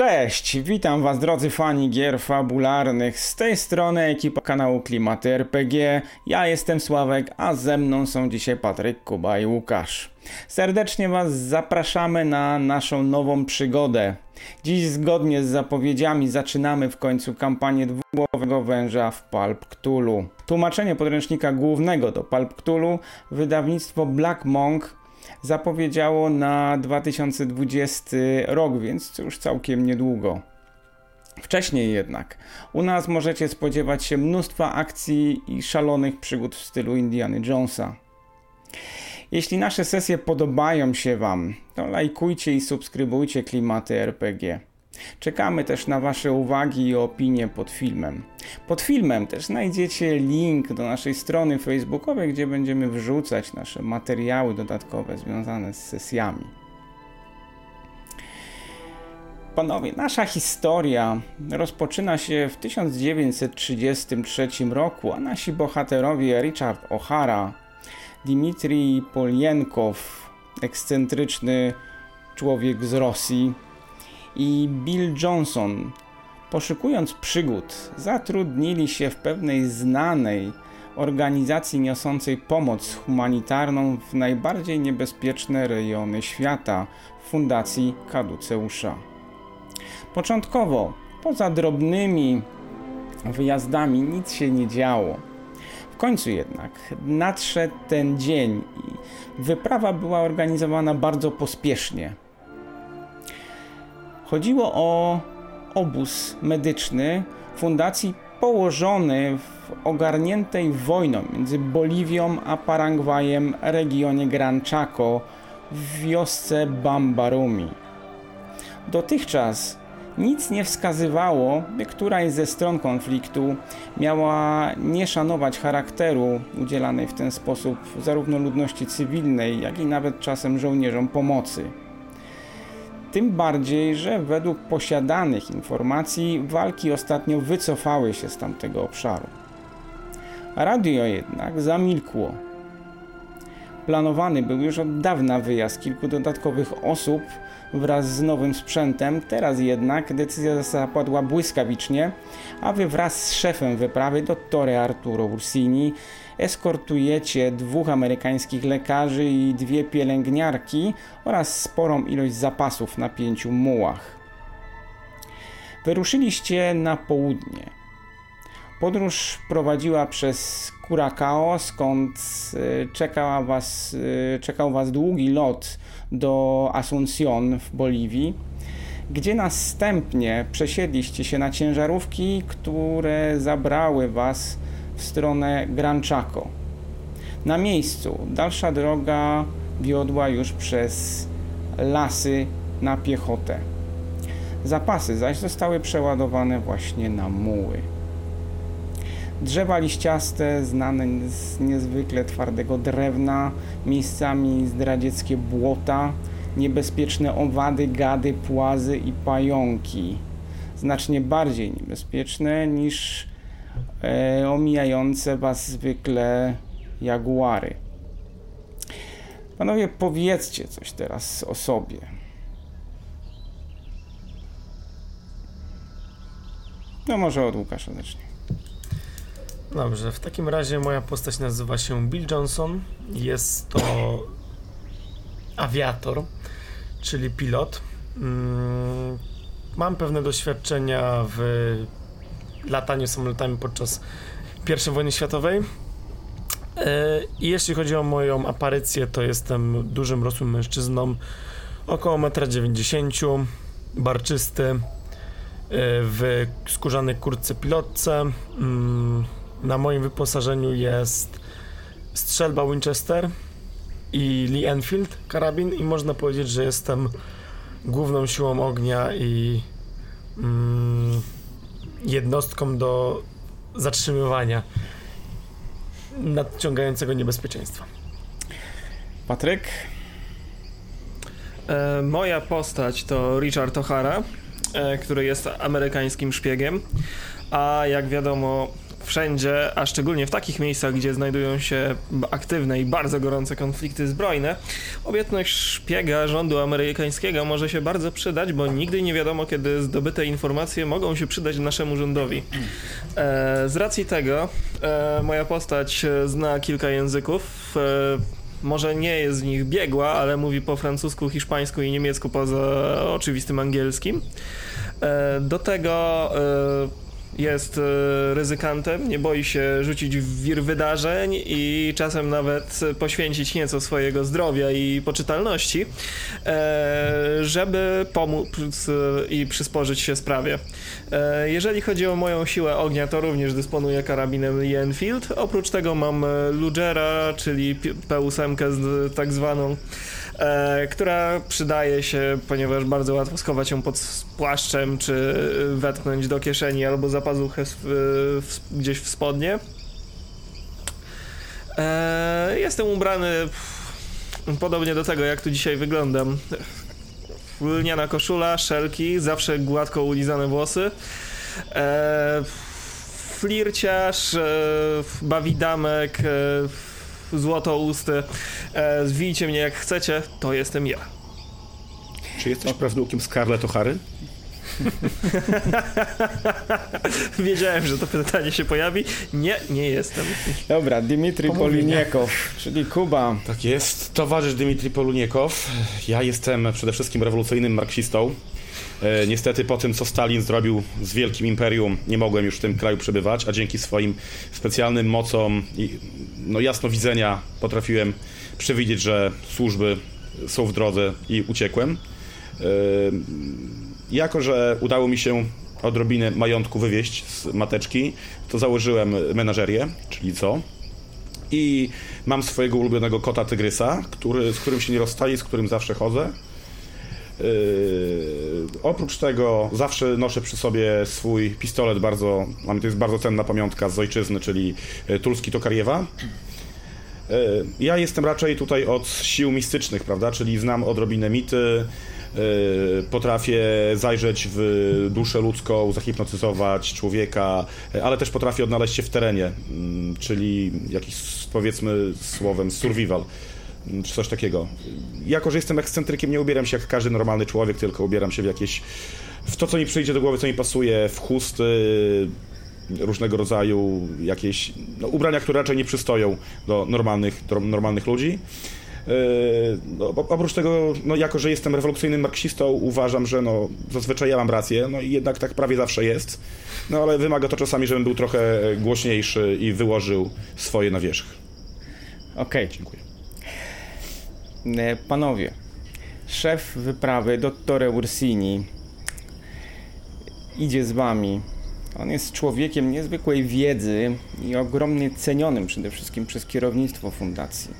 Cześć, witam was drodzy fani gier fabularnych. Z tej strony ekipa kanału Klimaty RPG. Ja jestem Sławek, a ze mną są dzisiaj Patryk, Kuba i Łukasz. Serdecznie was zapraszamy na naszą nową przygodę. Dziś zgodnie z zapowiedziami zaczynamy w końcu kampanię dwugłowego węża w Palp Cthulhu. Tłumaczenie podręcznika głównego do Palp Cthulhu wydawnictwo Black Monk zapowiedziało na 2020 rok, więc już całkiem niedługo. Wcześniej jednak. U nas możecie spodziewać się mnóstwa akcji i szalonych przygód w stylu Indiana Jonesa. Jeśli nasze sesje podobają się Wam, to lajkujcie i subskrybujcie klimaty RPG. Czekamy też na Wasze uwagi i opinie pod filmem. Pod filmem też znajdziecie link do naszej strony facebookowej, gdzie będziemy wrzucać nasze materiały dodatkowe związane z sesjami. Panowie, nasza historia rozpoczyna się w 1933 roku, a nasi bohaterowie Richard O'Hara, Dmitrij Polienkow, ekscentryczny człowiek z Rosji, i Bill Johnson, poszukując przygód, zatrudnili się w pewnej znanej organizacji niosącej pomoc humanitarną w najbardziej niebezpieczne rejony świata Fundacji Kaduceusza. Początkowo, poza drobnymi wyjazdami, nic się nie działo. W końcu jednak nadszedł ten dzień i wyprawa była organizowana bardzo pospiesznie. Chodziło o obóz medyczny fundacji położony w ogarniętej wojną między Boliwią a Paragwajem regionie Gran Chaco w wiosce Bambarumi. Dotychczas nic nie wskazywało, by któraś ze stron konfliktu miała nie szanować charakteru udzielanej w ten sposób zarówno ludności cywilnej, jak i nawet czasem żołnierzom pomocy. Tym bardziej, że według posiadanych informacji walki ostatnio wycofały się z tamtego obszaru. Radio jednak zamilkło. Planowany był już od dawna wyjazd kilku dodatkowych osób wraz z nowym sprzętem, teraz jednak decyzja zapadła błyskawicznie, a wy wraz z szefem wyprawy, dottore Arturo Ursini, eskortujecie dwóch amerykańskich lekarzy i dwie pielęgniarki oraz sporą ilość zapasów na pięciu mułach. Wyruszyliście na południe. Podróż prowadziła przez Curacao, skąd e, czekała was, e, czekał Was długi lot do Asuncion w Boliwii, gdzie następnie przesiedliście się na ciężarówki, które zabrały Was w stronę Gran Chaco. Na miejscu dalsza droga wiodła już przez lasy na piechotę. Zapasy zaś zostały przeładowane właśnie na muły. Drzewa liściaste, znane z niezwykle twardego drewna, miejscami zdradzieckie błota, niebezpieczne owady, gady, płazy i pająki. Znacznie bardziej niebezpieczne niż e, omijające Was zwykle jaguary. Panowie, powiedzcie coś teraz o sobie. No może od Łukasza zacznie. Dobrze, w takim razie moja postać nazywa się Bill Johnson. Jest to awiator, czyli pilot. Mm, mam pewne doświadczenia w lataniu samolotami podczas I wojny światowej. E, I jeśli chodzi o moją aparycję, to jestem dużym, rosłym mężczyzną, około 1,90 m, barczysty, e, w skórzanej kurtce pilotce. Mm, na moim wyposażeniu jest strzelba Winchester i Lee Enfield karabin i można powiedzieć, że jestem główną siłą ognia i mm, jednostką do zatrzymywania nadciągającego niebezpieczeństwa. Patryk? E, moja postać to Richard O'Hara, e, który jest amerykańskim szpiegiem, a jak wiadomo wszędzie, a szczególnie w takich miejscach, gdzie znajdują się aktywne i bardzo gorące konflikty zbrojne, obietność szpiega rządu amerykańskiego może się bardzo przydać, bo nigdy nie wiadomo, kiedy zdobyte informacje mogą się przydać naszemu rządowi. E, z racji tego e, moja postać zna kilka języków. E, może nie jest z nich biegła, ale mówi po francusku, hiszpańsku i niemiecku poza oczywistym angielskim. Do tego jest e, ryzykantem, nie boi się rzucić w wir wydarzeń i czasem nawet poświęcić nieco swojego zdrowia i poczytalności, e, żeby pomóc i przysporzyć się sprawie. E, jeżeli chodzi o moją siłę ognia, to również dysponuję karabinem Lee Enfield. Oprócz tego mam Lugera, czyli P8 tak zwaną, e, która przydaje się, ponieważ bardzo łatwo schować ją pod płaszczem, czy wetknąć do kieszeni albo za pazuchę w, w, gdzieś w spodnie. E, jestem ubrany podobnie do tego, jak tu dzisiaj wyglądam. Lniana koszula, szelki, zawsze gładko ulizane włosy. E, flirciarz, e, bawidamek, e, złoto usty. E, zwijcie mnie jak chcecie, to jestem ja. Czy jesteś prawnukiem Scarlett O'Hary? Wiedziałem, że to pytanie się pojawi. Nie, nie jestem. Dobra, Dimitri Poliniekow, czyli Kuba. Tak jest, towarzysz Dimitri Poluniekow. Ja jestem przede wszystkim rewolucyjnym marksistą. E, niestety po tym, co Stalin zrobił z wielkim imperium, nie mogłem już w tym kraju przebywać, a dzięki swoim specjalnym mocom i no, jasnowidzenia potrafiłem przewidzieć, że służby są w drodze i uciekłem. E, jako, że udało mi się odrobinę majątku wywieźć z mateczki, to założyłem menażerię, czyli co? I mam swojego ulubionego kota tygrysa, który, z którym się nie rozstaję, z którym zawsze chodzę. Yy, oprócz tego zawsze noszę przy sobie swój pistolet bardzo, to jest bardzo cenna pamiątka z ojczyzny, czyli e, Tulski Tokariewa. Yy, ja jestem raczej tutaj od sił mistycznych, prawda, czyli znam odrobinę mity, yy, potrafię zajrzeć w duszę ludzką, zahipnotyzować człowieka, ale też potrafię odnaleźć się w terenie, mm, czyli jakiś powiedzmy słowem survival czy coś takiego. Jako, że jestem ekscentrykiem, nie ubieram się jak każdy normalny człowiek, tylko ubieram się w jakieś, w to, co mi przyjdzie do głowy, co mi pasuje, w chusty, różnego rodzaju jakieś no, ubrania, które raczej nie przystoją do normalnych, do normalnych ludzi. Yy, no, oprócz tego, no, jako że jestem rewolucyjnym marksistą, uważam, że no, zazwyczaj ja mam rację, no i jednak tak prawie zawsze jest. No ale wymaga to czasami, żebym był trochę głośniejszy i wyłożył swoje na wierzch. Okej. Okay. Dziękuję. E, panowie, szef wyprawy, dottore Ursini, idzie z wami. On jest człowiekiem niezwykłej wiedzy i ogromnie cenionym przede wszystkim przez kierownictwo fundacji.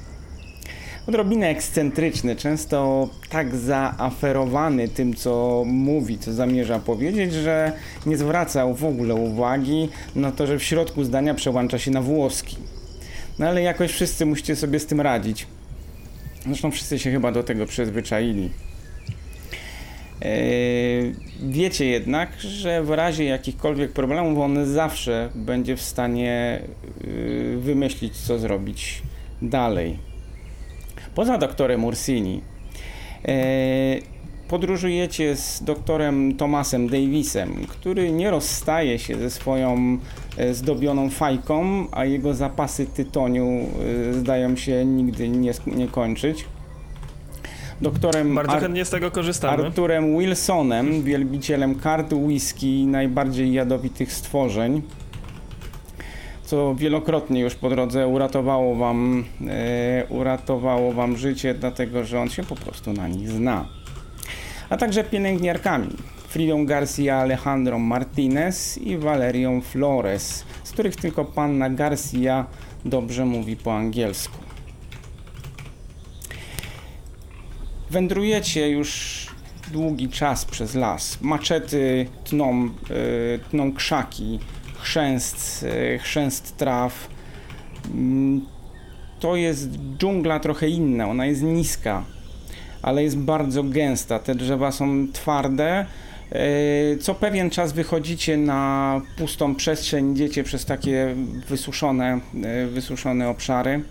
Odrobinę ekscentryczny, często tak zaaferowany tym, co mówi, co zamierza powiedzieć, że nie zwracał w ogóle uwagi na to, że w środku zdania przełącza się na włoski. No ale jakoś wszyscy musicie sobie z tym radzić. Zresztą wszyscy się chyba do tego przyzwyczaili. E, wiecie jednak, że w razie jakichkolwiek problemów on zawsze będzie w stanie e, wymyślić, co zrobić dalej. Poza doktorem Ursini, e, podróżujecie z doktorem Thomasem Davisem, który nie rozstaje się ze swoją e, zdobioną fajką, a jego zapasy tytoniu e, zdają się nigdy nie, nie kończyć. Doktorem Bardzo Ar chętnie z tego korzystamy. Arturem Wilsonem, wielbicielem kart whisky najbardziej jadowitych stworzeń co wielokrotnie już po drodze uratowało wam, e, uratowało wam życie, dlatego że on się po prostu na nich zna a także pielęgniarkami Fridą Garcia Alejandro Martinez i Valerią Flores, z których tylko panna Garcia dobrze mówi po angielsku. Wędrujecie już długi czas przez las. Maczety tną, yy, tną krzaki, chrzęst, yy, chrzęst traw. Yy, to jest dżungla trochę inna, ona jest niska, ale jest bardzo gęsta. Te drzewa są twarde E, co pewien czas wychodzicie na pustą przestrzeń, idziecie przez takie wysuszone, e, wysuszone obszary,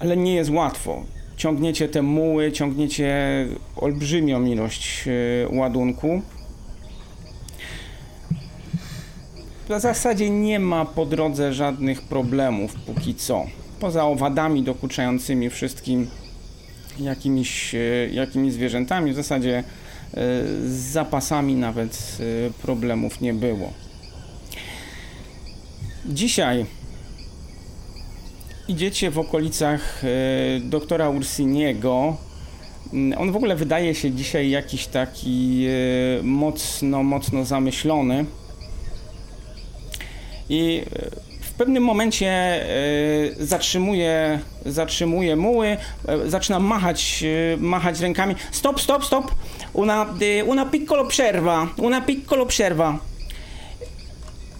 ale nie jest łatwo. Ciągniecie te muły, ciągniecie olbrzymią ilość e, ładunku. W zasadzie nie ma po drodze żadnych problemów póki co. Poza owadami dokuczającymi wszystkim jakimiś, jakimiś zwierzętami, w zasadzie z zapasami nawet problemów nie było. Dzisiaj idziecie w okolicach doktora Ursiniego. On w ogóle wydaje się dzisiaj jakiś taki mocno, mocno zamyślony. I w pewnym momencie e, zatrzymuje, zatrzymuje muły, e, zaczyna machać, e, machać rękami. Stop, stop, stop! Una, una piccolo przerwa, una piccolo przerwa.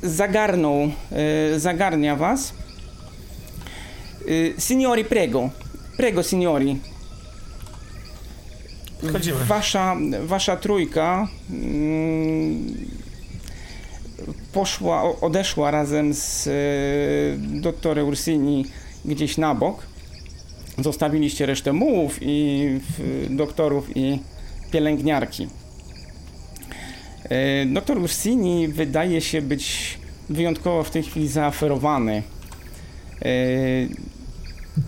Zagarnął, zagarnia was. Signori, prego. Prego, signori. Wchodzimy. Wasza, wasza trójka mm, poszła, odeszła razem z e, doktorem Ursini gdzieś na bok. Zostawiliście resztę mułów i doktorów i pielęgniarki. E, doktor Ursini wydaje się być wyjątkowo w tej chwili zaaferowany. E,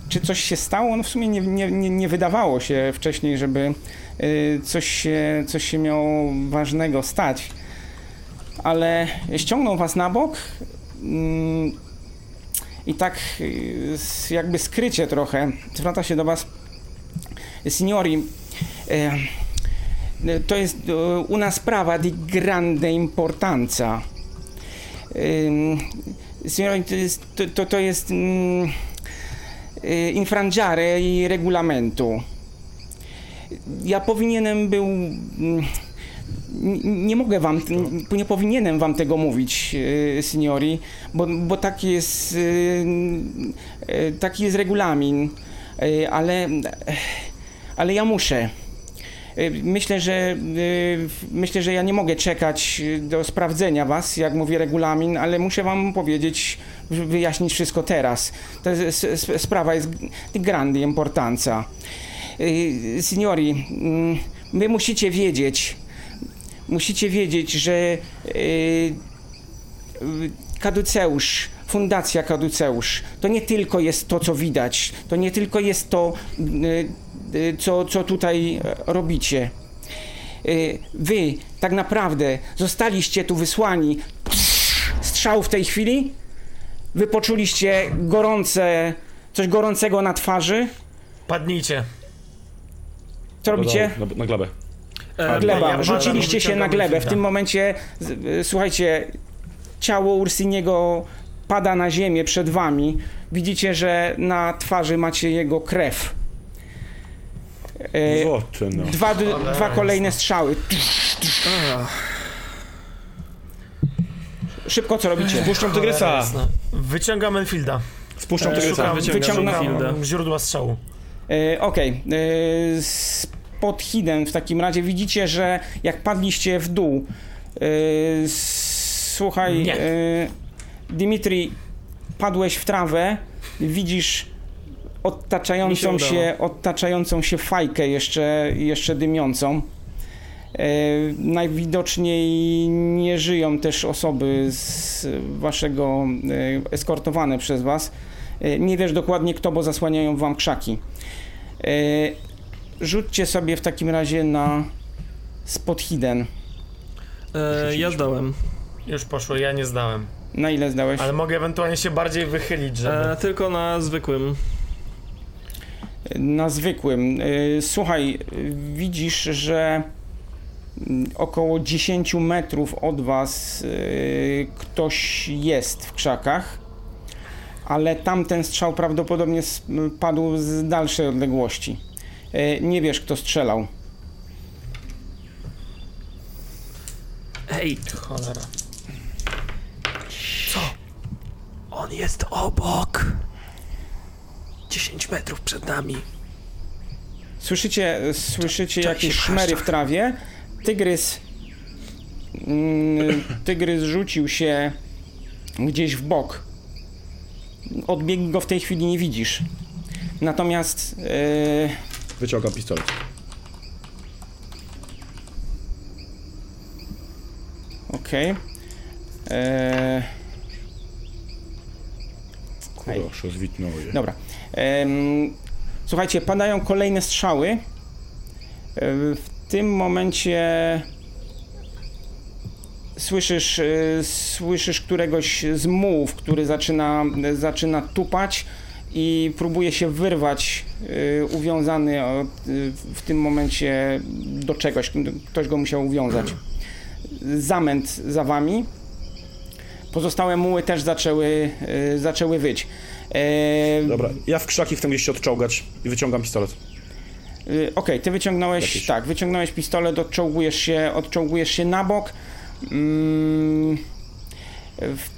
czy coś się stało? No w sumie nie, nie, nie wydawało się wcześniej, żeby coś się, coś się miało ważnego stać ale ściągnął was na bok mm, i tak y, jakby skrycie trochę zwraca się do was signori e, to jest una sprawa di grande importanza. Signori to jest, to, to jest mm, infrangiare i regulamentu. Ja powinienem był mm, nie mogę wam, nie powinienem wam tego mówić, e, signori, bo, bo taki jest, e, e, taki jest regulamin, ale, ale ja muszę. Myślę, że myślę, że ja nie mogę czekać do sprawdzenia was, jak mówi regulamin, ale muszę wam powiedzieć, wyjaśnić wszystko teraz. Ta sprawa jest grande importanza. Signori, mm, wy musicie wiedzieć, musicie wiedzieć, że yy, Kaduceusz, Fundacja Kaduceusz, to nie tylko jest to, co widać, to nie tylko jest to, yy, co, co tutaj robicie. Wy tak naprawdę zostaliście tu wysłani strzał w tej chwili? Wy poczuliście gorące, coś gorącego na twarzy? Padnijcie. Co robicie? Na, na glebę. E, gleba, rzuciliście się na glebę. W tym momencie, słuchajcie, ciało Ursiniego pada na ziemię przed wami. Widzicie, że na twarzy macie jego krew. E, Złoczy, no. dwa, dwa kolejne strzały. Szybko co robicie? Spuszczam tygrysa. Wyciągam Enfielda. Spuszczam tygrysa. Wyciągam wyciągam źródła strzału. E, Okej. Okay. Pod hidden w takim razie widzicie, że jak padliście w dół, yy, słuchaj, yy, Dimitri, padłeś w trawę, widzisz odtaczającą się, odtaczającą się fajkę jeszcze, jeszcze dymiącą. E, najwidoczniej nie żyją też osoby z waszego, e, eskortowane przez was. E, nie wiesz dokładnie kto, bo zasłaniają wam krzaki. Rzućcie sobie w takim razie na spot hidden. E, ja zdałem. Już poszło, ja nie zdałem. Na ile zdałeś? Ale mogę ewentualnie się bardziej wychylić, żeby... E, tylko na zwykłym. Na zwykłym. E, słuchaj, widzisz, że około 10 metrów od was e, ktoś jest w krzakach, ale tamten strzał prawdopodobnie padł z dalszej odległości. E, nie wiesz, kto strzelał. Ej, cholera. Co? On jest obok. 10 metrów przed nami. Słyszycie, słyszycie jakieś szmery w trawie. tygrys. mm, Tygrys rzucił się gdzieś w bok. Odbiegi go w tej chwili nie widzisz. Natomiast. e, Wyciągam pistolet. Okej. E, Ej. Proszę, zwitnoję. Dobra. Em, słuchajcie, padają kolejne strzały. E, W tym momencie słyszysz, e, słyszysz któregoś z mułów, który zaczyna, zaczyna tupać i próbuje się wyrwać e, uwiązany od, e, w tym momencie do czegoś. Ktoś go musiał uwiązać. Zamęt za wami. Pozostałe muły też zaczęły, e, zaczęły wyć. E, Dobra, ja w krzaki chcę gdzieś się odczołgać i wyciągam pistolet. Y, Okej, ty wyciągnąłeś, Jakieś- tak, wyciągnąłeś pistolet, odczołgujesz się, odczołgujesz się na bok. Mm, w-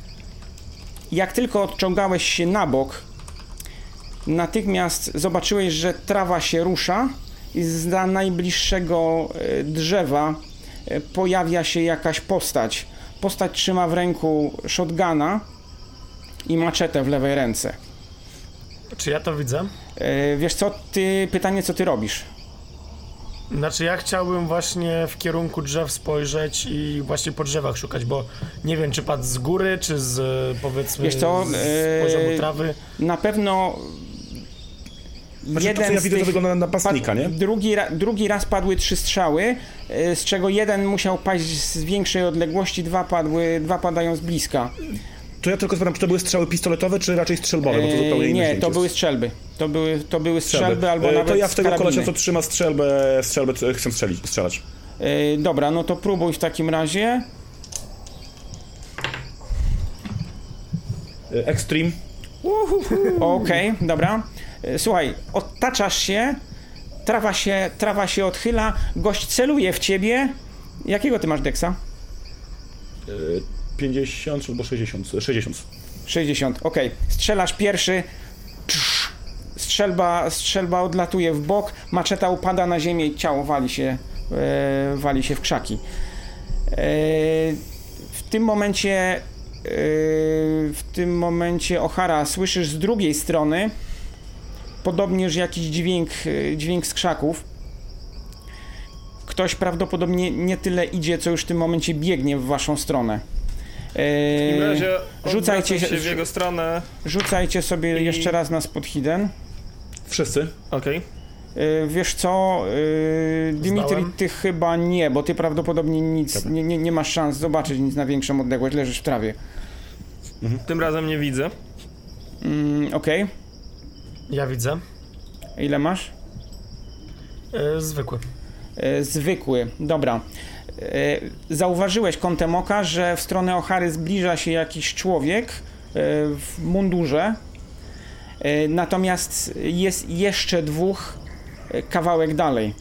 jak tylko odciągałeś się na bok, natychmiast zobaczyłeś, że trawa się rusza i za najbliższego e, drzewa e, pojawia się jakaś postać. Postać trzyma w ręku shotguna i maczetę w lewej ręce. Czy ja to widzę? E, Wiesz co, ty, pytanie co ty robisz? Znaczy ja chciałbym właśnie w kierunku drzew spojrzeć i właśnie po drzewach szukać, bo nie wiem czy padł z góry, czy z powiedzmy Wiesz co, z poziomu trawy. Na pewno Znaczy, to, co ja widzę, to wygląda na napastnika, nie? Drugi, ra, drugi raz padły trzy strzały, y, z czego jeden musiał paść z większej odległości, dwa padły, dwa padają z bliska. To ja tylko zapytam, czy to były strzały pistoletowe, czy raczej strzelbowe, bo to E, zupełnie inny nie, to były strzelby. To były, to były strzelby, albo E, nawet To ja w tego kolesia, co trzyma strzelbę, strzelbę chcę strzelić, strzelać. Dobra, no to próbuj w takim razie. Extreme. Okej, dobra. E, Słuchaj, otaczasz się, trawa się, trawa się odchyla, gość celuje w ciebie. Jakiego ty masz deksa? e, 50 albo 60. 60. 60, okej. Strzelasz pierwszy. Strzelba, strzelba odlatuje w bok, maczeta upada na ziemię i ciało wali się, e, wali się w krzaki. E, w tym momencie e, w tym momencie O'Hara słyszysz z drugiej strony podobnież jakiś dźwięk, e, dźwięk z krzaków. Ktoś prawdopodobnie nie tyle idzie, co już w tym momencie biegnie w waszą stronę. W takim E, razie rzucajcie się- w jego stronę. Rzucajcie sobie I- jeszcze raz na spot hidden. Wszyscy? Okej. Yy, wiesz co, Dimitri, ty chyba nie, bo ty prawdopodobnie nic, nie, nie, nie masz szans zobaczyć nic na większą odległość, leżysz w trawie. Tym razem nie widzę. Mm, Okej, Ja widzę. ile masz? E, zwykły. Yy, zwykły, dobra. Yy, zauważyłeś kątem oka, że w stronę Ochary zbliża się jakiś człowiek yy, w mundurze, yy, natomiast jest jeszcze dwóch yy, kawałek dalej.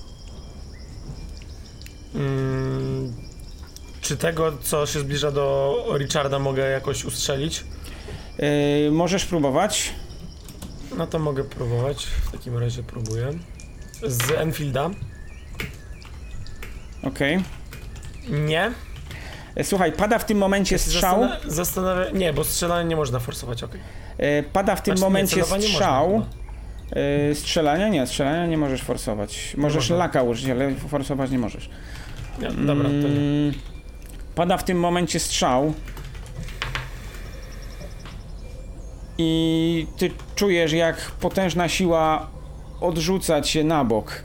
Mm, czy tego, co się zbliża do Richarda mogę jakoś ustrzelić? Yy, możesz próbować. No to mogę próbować. W takim razie próbuję. Z Enfielda. Okej. Nie. E, Słuchaj, pada w tym momencie strzał. Zastan- Zastanawia... Nie, bo strzelania nie można forsować, okej. e, Pada w tym Znaczy, nie, momencie celowanie można strzał. chyba. E, Strzelania? Nie, strzelania nie możesz forsować. Możesz można. laka użyć, ale forsować nie możesz. Nie, dobra, to nie. Mm, Pada w tym momencie strzał. I ty czujesz, jak potężna siła odrzuca cię na bok.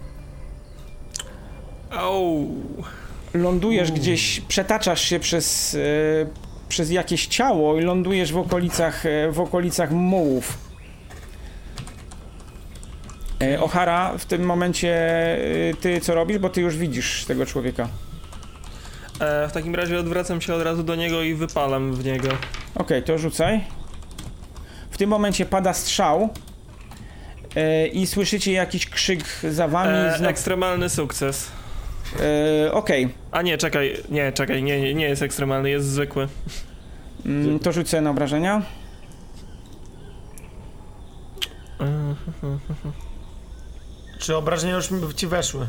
Au. lądujesz gdzieś, pretaczasz się przez, e, przez jakieś ciało i lądujesz w okolicach, e, w okolicach mułów. E, O'Hara, w tym momencie e, ty co robisz, bo ty już widzisz tego człowieka. E, w takim razie odwracam się od razu do niego i wypalam w niego. Okej, to rzucaj. W tym momencie pada strzał e, i słyszycie jakiś krzyk za wami. E, Znowu- ekstremalny sukces. e, Okej, A nie, czekaj, nie, czekaj, nie, nie, jest ekstremalny, jest zwykły. mm, to rzucę na obrażenia. Czy obrażenia już ci weszły?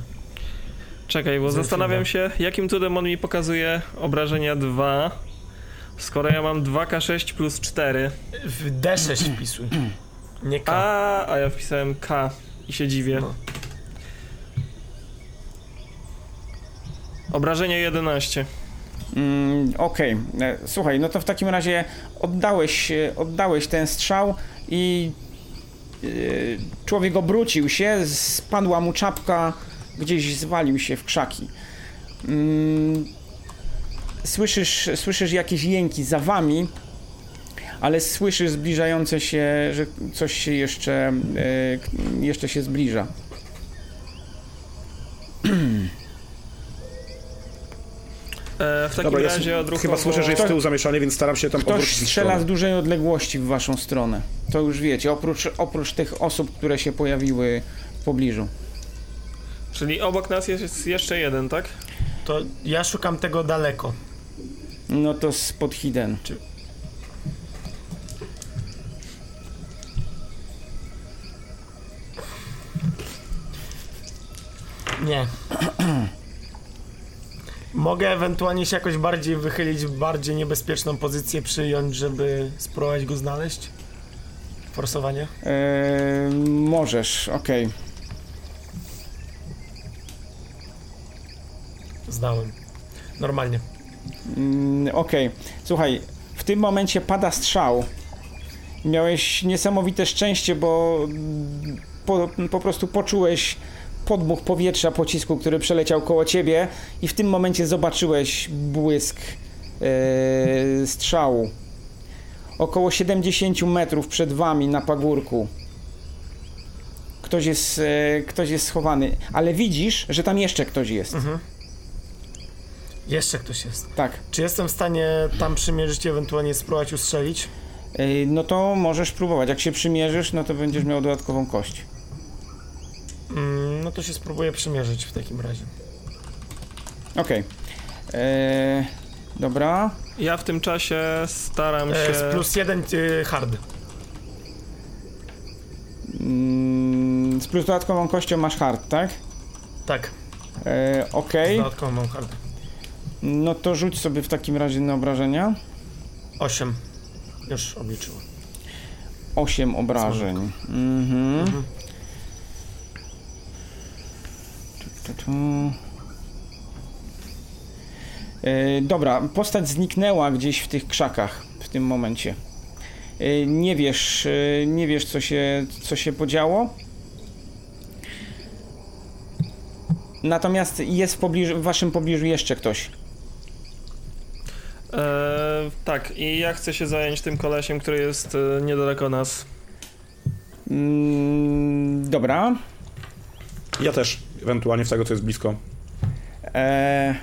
Czekaj, bo zastanawiam się, jakim cudem on mi pokazuje obrażenia 2, skoro ja mam 2K6 plus 4. W D6 wpisuj. Nie K. A, a ja wpisałem K i się dziwię. No. Obrażenie 11. Mm, Okej, E, słuchaj, no to w takim razie oddałeś, e, oddałeś ten strzał i e, człowiek obrócił się, spadła mu czapka, gdzieś zwalił się w krzaki. Mm, Słyszysz, słyszysz jakieś jęki za wami, ale słyszysz zbliżające się, że coś się jeszcze, e, jeszcze się zbliża. E, w takim Dobra, ja razie s- odruchowo... chyba słyszę, że jest z tyłu zamieszanie, więc staram się tam Ktoś strzela z dużej odległości w waszą stronę. To już wiecie, oprócz, oprócz tych osób, które się pojawiły w pobliżu. Czyli obok nas jest jeszcze jeden, tak? To ja szukam tego daleko. No to spod hidden. Nie. Mogę ewentualnie się jakoś bardziej wychylić, w bardziej niebezpieczną pozycję przyjąć, żeby spróbować go znaleźć? Forsowanie? Eee, możesz, okej. Zdałem. Normalnie. Mm, Okej, słuchaj, w tym momencie pada strzał. Miałeś niesamowite szczęście, bo po, po prostu poczułeś podmuch powietrza pocisku, który przeleciał koło ciebie i w tym momencie zobaczyłeś błysk e, strzału. Około 70 metrów przed wami na pagórku. Ktoś jest, e, ktoś jest schowany, ale widzisz, że tam jeszcze ktoś jest. Mhm. Jeszcze ktoś jest. Tak. Czy jestem w stanie tam przymierzyć i ewentualnie spróbować ustrzelić? Ej, No to możesz próbować. Jak się przymierzysz, no to będziesz miał dodatkową kość. Mm, no to się spróbuję przymierzyć w takim razie. Okej. Eee, Dobra. Ja w tym czasie staram się... E, z plus jeden y, hard. Mm, Z plus dodatkową kością masz hard, tak? Tak, Eee, Okej. dodatkowo mam hard. No to rzuć sobie w takim razie na obrażenia. 8. Już obliczyłem. 8 obrażeń. Mhm. Mhm. Tu, tu, tu. Eee, dobra, postać zniknęła gdzieś w tych krzakach w tym momencie. Eee, nie wiesz, eee, nie wiesz co się, co się podziało. Natomiast jest w, pobliżu, w waszym pobliżu jeszcze ktoś. E, tak, i ja chcę się zająć tym kolesiem, który jest e, niedaleko nas. Mm, dobra. Ja też, ewentualnie w tego, co jest blisko. Eee,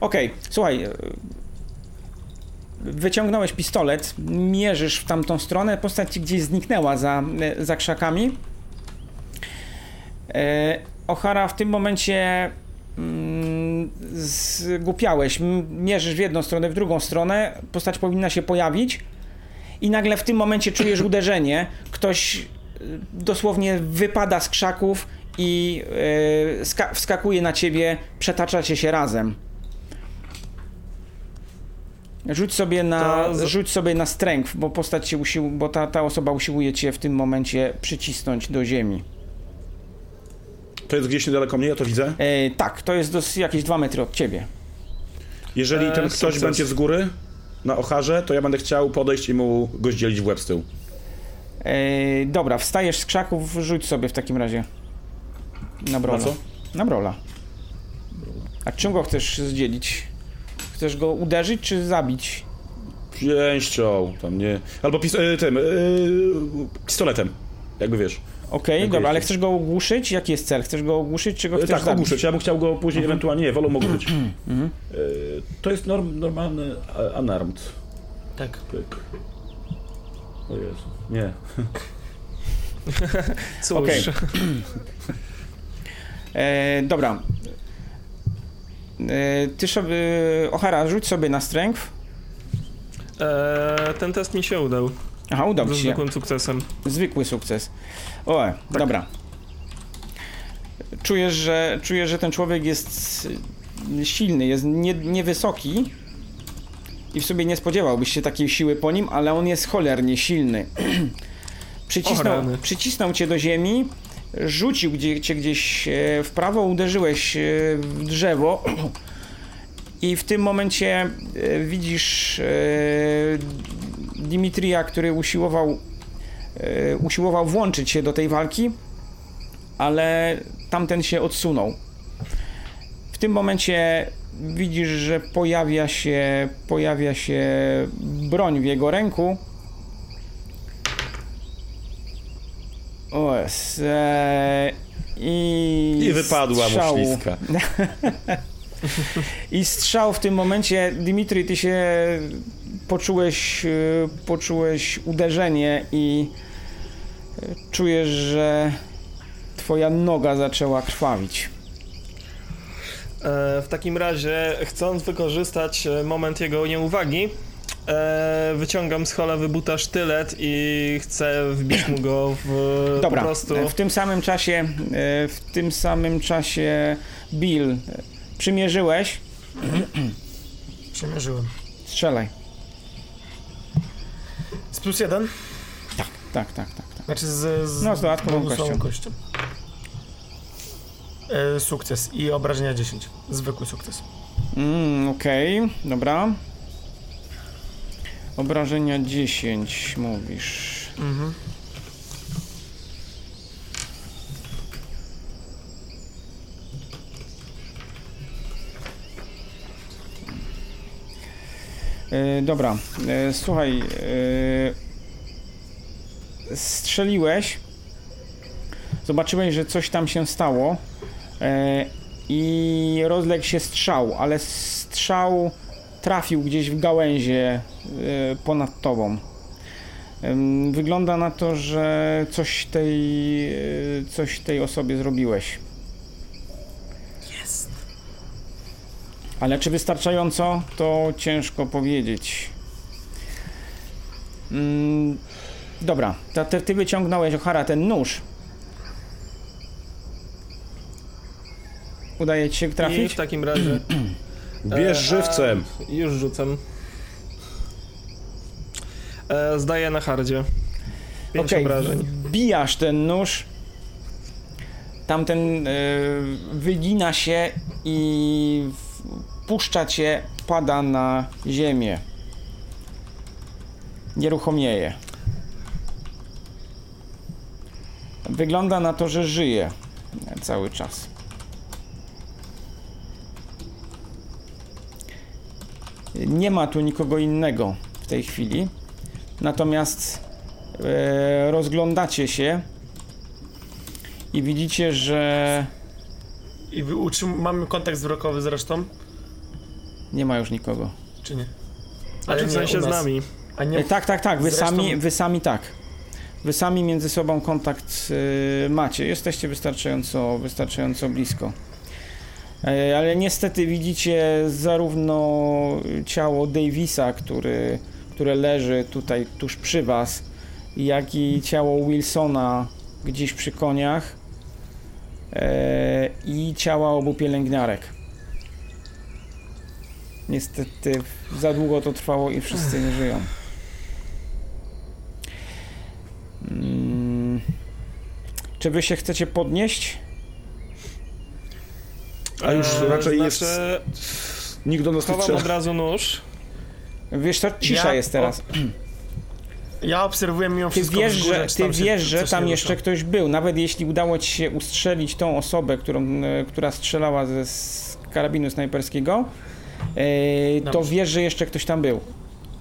Okej, słuchaj. e, Wyciągnąłeś pistolet, mierzysz w tamtą stronę, postać ci gdzieś zniknęła za, e, za krzakami. E, O'Hara w tym momencie mm, zgłupiałeś, mierzysz w jedną stronę, w drugą stronę, postać powinna się pojawić i nagle w tym momencie czujesz uderzenie, ktoś e, dosłownie wypada z krzaków i ska- wskakuje na ciebie, przetaczacie się razem. Rzuć sobie na, To rzuć sobie na strength, bo postać się usił, bo ta, ta osoba usiłuje cię w tym momencie przycisnąć do ziemi. To jest gdzieś niedaleko mnie, ja to widzę. E, tak, to jest dos- jakieś dwa metry od ciebie. Jeżeli E, ten ktoś sukces. będzie z góry na ocharze, to ja będę chciał podejść i mu go zdzielić w łeb z tyłu. E, dobra, wstajesz z krzaków, rzuć sobie w takim razie. Na brola. Na co? Na brola. A czym go chcesz zdzielić? Chcesz go uderzyć czy zabić? Pięścią, tam nie... Albo pis... e, tym, e, pistoletem, jakby wiesz. Okej, Jak dobra, ale chcesz go ogłuszyć? Jaki jest cel? Chcesz go ogłuszyć, czy go E, chcesz tak, zabić? ogłuszyć. Ja bym chciał go później ewentualnie, nie, wolą ogłuszyć. Mhm. E, to jest norm, normalny unarmed. Tak. Pyk. O Jezu, nie. Cóż, Okej. E, dobra. E, ty sobie... O'Hara, rzuć sobie na strength. e, ten test mi się udał. Aha, udał Ze ci się. zwykłym sukcesem. Zwykły sukces. O, dobra. czujesz, że, czujesz, że ten człowiek jest silny, jest nie, niewysoki i w sobie nie spodziewałbyś się takiej siły po nim, ale on jest cholernie silny. przycisnął, przycisnął cię do ziemi, rzucił gdzie, cię gdzieś e, w prawo, uderzyłeś e, w drzewo i w tym momencie e, widzisz e, Dimitrija, który usiłował e, usiłował włączyć się do tej walki, ale tamten się odsunął. W tym momencie widzisz, że pojawia się, pojawia się broń w jego ręku. O, jest, e, i, I wypadła mu śliska. I strzał w tym momencie, Dimitri, ty się poczułeś, e, poczułeś uderzenie i e, czujesz, że twoja noga zaczęła krwawić. E, w takim razie, chcąc wykorzystać moment jego nieuwagi, wyciągam z cholewy buta sztylet i chcę wbić mu go w Dobra, po prostu... w tym samym czasie, w tym samym czasie Bill, przymierzyłeś, Przemierzyłem. strzelaj. Z plus jeden? Tak, tak, tak, tak. tak. Znaczy z, z No, z dodatkową kością. kością. E, sukces i obrażenia 10. Zwykły sukces. Mm, Okej, dobra. Obrażenia 10 mówisz. Mhm. E, dobra, e, słuchaj. E, strzeliłeś. Zobaczyłeś, że coś tam się stało. I rozległ się strzał, ale strzał trafił gdzieś w gałęzie ponad tobą. Wygląda na to, że coś tej, coś tej osobie zrobiłeś. Ale czy wystarczająco, to ciężko powiedzieć. Mm, dobra, to, to ty wyciągnąłeś, Ochara, ten nóż. Udaje ci się I trafić? w takim razie... Bierz E, żywcem. A, już rzucam. E, zdaję na hardzie. Pięć Okej, obrażeń. wbijasz ten nóż. Tamten e, wygina się i w- puszcza cię, pada na ziemię. Nieruchomieje. Wygląda na to, że żyje cały czas. Nie ma tu nikogo innego w tej chwili. Natomiast e, rozglądacie się i widzicie, że I mamy kontakt wzrokowy zresztą, nie ma już nikogo. czy nie? Znaczy w nie sensie z nami. A nie E, tak, tak, tak, wy Zresztą- sami, wy sami tak. Wy sami między sobą kontakt e, macie. Jesteście wystarczająco, wystarczająco blisko. E, ale niestety widzicie zarówno ciało Davisa, który, które leży tutaj tuż przy was, jak i ciało Wilsona gdzieś przy koniach i ciała obu pielęgniarek. Niestety za długo to trwało i wszyscy nie żyją. Mm. Czy wy się chcecie podnieść? A już E, raczej jest... znaczy, Nikt do nas nie strzela. od razu nóż. Wiesz co, cisza Ja- jest teraz. Ja obserwuję mimo Ty wszystko wiesz, wzgórze, że, ty wiesz, że tam jeszcze ktoś był. Nawet jeśli udało ci się ustrzelić tą osobę, którą, e, która strzelała ze z karabinu snajperskiego, to Dobrze. wiesz, że jeszcze ktoś tam był.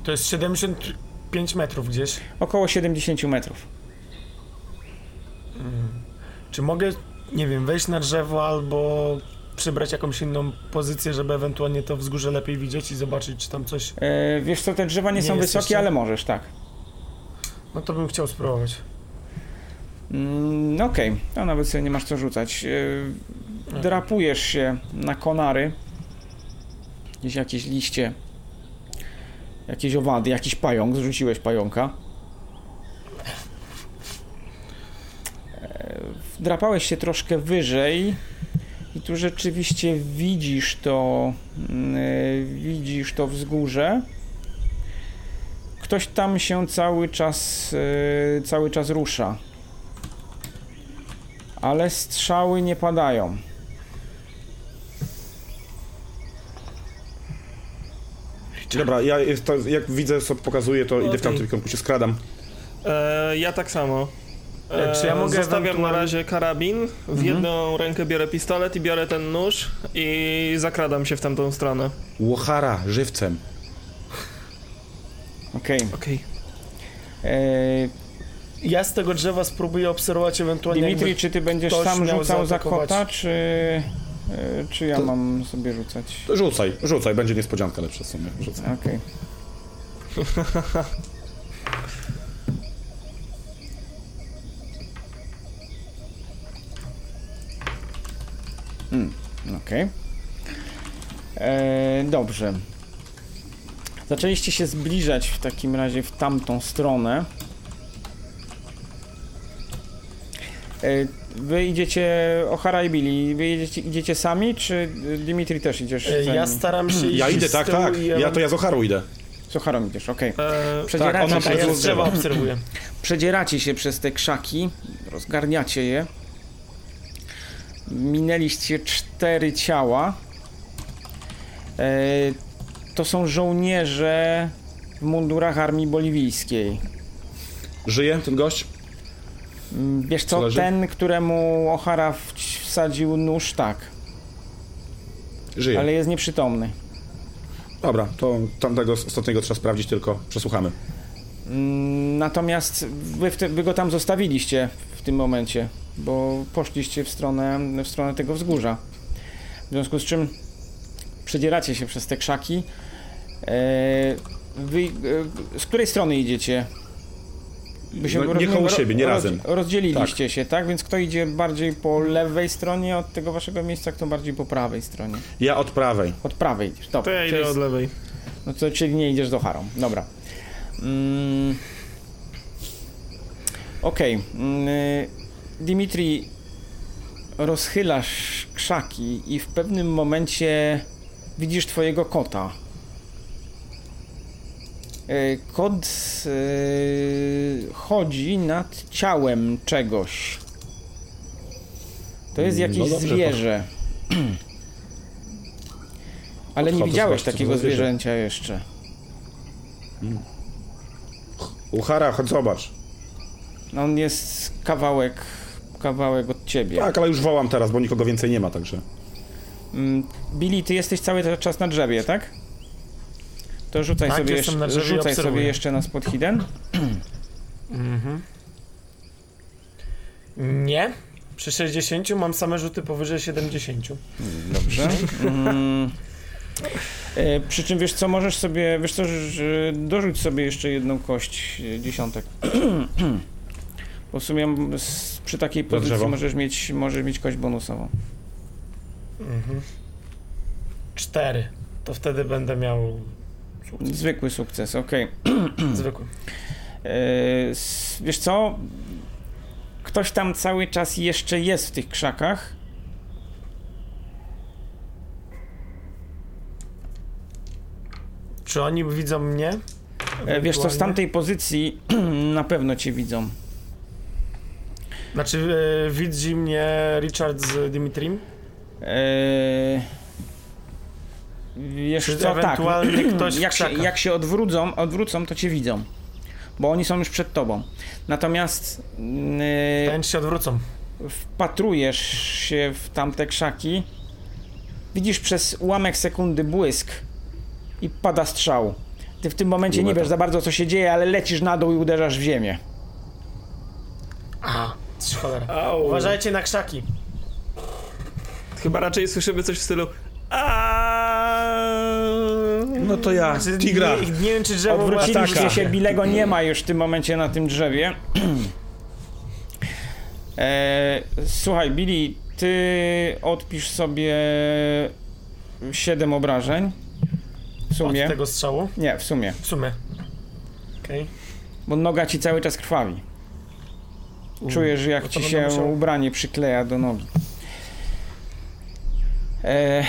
To jest 75 metrów gdzieś. Około 70 metrów. Czy mogę, nie wiem, wejść na drzewo albo przybrać jakąś inną pozycję, żeby ewentualnie to wzgórze lepiej widzieć i zobaczyć, czy tam coś... E, wiesz co, te drzewa nie, Nie są wysokie, jeszcze? ale możesz, tak. No to bym chciał spróbować. Mm, Okej, to nawet sobie nie masz co rzucać. E, drapujesz się na konary. Gdzieś jakieś liście. Jakieś owady, jakiś pająk. Zrzuciłeś pająka. E, Drapałeś się troszkę wyżej tu rzeczywiście widzisz to, yy, widzisz to wzgórze. Ktoś tam się cały czas, yy, cały czas rusza. Ale strzały nie padają. Dobra, ja jest to, jak widzę, co pokazuje, to idę w tamtym kierunku, się skradam. E, ja tak samo. E, czy ja mogę Zostawiam na ewentualnie- razie karabin, w Mhm. jedną rękę biorę pistolet i biorę ten nóż i zakradam się w tamtą stronę. Łochara, żywcem. Okej. Okej. Yy, Ja z tego drzewa spróbuję obserwować ewentualnie Dimitri, czy ty będziesz sam miał rzucał za kota, czy, czy ja To- mam sobie rzucać? Rzucaj, rzucaj, będzie niespodzianka lepsza w sumie. Rzucaj. Okej. Mm, Okej. E, Dobrze. Zaczęliście się zbliżać w takim razie w tamtą stronę. E, Wy idziecie, O'Hara i Billy, wy idziecie, idziecie sami, czy Dimitri też idziesz E, Ja staram się iść Ja idę, tak, tak. Ja to ja z Ocharą idę. Z O'Harą idziesz, okej. E, Przedzieracie, ona się przez drzewa przedzieracie się przez te krzaki, rozgarniacie je. Minęliście cztery ciała. E, to są żołnierze w mundurach armii boliwijskiej. Żyje ten gość? Mm, Wiesz co, leży? ten, któremu O'Hara wsadził nóż, tak, Żyje. ale jest nieprzytomny. Dobra, to tamtego ostatniego trzeba sprawdzić, tylko przesłuchamy. Mm, Natomiast wy, te, wy go tam zostawiliście w tym momencie, bo poszliście w stronę, w stronę tego wzgórza. W związku z czym przedzieracie się przez te krzaki. E, wy, e, z której strony idziecie? Wy No, nie koło siebie, nie roz- razem. Rozdzieliliście się, tak? Więc kto idzie bardziej po lewej stronie od tego waszego miejsca, kto bardziej po prawej stronie? Ja od prawej. Od prawej idziesz, dobra. to ja Czyli idę od lewej. no to czyli nie idziesz do Harą. Dobra. Mm. Okej. Mm, y, Dimitri, rozchylasz krzaki i w pewnym momencie widzisz twojego kota. Y, Kot y, chodzi nad ciałem czegoś. To jest No jakieś dobrze, zwierzę. Ale nie widziałeś takiego zwierzęcia jeszcze. Łochara, chodź zobacz. No on jest kawałek, kawałek od ciebie. Tak, ale już wołam teraz, bo nikogo więcej nie ma, także. Mm, Billy, ty jesteś cały czas na drzewie, tak? To rzucaj Tak, sobie, jeszcze, rzucaj sobie jeszcze na spot hidden. Mhm. Nie. Przy 60 mam same rzuty powyżej 70. Dobrze. Mm. E, przy czym wiesz co, możesz sobie, wiesz co, że dorzuć sobie jeszcze jedną kość e, dziesiątek. Bo w sumie z, przy takiej pozycji drzewo. możesz mieć, możesz mieć kość bonusową. Mhm. 4. To wtedy będę miał Zwykły sukces, okej. zwykły. E, Wiesz co? Ktoś tam cały czas jeszcze jest w tych krzakach. Czy oni widzą mnie? E, Wiesz co, z Ewentualnie? tamtej pozycji na pewno cię widzą. Znaczy, e, widzi mnie Richard z Dimitrim? Eee, wiesz Czy co, tak. ewentualnie ktoś jak, się, jak się odwrócą, odwrócą, to cię widzą. Bo oni są już przed tobą. Natomiast yy, Ten się odwrócą. wpatrujesz się w tamte krzaki, widzisz przez ułamek sekundy błysk i pada strzał. Ty w tym momencie nie wiesz za bardzo co się dzieje, ale lecisz na dół i uderzasz w ziemię. Aha, trzy cholera. Au. Uważajcie na krzaki. Chyba raczej słyszymy coś w stylu. No to ja, Znaczy, tigra. Nie, nie wiem, czy drzewo Odwróciliście się, Bilego nie ma już w tym momencie na tym drzewie. e, słuchaj, Billy, ty odpisz sobie 7 obrażeń. W sumie. Od tego strzału? Nie, w sumie. W sumie. Okej. Bo noga ci cały czas krwawi. Czujesz, jak no ci się musiał- ubranie przykleja do nogi. E,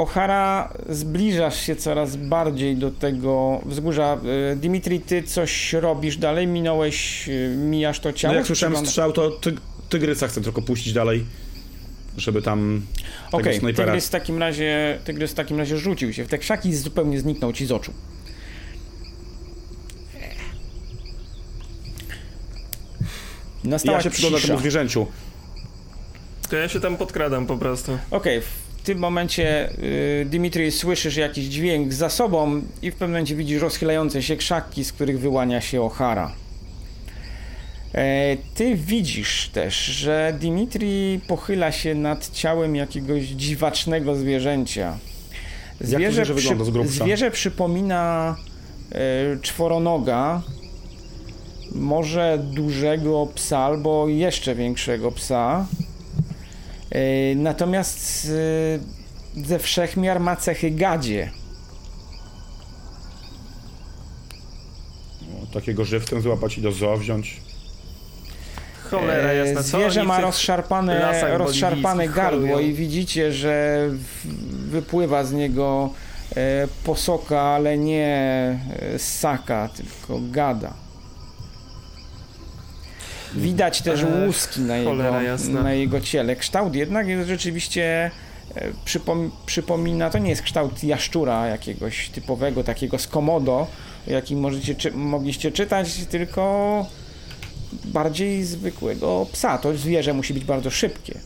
Ochara, zbliżasz się coraz bardziej do tego wzgórza. E, Dimitri, ty coś robisz dalej? Minąłeś, e, mijasz to ciało? No jak słyszałem Przygląda- strzał, to ty, tygrysa chcę tylko puścić dalej, żeby tam Okej, snajpera... tygrys w takim razie, tygrys w takim razie rzucił się w te krzaki i zupełnie zniknął ci z oczu. Nastała Ja się przyglądam temu zwierzęciu. To ja się tam podkradam po prostu. Okej, w tym momencie y, Dimitri słyszysz jakiś dźwięk za sobą i w pewnym momencie widzisz rozchylające się krzaki, z których wyłania się O'Hara. E, ty widzisz też, że Dimitri pochyla się nad ciałem jakiegoś dziwacznego zwierzęcia. zwierzę wygląda z zwierzę przypomina e, czworonoga, może dużego psa albo jeszcze większego psa. E, Natomiast e, ze wszechmiar ma cechy gadzie. No, Takiego żywcem złapać i do zoo wziąć. Cholera E, jasna, co Zwierzę ma rozszarpane, rozszarpane gardło i widzicie, że wypływa z niego posoka, ale nie ssaka, tylko gada. Widać też łuski na jego, na jego ciele. Kształt jednak jest rzeczywiście e, przypom przypomina, to nie jest kształt jaszczura jakiegoś typowego, takiego z komodo, o jakim możecie, czy mogliście czytać, tylko bardziej zwykłego psa. To zwierzę musi być bardzo szybkie.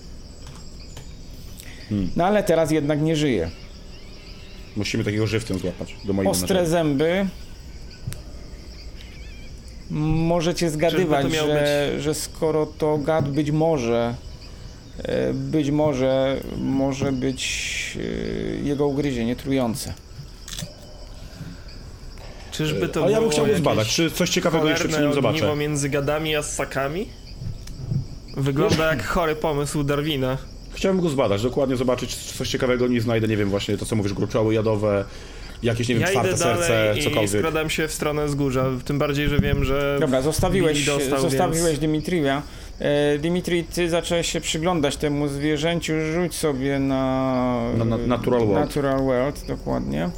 Hmm. No ale teraz jednak nie żyje. Musimy takiego żywcem złapać do mojego Ostre narzędzia. zęby. Możecie zgadywać, że, że skoro to gad być może, e, być może, może być e, jego ugryzienie trujące. Czyżby to Ale ja bym chciał zbadać, czy coś ciekawego jeszcze przy nim ogniwo zobaczę. między gadami a ssakami? Wygląda jak chory pomysł Darwina. Chciałbym go zbadać, dokładnie zobaczyć, czy coś ciekawego nie znajdę, nie wiem, właśnie to co mówisz, gruczoły jadowe, jakieś, nie wiem, Ja twarde idę serce, cokolwiek. skradam się w stronę wzgórza, tym bardziej, że wiem, że... Dobra, zostawiłeś, dostał, zostawiłeś więc- Dimitrija. E, Dimitri, ty zacząłeś się przyglądać temu zwierzęciu, rzuć sobie na... Na- na- Natural World. Natural World, dokładnie.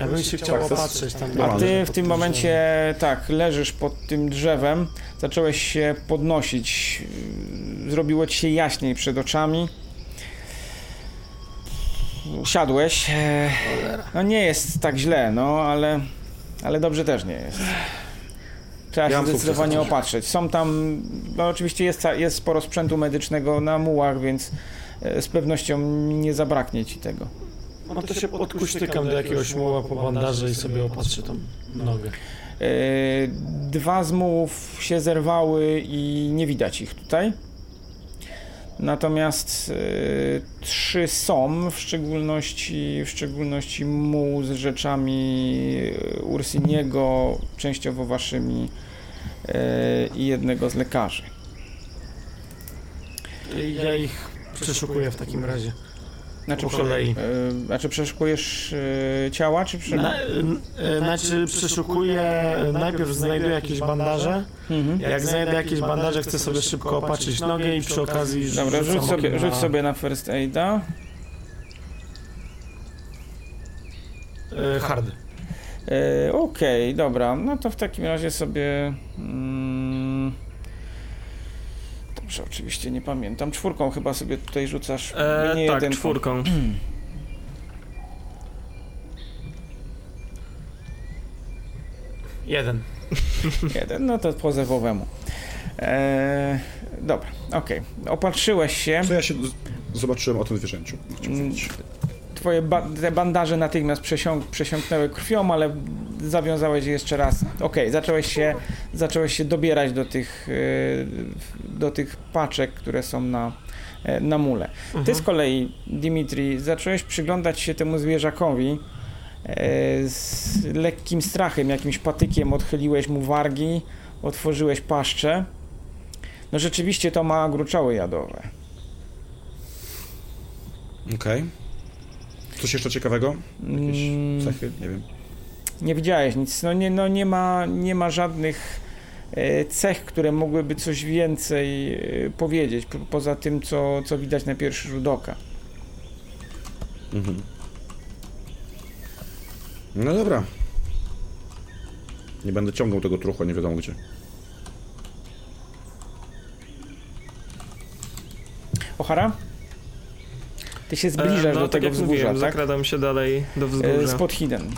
Ja bym się chciał Tak, opatrzyć tam. A ty w tym momencie, tak, leżysz pod tym drzewem, zacząłeś się podnosić, zrobiło ci się jaśniej przed oczami. Usiadłeś. e, No nie jest tak źle, no ale, ale dobrze też nie jest. Trzeba Ja się zdecydowanie opatrzyć. Są tam, no oczywiście jest, ca- jest sporo sprzętu medycznego na mułach, więc e, z pewnością nie zabraknie ci tego. No to się podkuśtykam do jakiegoś muła po bandaży i sobie opatrzę tą nogę. E, Dwa z mułów się zerwały i nie widać ich tutaj. Natomiast e, trzy są, w szczególności, w szczególności muł z rzeczami e, Ursiniego, częściowo waszymi e, i jednego z lekarzy. Ja ich przeszukuję w takim razie. Znaczy, Po kolei. e, znaczy przeszukujesz e, ciała, czy prze... Na, e, znaczy przeszukuję, najpierw znajduję jakieś bandaże. Mhm. Jak znajdę jakieś bandaże, chcę sobie szybko opatrzyć nogę i przy okazji Dobra, rzuć sobie, okiem rzuć na- sobie na first aida. Hard. Okej, dobra, no to w takim razie sobie. Mm, dobrze, oczywiście nie pamiętam. Czwórką chyba sobie tutaj rzucasz. E, nie tak, jedynką. czwórką. Jeden. Jeden, no to po zewowemu. E, dobra, okej. Opatrzyłeś się. Co ja się z- zobaczyłem o tym zwierzęciu? Chciałem powiedzieć. Twoje ba- te bandaże natychmiast przesiąk- przesiąknęły krwią, ale zawiązałeś je jeszcze raz. Okej, zacząłeś się, zacząłeś się dobierać do tych, e, do tych paczek, które są na, e, na mule. Ty Mhm. z kolei, Dimitri, zacząłeś przyglądać się temu zwierzakowi e, z lekkim strachem, jakimś patykiem odchyliłeś mu wargi, otworzyłeś paszczę. No rzeczywiście to ma gruczoły jadowe. Okej. Coś jeszcze ciekawego? Jakieś Mm, cechy? Nie wiem. Nie widziałeś nic. No nie, no nie ma, nie ma żadnych e, cech, które mogłyby coś więcej e, powiedzieć, po, poza tym, co, co widać na pierwszy rzut oka. Mhm. No dobra. Nie będę ciągnął tego trucha, nie wiadomo gdzie. Ochara? Ty się zbliżasz E, no, do tak tego jak wzgórza, mówiłem, tak? zakradam się dalej do E, wzgórza. Spod Hidden.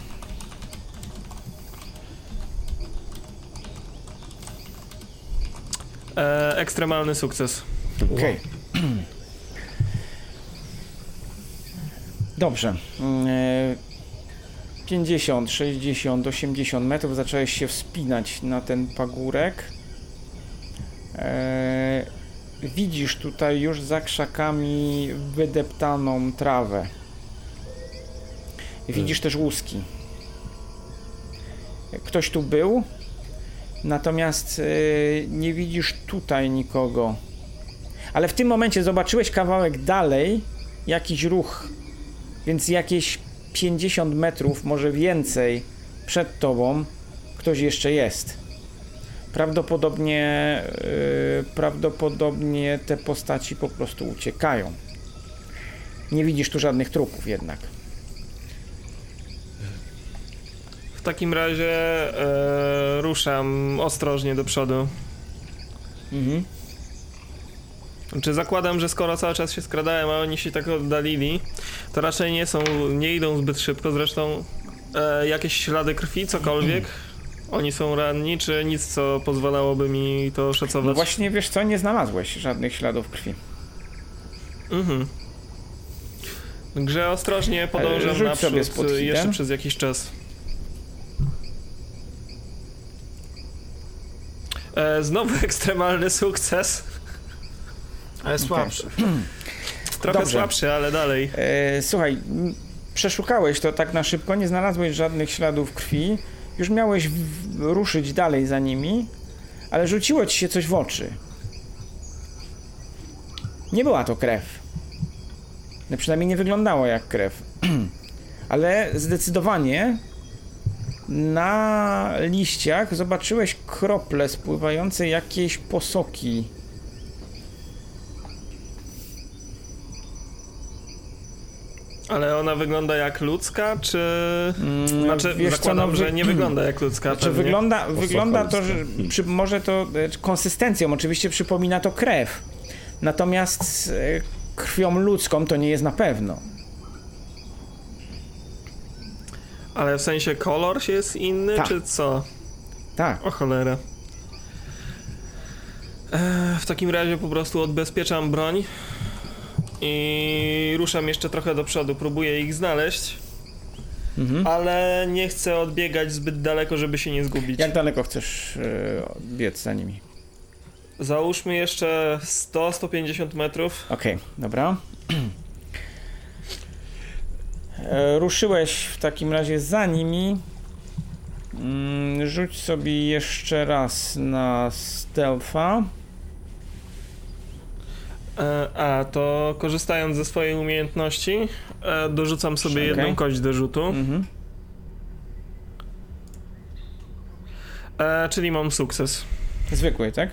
E, ekstremalny sukces. Okej. Dobrze. Mm, e, 50, 60, 80 metrów zacząłeś się wspinać na ten pagórek. E, widzisz tutaj już za krzakami wydeptaną trawę. Widzisz też łuski. Ktoś tu był, natomiast e, nie widzisz tutaj nikogo. Ale w tym momencie zobaczyłeś kawałek dalej jakiś ruch, więc jakieś 50 metrów, może więcej przed tobą ktoś jeszcze jest. Prawdopodobnie, yy, prawdopodobnie te postaci po prostu uciekają. Nie widzisz tu żadnych trupów jednak. W takim razie e, ruszam ostrożnie do przodu. Mhm. Czy zakładam, że skoro cały czas się skradałem, a oni się tak oddalili, to raczej nie są, nie idą zbyt szybko. Zresztą e, jakieś ślady krwi, cokolwiek. Oni są ranni, czy nic, co pozwalałoby mi to No szacować? właśnie wiesz co, nie znalazłeś żadnych śladów krwi. Mhm. Grze ostrożnie podążam E, rzuć naprzód sobie spod jeszcze przez jakiś czas. E, znowu ekstremalny sukces. Ale słabszy. Trochę Dobrze. słabszy, ale dalej. E, słuchaj, przeszukałeś to tak na szybko, nie znalazłeś żadnych śladów krwi. Już miałeś ruszyć dalej za nimi, ale rzuciło ci się coś w oczy. Nie była to krew. No przynajmniej nie wyglądało jak krew. ale zdecydowanie na liściach zobaczyłeś krople spływające jakieś posoki. Ale ona wygląda jak ludzka, czy... Mm, Znaczy, wiesz co, zakładam, no, że nie wygląda jak ludzka Znaczy pewnie. wygląda, wygląda to, że przy, może to e, konsystencją oczywiście przypomina to krew. Natomiast e, krwią ludzką to nie jest na pewno. Ale w sensie kolor się jest inny, Tak. czy co? Tak. O cholera. E, w takim razie po prostu odbezpieczam broń i ruszam jeszcze trochę do przodu. Próbuję ich znaleźć, Mhm. ale nie chcę odbiegać zbyt daleko, żeby się nie zgubić. Jak daleko chcesz e, biec za nimi? Załóżmy jeszcze 100-150 metrów. Okej, dobra. E, Ruszyłeś w takim razie za nimi. Mm, Rzuć sobie jeszcze raz na stealtha. E, a, to korzystając ze swojej umiejętności, e, dorzucam sobie Okej. jedną kość do rzutu. Mhm. E, czyli mam sukces. Zwykły, tak?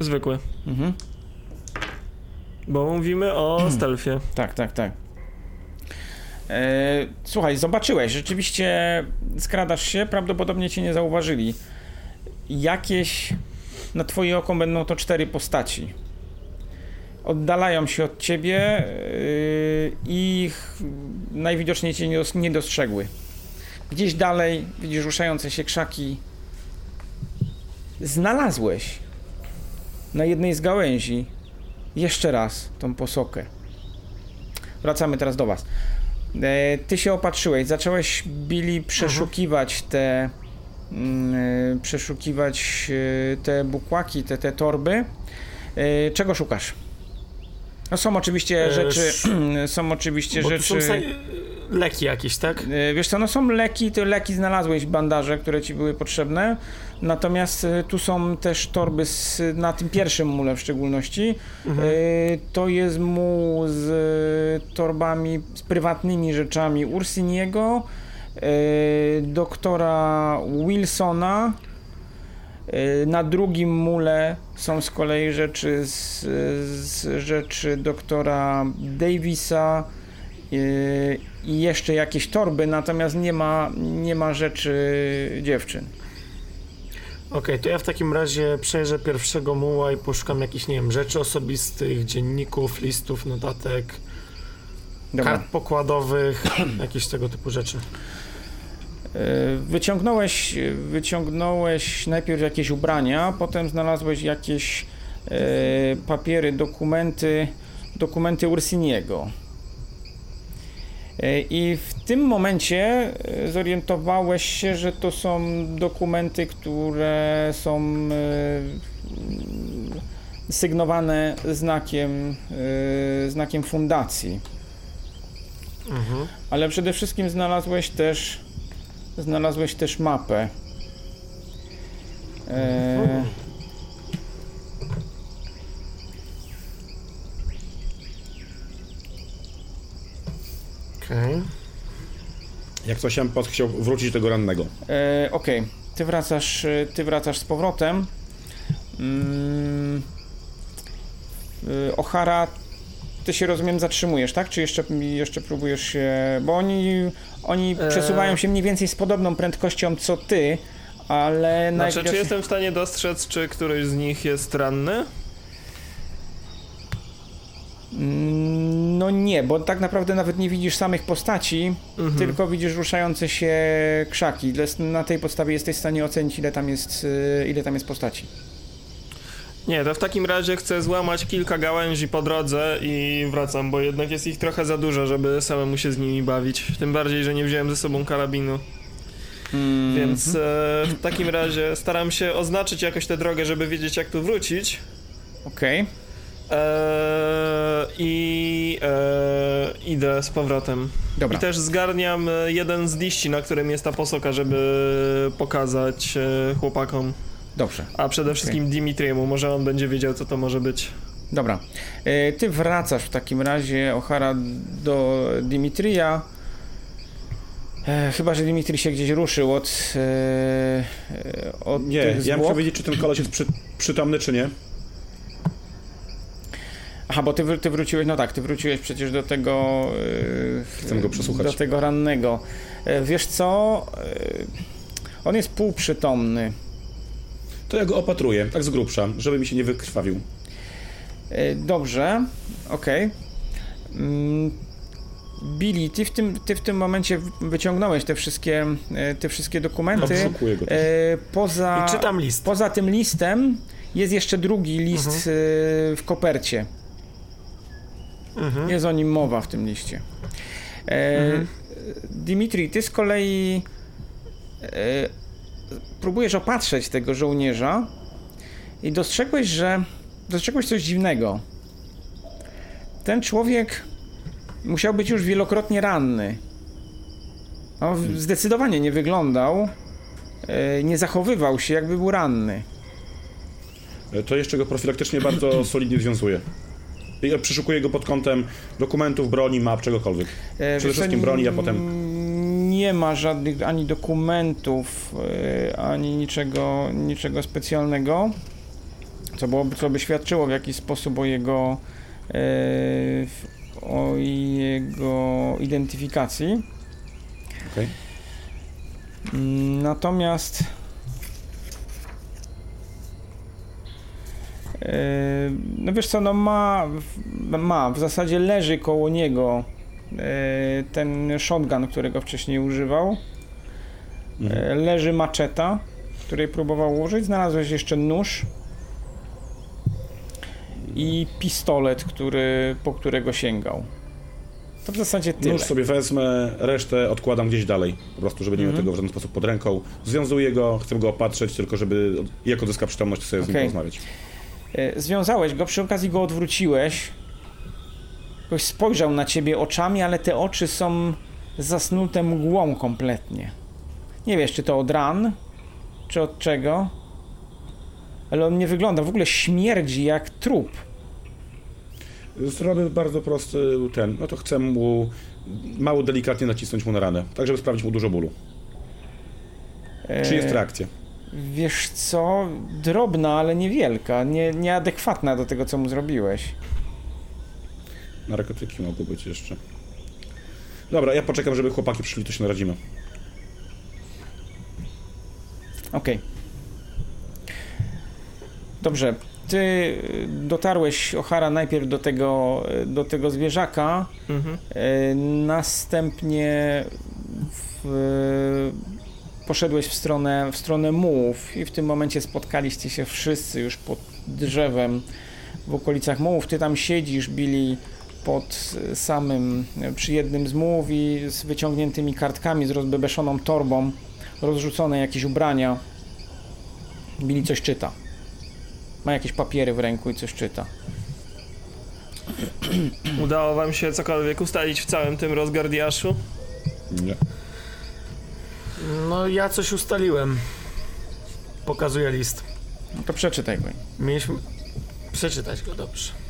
Zwykły. Mhm. Bo mówimy o stealthie. Tak, tak, tak. E, słuchaj, zobaczyłeś, rzeczywiście skradasz się, prawdopodobnie cię nie zauważyli. Jakieś na twoje oko będą to cztery postaci. Oddalają się od ciebie yy, i ich najwidoczniej cię nie, dos- nie dostrzegły. Gdzieś dalej widzisz ruszające się krzaki. Znalazłeś na jednej z gałęzi jeszcze raz tą posokę. Wracamy teraz do was. E, ty się opatrzyłeś, zacząłeś Billy przeszukiwać te mm, e, przeszukiwać e, te bukłaki, te, te torby. Czego szukasz? No są oczywiście E, rzeczy, są oczywiście Bo rzeczy... są sa- leki jakieś, tak? E, Wiesz co, no są leki, te leki znalazłeś, bandaże, które ci były potrzebne, natomiast e, tu są też torby z, na tym pierwszym mule w szczególności. Mhm. E, To jest muł z e, torbami, z prywatnymi rzeczami Ursiniego, e, doktora Wilsona, Na drugim mule są z kolei rzeczy z, z rzeczy doktora Davisa y, i jeszcze jakieś torby, natomiast nie ma, nie ma rzeczy dziewczyn. Okej, to ja w takim razie przejrzę pierwszego muła i poszukam jakichś, nie wiem, rzeczy osobistych, dzienników, listów, notatek, Dobra. kart pokładowych, jakieś tego typu rzeczy. Y, Wyciągnąłeś, wyciągnąłeś najpierw jakieś ubrania, potem znalazłeś jakieś y, papiery, dokumenty, dokumenty Ursiniego. Y, I w tym momencie zorientowałeś się, że to są dokumenty, które są sygnowane znakiem, znakiem fundacji. Mhm. Ale przede wszystkim znalazłeś też znalazłeś też mapę. E, Okej. Jak coś, ja bym chciał wrócić do tego rannego. e, Okej, ty wracasz, e, ty wracasz z powrotem. Mm, e, O'Hara, ty się rozumiem zatrzymujesz, tak? Czy jeszcze, jeszcze próbujesz się... Bo oni, oni E. przesuwają się mniej więcej z podobną prędkością co ty, ale Znaczy, najpierw... czy jestem w stanie dostrzec, czy któryś z nich jest ranny? Mm, No nie, bo tak naprawdę nawet nie widzisz samych postaci, Mhm. tylko widzisz ruszające się krzaki. Na tej podstawie jesteś w stanie ocenić, ile tam jest, y, ile tam jest postaci. Nie, to w takim razie chcę złamać kilka gałęzi po drodze i wracam, bo jednak jest ich trochę za dużo, żeby samemu się z nimi bawić. Tym bardziej, że nie wziąłem ze sobą karabinu. Mm, Więc e, w takim razie staram się oznaczyć jakoś tę drogę, żeby wiedzieć jak tu wrócić. Okej, E, I e, idę z powrotem. dobra. I też zgarniam e, jeden z liści, na którym jest ta posoka, żeby pokazać e, chłopakom. Dobrze, A przede wszystkim Dimitriemu, może on będzie wiedział, co to może być. dobra. Y, Ty wracasz w takim razie, O'Hara, do Dimitrija. E, chyba, że Dimitri się gdzieś ruszył od, e, e, od Nie, tych ja muszę wiedzieć, czy ten koleś jest przy, przytomny, czy nie. Aha, bo ty, ty wróciłeś, no tak, ty wróciłeś przecież do tego... e, Chcę go przesłuchać. Do tego rannego. E, Wiesz co? E, On jest półprzytomny. To ja go opatruję, tak z grubsza, żeby mi się nie wykrwawił. E, Dobrze, okej. Mm, Billy, ty w, tym, ty w tym momencie wyciągnąłeś te wszystkie, e, te wszystkie dokumenty. Obszukuję go. E, Poza, I czytam list. poza tym listem jest jeszcze drugi list Mhm. w kopercie. Mhm. Jest o nim mowa w tym liście. E, Mhm. Dimitri, ty z kolei próbujesz opatrzeć tego żołnierza i dostrzegłeś, że dostrzegłeś coś dziwnego. Ten człowiek musiał być już wielokrotnie ranny. On zdecydowanie nie wyglądał, e, nie zachowywał się, jakby był ranny. E, To jeszcze go profilaktycznie bardzo solidnie związuję. I ja przeszukuję go pod kątem dokumentów, broni, map, czegokolwiek. E, Przede wszystkim broni, a potem- Nie ma żadnych ani dokumentów, e, ani niczego, niczego specjalnego, co, było, co by świadczyło w jakiś sposób o jego, e, o jego identyfikacji. Mm, Natomiast e, no wiesz co, no ma, ma, w zasadzie leży koło niego ten shotgun, którego wcześniej używał. Mhm. E, Leży maczeta, której próbował użyć. Znalazłeś jeszcze nóż i pistolet, który, po którego sięgał. To w zasadzie tyle. Nóż sobie wezmę, resztę odkładam gdzieś dalej. Po prostu, żeby nie miał Mhm. tego w żaden sposób pod ręką. Związuję go, chcę go opatrzyć, tylko żeby jak odzyska przytomność, sobie z nim porozmawiać. E, Związałeś go, przy okazji go odwróciłeś. Ktoś spojrzał na ciebie oczami, ale te oczy są zasnute mgłą kompletnie. Nie wiesz, czy to od ran, czy od czego. Ale on nie wygląda, w ogóle śmierdzi jak trup. Zrobię bardzo prosty ten, no to chcę mu mało delikatnie nacisnąć mu na ranę, tak żeby sprawić mu dużo bólu. E, Czy jest reakcja? Wiesz co? Drobna, ale niewielka. Nie, nieadekwatna do tego, co mu zrobiłeś. Narkotyki mogą być jeszcze. Dobra, ja poczekam, żeby chłopaki przyszli, to się naradzimy. Okej. Dobrze. Ty dotarłeś, Ochara, najpierw do tego, do tego zwierzaka, Mhm. y, następnie w, poszedłeś w stronę, w stronę mułów i w tym momencie spotkaliście się wszyscy już pod drzewem w okolicach mułów. Ty tam siedzisz, Billy, pod samym, przy jednym z mułów i z wyciągniętymi kartkami, z rozbebeszoną torbą, rozrzucone jakieś ubrania. Billy coś czyta. Ma jakieś papiery w ręku i coś czyta. Udało wam się cokolwiek ustalić w całym tym rozgardiaszu? Nie. No ja coś ustaliłem. Pokazuję list. No to przeczytaj go. Mieliśmy przeczytać go dobrze.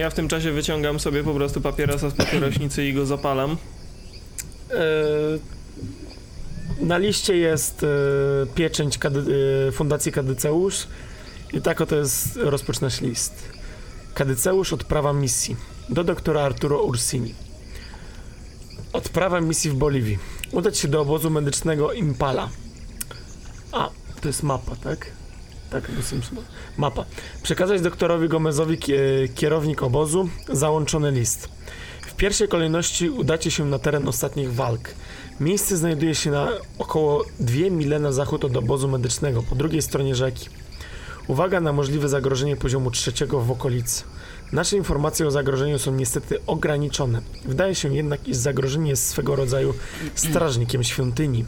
Ja w tym czasie wyciągam sobie po prostu papierosa z papierośnicy i go zapalam. E, na liście jest e, pieczęć e, Fundacji Kadyceusz i tak oto jest, rozpoczynasz list. Kadyceusz odprawa misji do doktora Arturo Ursini. Odprawa misji w Boliwii. Udać się do obozu medycznego Impala. A, to jest mapa, tak? Tak, mapa. Przekazać doktorowi Gomezowi kie- kierownik obozu załączony list. W pierwszej kolejności udacie się na teren ostatnich walk. Miejsce znajduje się na około 2 mile na zachód od obozu medycznego, po drugiej stronie rzeki. Uwaga na możliwe zagrożenie poziomu trzeciego w okolicy. Nasze informacje o zagrożeniu są niestety ograniczone. Wydaje się jednak, iż zagrożenie jest swego rodzaju strażnikiem świątyni.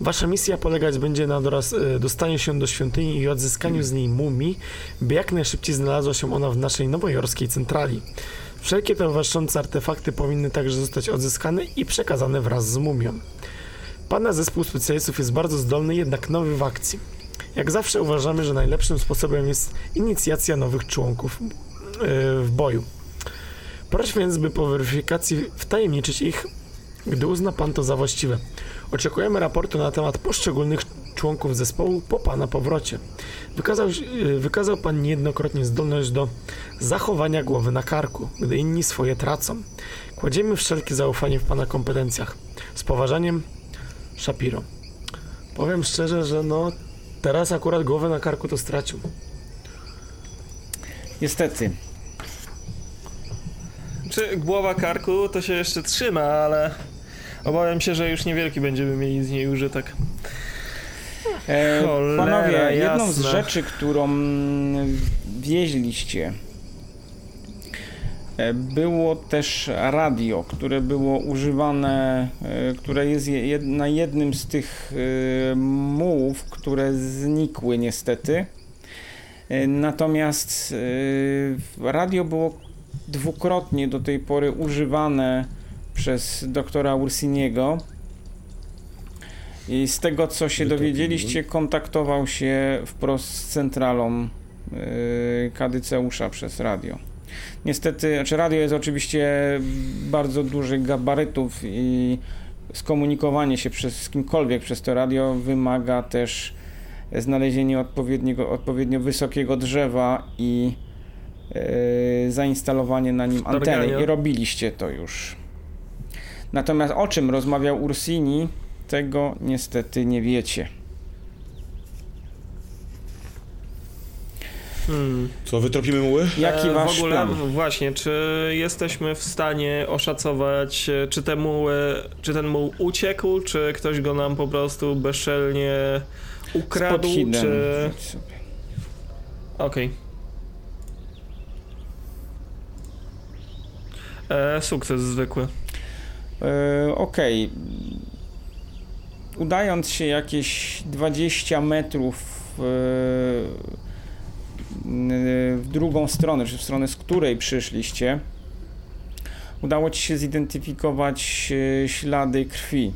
Wasza misja polegać będzie na doraz, e, dostaniu się do świątyni i odzyskaniu z niej mumii, by jak najszybciej znalazła się ona w naszej nowojorskiej centrali. Wszelkie towarzyszące artefakty powinny także zostać odzyskane i przekazane wraz z mumią. Pana zespół specjalistów jest bardzo zdolny, jednak nowy w akcji. Jak zawsze uważamy, że najlepszym sposobem jest inicjacja nowych członków yy, w boju. Proszę więc, by po weryfikacji wtajemniczyć ich, gdy uzna Pan to za właściwe. Oczekujemy raportu na temat poszczególnych członków zespołu po Pana powrocie. Wykazał, yy, wykazał Pan niejednokrotnie zdolność do zachowania głowy na karku, gdy inni swoje tracą. Kładziemy wszelkie zaufanie w Pana kompetencjach. Z poważaniem, Shapiro. Powiem szczerze, że no teraz akurat głowę na karku to stracił. Niestety. Czy głowa karku to się jeszcze trzyma, ale obawiam się, że już niewielki będziemy mieli z niej użytek. E, Cholera, panowie, jedną z jasne. rzeczy, którą wieźliście, e, było też radio, które było używane, e, które jest je- jed, na jednym z tych e, mułów, które znikły niestety. Natomiast radio było dwukrotnie do tej pory używane przez doktora Ursiniego. I z tego, co się dowiedzieliście, kontaktował się wprost z centralą yy, Kadyceusza przez radio. Niestety, znaczy radio jest oczywiście bardzo dużych gabarytów i skomunikowanie się przez, z kimkolwiek przez to radio wymaga też znalezienia odpowiedniego, odpowiednio wysokiego drzewa i yy, zainstalowanie na nim anteny. I robiliście to już. Natomiast o czym rozmawiał Ursini, tego niestety nie wiecie. Hmm. Co, wytropimy muły? Jaki E, wasz w ogóle, plan? Właśnie, czy jesteśmy w stanie oszacować, czy, ten muł, e, czy ten muł uciekł, czy ktoś go nam po prostu bezczelnie ukradł, czy... Okej. E, Sukces zwykły. E, Okej. Udając się jakieś 20 metrów e, w drugą stronę, czy w stronę, z której przyszliście, udało ci się zidentyfikować e, ślady krwi.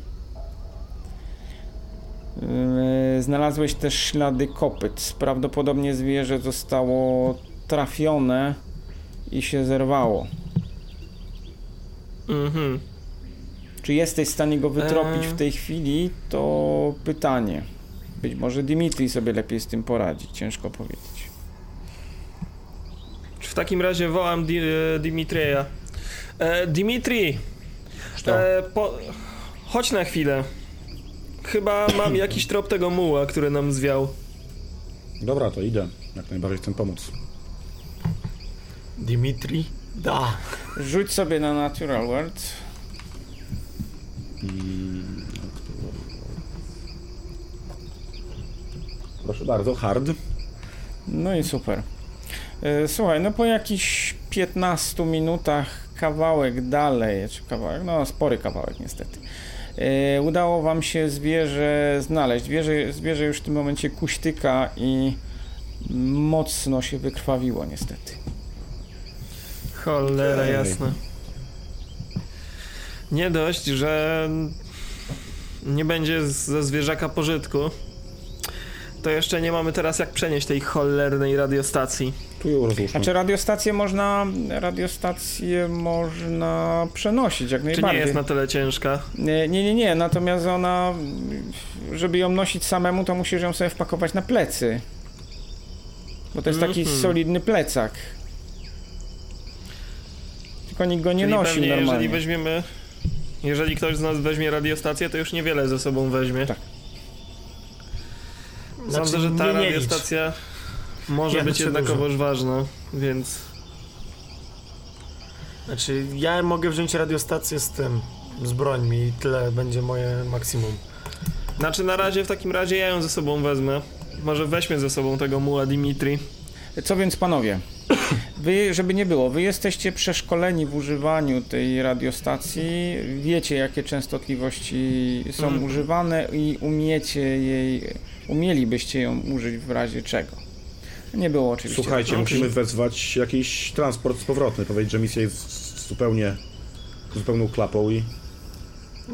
Znalazłeś też ślady kopyt. Prawdopodobnie zwierzę zostało trafione i się zerwało. Mhm. Czy jesteś w stanie go wytropić w tej chwili? To pytanie. Być może Dimitri sobie lepiej z tym poradzi, ciężko powiedzieć. W takim razie wołam Di e, Dimitrija. E, Dimitri, Co? e, po... chodź na chwilę. Chyba mam jakiś trop tego muła, który nam zwiał. Dobra, to idę. Jak najbardziej chcę pomóc. Dimitri? Da. Rzuć sobie na Natural World. Proszę bardzo, hard. No i super. E, Słuchaj, no po jakichś 15 minutach kawałek dalej, czy kawałek, no spory kawałek niestety. e, Udało wam się zwierzę znaleźć. Zwierzę, zwierzę już w tym momencie kuśtyka i mocno się wykrwawiło niestety. Cholera Ej. jasna. Nie dość, że nie będzie z- ze zwierzaka pożytku, to jeszcze nie mamy teraz jak przenieść tej cholernej radiostacji. Tu ją rozłóżmy. Znaczy radiostację można, radiostację można przenosić jak Czy nie najbardziej. jest na tyle ciężka? Nie, nie, nie, nie, natomiast ona, żeby ją nosić samemu, to musisz ją sobie wpakować na plecy. Bo to jest taki Mhm. solidny plecak. Tylko nikt go nie Czyli nosi pewnie, normalnie. jeżeli weźmiemy... Jeżeli ktoś z nas weźmie radiostację, to już niewiele ze sobą weźmie. Tak. Sądzę, Znaczy, że ta nie, nie radiostacja może Ja być jednakowoż ważna, więc... Znaczy, ja mogę wziąć radiostację z tym, z brońmi i tyle będzie moje maksimum. Znaczy na razie w takim razie ja ją ze sobą wezmę. Może weźmie ze sobą tego muła Dimitri. Co więc panowie? Wy, żeby nie było, wy jesteście przeszkoleni w używaniu tej radiostacji, wiecie jakie częstotliwości są Mhm. używane i umiecie jej, umielibyście ją użyć w razie czego. Nie było oczywiście. Słuchajcie, musimy wezwać jakiś transport z powrotny. Powiedzieć, że misja jest zupełnie zupełną klapą i...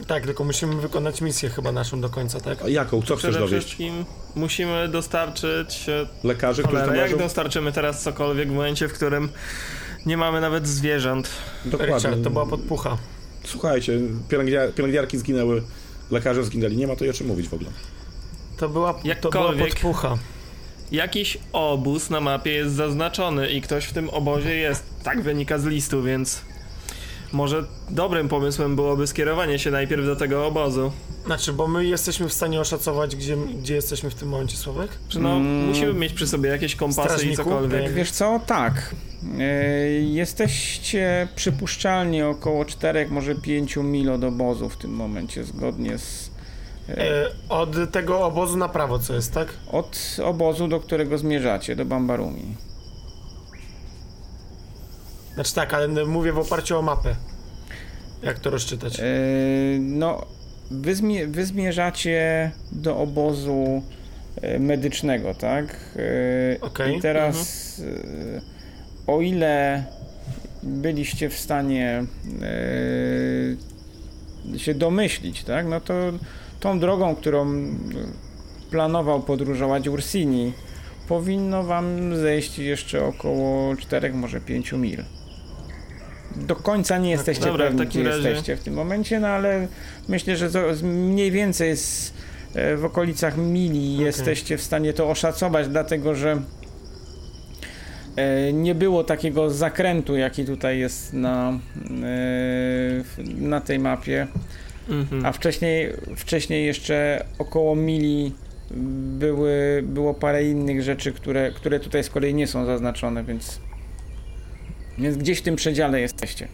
Tak, tylko musimy wykonać misję chyba naszą do końca, tak? A jaką? Co chcesz Przede dowieść? wszystkim musimy dostarczyć... e, Lekarzy, którzy to jak dostarczymy teraz cokolwiek w momencie, w którym nie mamy nawet zwierząt? Dokładnie. Richard, to była podpucha. Słuchajcie, pielęgnia- pielęgniarki zginęły, lekarze zginęli. Nie ma to o czym mówić w ogóle. To była, to była podpucha. Jakiś obóz na mapie jest zaznaczony i ktoś w tym obozie jest. Tak wynika z listu, więc może dobrym pomysłem byłoby skierowanie się najpierw do tego obozu. Znaczy, bo my jesteśmy w stanie oszacować, gdzie, gdzie jesteśmy w tym momencie, Sławek? Czy no, Mm. musimy mieć przy sobie jakieś kompasy i Strażniku? cokolwiek. Tak. Wiesz co, tak. E, Jesteście przypuszczalnie około 4, może 5 mil od obozu w tym momencie, zgodnie z. e, E, od tego obozu na prawo, co jest, tak? Od obozu, do którego zmierzacie, do Bambarumi. Znaczy tak, ale mówię w oparciu o mapę. Jak to rozczytać? E, No, wy, zmie- wy zmierzacie do obozu e, medycznego, tak? E, Okej, I teraz, e, o ile byliście w stanie e, się domyślić, tak? No to tą drogą, którą planował podróżować Ursini, powinno wam zejść jeszcze około 4, może 5 mil. Do końca nie jesteście Dobra, w pewni, takim gdzie razie- jesteście w tym momencie, no ale myślę, że z- mniej więcej e, w okolicach mili Okej. jesteście w stanie to oszacować, dlatego że e, nie było takiego zakrętu, jaki tutaj jest na, e, na tej mapie. Mhm. A wcześniej, wcześniej jeszcze około mili były, było parę innych rzeczy, które, które tutaj z kolei nie są zaznaczone, więc, więc gdzieś w tym przedziale jesteście.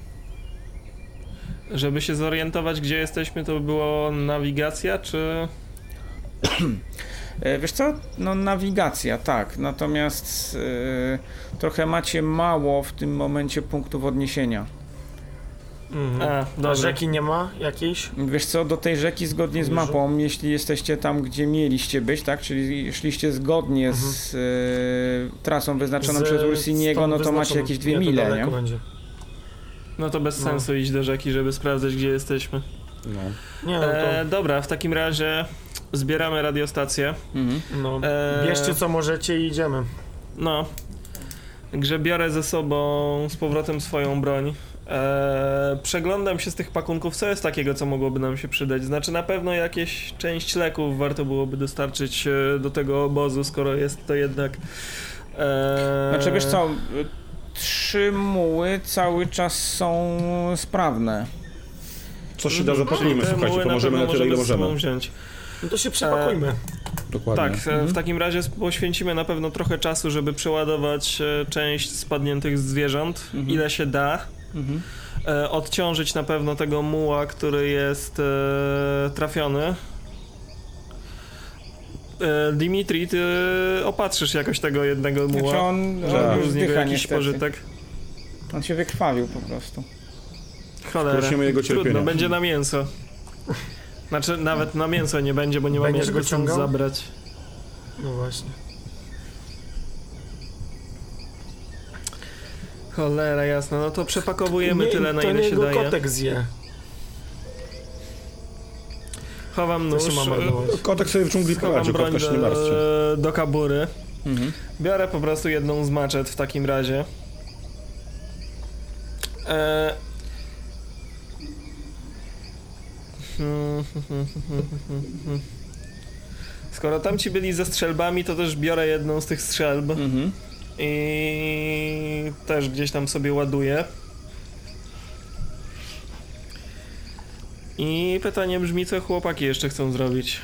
Żeby się zorientować, gdzie jesteśmy, to było nawigacja, czy... E, Wiesz co? No nawigacja, tak. Natomiast e, trochę macie mało w tym momencie punktów odniesienia. Mhm. A, A rzeki nie ma jakiejś? Wiesz co, do tej rzeki zgodnie z mapą, jeśli jesteście tam, gdzie mieliście być, tak? Czyli szliście zgodnie z e, trasą wyznaczoną Z- przez Ursiniego, no to macie jakieś dwie Nie, to mile, nie? będzie. No to bez No. sensu iść do rzeki, żeby sprawdzać, gdzie jesteśmy. No. Nie, no to... E, dobra, w takim razie zbieramy radiostację. Mhm. No, e, bierzcie co możecie i idziemy. No. Grze biorę ze sobą z powrotem swoją broń. Eee, przeglądam się z tych pakunków, co jest takiego, co mogłoby nam się przydać. Znaczy na pewno jakieś część leków warto byłoby dostarczyć e, do tego obozu, skoro jest to jednak... Eee... Znaczy wiesz co, trzy muły cały czas są sprawne. Co się da zapakujmy, Te słuchajcie, na pomożemy na pewno tyle, ile możemy wziąć. No to się przepakujmy. Dokładnie. Tak, e, w takim razie poświęcimy na pewno trochę czasu, żeby przeładować e, część spadniętych zwierząt, ile się da. Mhm. E, odciążyć na pewno tego muła, który jest e, trafiony. E, Dimitri, ty opatrzysz jakoś tego jednego Znaczy muła, on, żeby on był już z niego jakiś niestety. pożytek. On się wykrwawił po prostu. Cholera, Prosimy jego trudno, cierpienia. będzie na mięso. Znaczy nawet na mięso nie będzie, bo nie mamy Będziesz jak go ciągał? zabrać. No właśnie. Cholera, jasno, no to przepakowujemy Nie, tyle, na ile się daje. kotek zje. Chowam nóż, e. Kotek sobie w dżungli poradzi, broń kotka się nie martwcie. do, do kabury. Mhm. Biorę po prostu jedną z maczet w takim razie. E... Skoro tamci byli ze strzelbami, to też biorę jedną z tych strzelb Mhm. I też gdzieś tam sobie ładuję. I pytanie brzmi, co chłopaki jeszcze chcą zrobić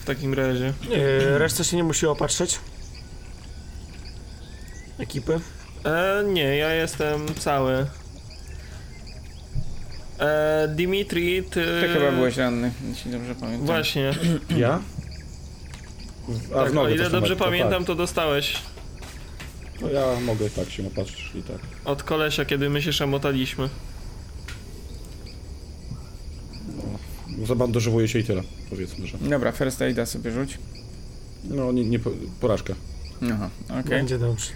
w takim razie. Yy, reszta się nie musi opatrzeć. Ekipy. E, nie, ja jestem cały. E, Dimitri, ty... Ty chyba byłeś ranny, jeśli dobrze pamiętam. Właśnie, Ja? A tak, w nogę o ile dobrze pamiętam, to dostałeś Tak. No ja mogę tak się opatrzyć i tak. od kolesia, kiedy my się szamotaliśmy. Zabandażowuję się i tyle, powiedzmy, że. Dobra, first aida sobie rzuć. No, nie, nie po- porażka. Aha, okej. Będzie dobrze.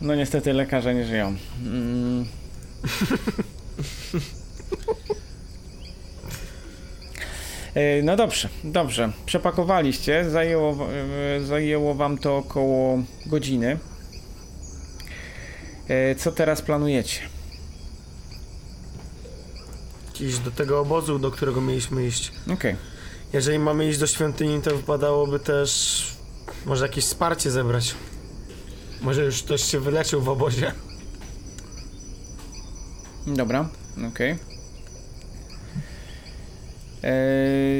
No niestety lekarze nie żyją. Mm. E, No dobrze, dobrze. Przepakowaliście, zajęło, e, zajęło wam to około godziny. E, Co teraz planujecie? Gdzieś do tego obozu, do którego mieliśmy iść. Okej. Jeżeli mamy iść do świątyni, to wypadałoby też może jakieś wsparcie zebrać. Może już ktoś się wyleczył w obozie. Dobra, okej. Eee,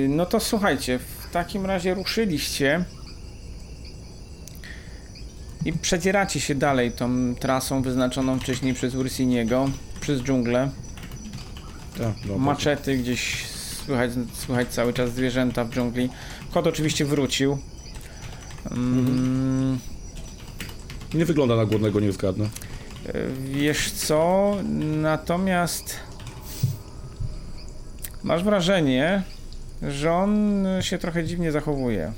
No to słuchajcie, w takim razie ruszyliście i przedzieracie się dalej tą trasą wyznaczoną wcześniej przez Ursiniego, przez dżunglę. Tak, no, Maczety gdzieś słychać, słychać cały czas zwierzęta w dżungli. Kot oczywiście wrócił. Mm, Nie wygląda na głodnego, nie zgadnę. E, Wiesz co? Natomiast masz wrażenie, że on się trochę dziwnie zachowuje.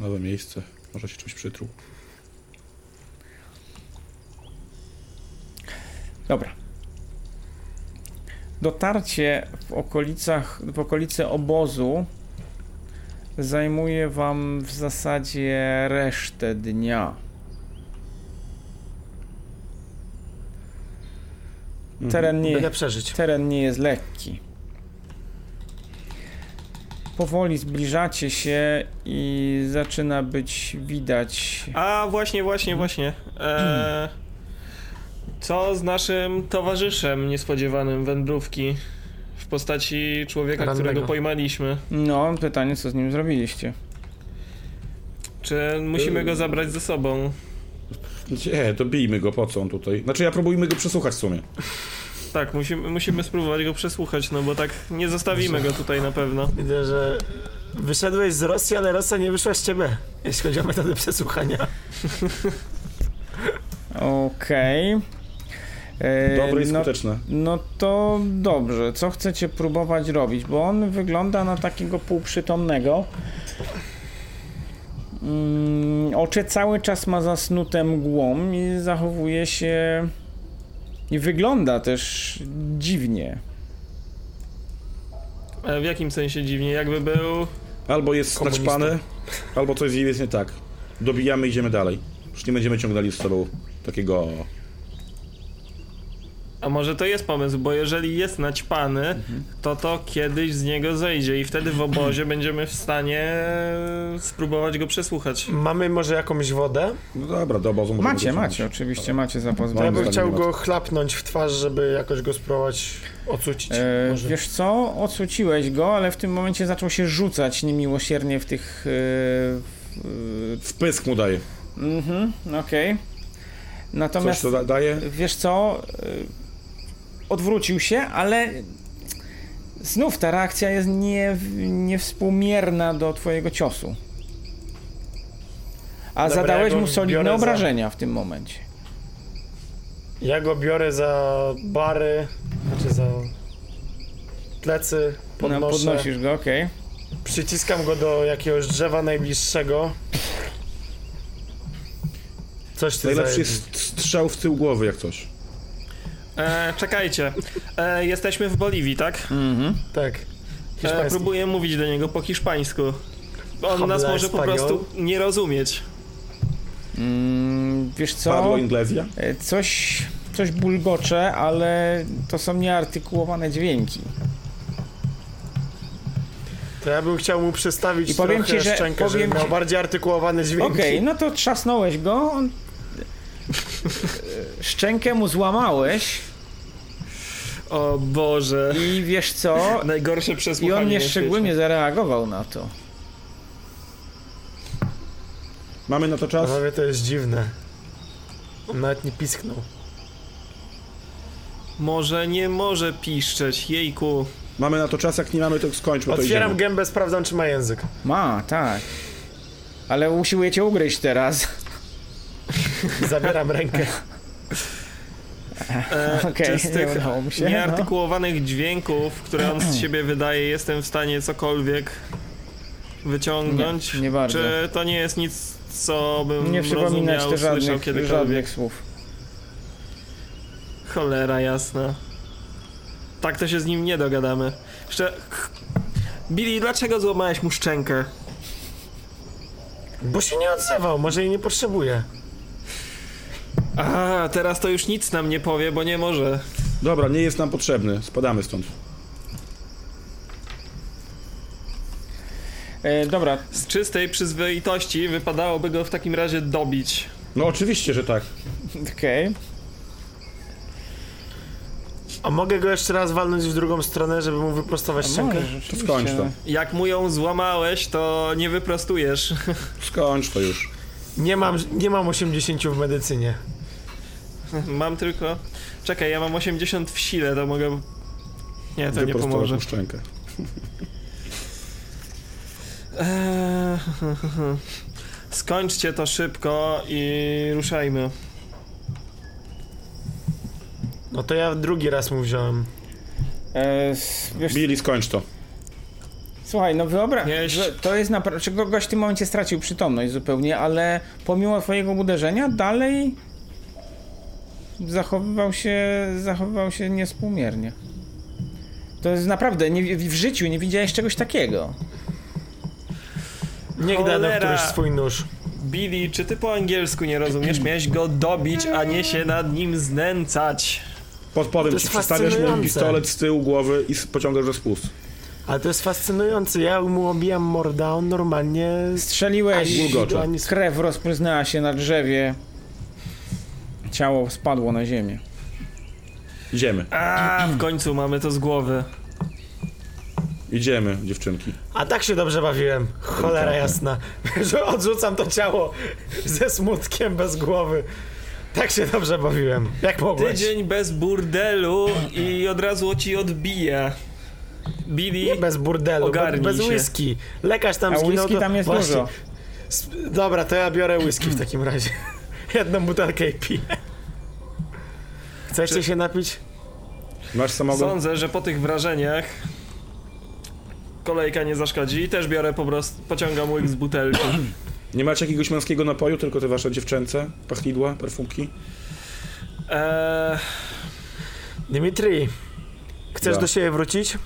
Nowe miejsce. Może się czymś przytruł. Dobra. Dotarcie w okolicach, w okolice obozu zajmuje wam w zasadzie resztę dnia. Teren nie, Byle przeżyć. Teren nie jest lekki. Powoli zbliżacie się i zaczyna być widać. A, właśnie, właśnie, właśnie. E, co z naszym towarzyszem niespodziewanym wędrówki w postaci człowieka, Rannego. którego pojmaliśmy? No, pytanie, co z nim zrobiliście? Czy musimy go zabrać ze sobą? Nie, to bijmy go, po co on tutaj? Znaczy ja próbujmy go przesłuchać w sumie. Tak, musimy, musimy spróbować go przesłuchać, no bo tak nie zostawimy go tutaj na pewno. Widzę, że wyszedłeś z Rosji, ale Rosja nie wyszła z ciebie, jeśli chodzi o metodę przesłuchania. Okej. E, Dobre i no, skuteczne. no to dobrze. Co chcecie próbować robić? Bo on wygląda na takiego półprzytomnego. Mm, oczy cały czas ma zasnute mgłą i zachowuje się. I wygląda też dziwnie. W jakim sensie dziwnie? Jakby był... Albo jest naćpany, albo coś z nim jest nie tak. Dobijamy, idziemy dalej. Już nie będziemy ciągnęli z sobą takiego A może to jest pomysł, bo jeżeli jest naćpany, Mhm. to to kiedyś z niego zejdzie i wtedy w obozie będziemy w stanie spróbować go przesłuchać. Mamy może jakąś wodę? No dobra, do obozu możemy Macie, macie, oczywiście macie zapas To ja bym chciał go chlapnąć w twarz, żeby jakoś go spróbować ocucić. E, może. wiesz co, ocuciłeś go, ale w tym momencie zaczął się rzucać niemiłosiernie w tych... e, Wpysk mu daje. Mhm, okej. Coś Natomiast to da daje? wiesz co, e, odwrócił się, ale znów ta reakcja jest nie, niewspółmierna do twojego ciosu. A Dobra, zadałeś ja mu solidne biorę za- obrażenia w tym momencie. Ja go biorę za bary, znaczy za plecy, No, podnoszę, podnosisz go, okej. przyciskam go do jakiegoś drzewa najbliższego. Coś ty Najlepszy zajebi. jest strzał w tył głowy, jak coś. E, czekajcie, e, jesteśmy w Boliwii, tak? Mhm. Tak. E, próbuję mówić do niego po hiszpańsku. On nas Habla może po español? prostu nie rozumieć. Mm, wiesz co? Padło Inglezja? E, Coś, coś bulgocze, ale to są nieartykułowane dźwięki. To ja bym chciał mu przystawić I powiem trochę ci, że- szczękę, powiem żeby miał ci- bardziej artykułowane dźwięki. Okej, no to trzasnąłeś go. on- Szczękę mu złamałeś O Boże. i wiesz co? Najgorsze I przesłuchanie on nie szczególnie zareagował na to. Mamy na to czas? Panowie, to jest dziwne. On nawet nie pisknął. Może nie może piszczeć, jejku. Mamy na to czas, jak nie mamy, to skończmy, to Otwieram idziemy. gębę, sprawdzam, czy ma język. Ma, tak. Ale usiłuje cię ugryźć teraz. Zabieram rękę. E, Okej, czy z nie tych mu się, no. nieartykułowanych dźwięków, które on z siebie wydaje, jestem w stanie cokolwiek wyciągnąć? Nie, nie bardzo. Czy to nie jest nic, co bym Nie rozumiał, te słyszał żadnych, kiedykolwiek? żadnych słów. Cholera jasna. Tak to się z nim nie dogadamy. Jeszcze... Billy, dlaczego złamałeś mu szczękę? Bo się nie odzywał, może jej nie potrzebuje. A, teraz to już nic nam nie powie, bo nie może. Dobra, nie jest nam potrzebny, spadamy stąd. E, dobra, Z czystej przyzwoitości wypadałoby go w takim razie dobić. No oczywiście, że tak. okej. A mogę go jeszcze raz walnąć w drugą stronę, żeby mu wyprostować szczękę? oczywiście, skończ to. Jak mu ją złamałeś, to nie wyprostujesz. Skończ to już. Nie mam, nie mam 80 w medycynie. Mam tylko... Czekaj, ja mam 80 w sile, to mogę... Nie, to nie pomoże. szczękę. Eee, Skończcie to szybko i ruszajmy. No to ja drugi raz mu wziąłem. E, s- wiesz, Billy, skończ to. słuchaj, no wyobraź, że to jest naprawdę, gość w tym momencie stracił przytomność zupełnie, ale pomimo twojego uderzenia dalej zachowywał się, zachowywał się niespółmiernie. To jest naprawdę, nie, w życiu nie widziałeś czegoś takiego. Niech da na któryś swój nóż. Billy, czy ty po angielsku nie rozumiesz? Miałeś go dobić, a nie się nad nim znęcać. Podpowiem ci, jest przystawiasz mu pistolet z tyłu głowy i pociągasz za spust. Ale to jest fascynujące. Ja mu obijam morda, on normalnie... Strzeliłeś, ani- krew rozpryznęła się na drzewie, ciało spadło na ziemię. Idziemy, A, w końcu mamy to z głowy. idziemy, dziewczynki. A tak się dobrze bawiłem. Cholera jasna. Że odrzucam to ciało ze smutkiem, bez głowy. Tak się dobrze bawiłem. Jak mogłeś? Tydzień bez burdelu i od razu ci odbije. Billy, Nie bez burdelu, Ogarnij bez whisky. Lekarz tam A zginął, whisky to... tam jest Właśnie. dużo. Dobra, to ja biorę whisky w takim razie. Jedną butelkę i piję. Chcecie Czy- się napić? Masz samogon? sądzę, że po tych wrażeniach kolejka nie zaszkodzi i też biorę po prostu, pociągam łyk z butelki. Nie macie jakiegoś męskiego napoju, tylko te wasze dziewczęce? Pachnidła, perfumki? Eee, Dimitri, chcesz Ja. do siebie wrócić?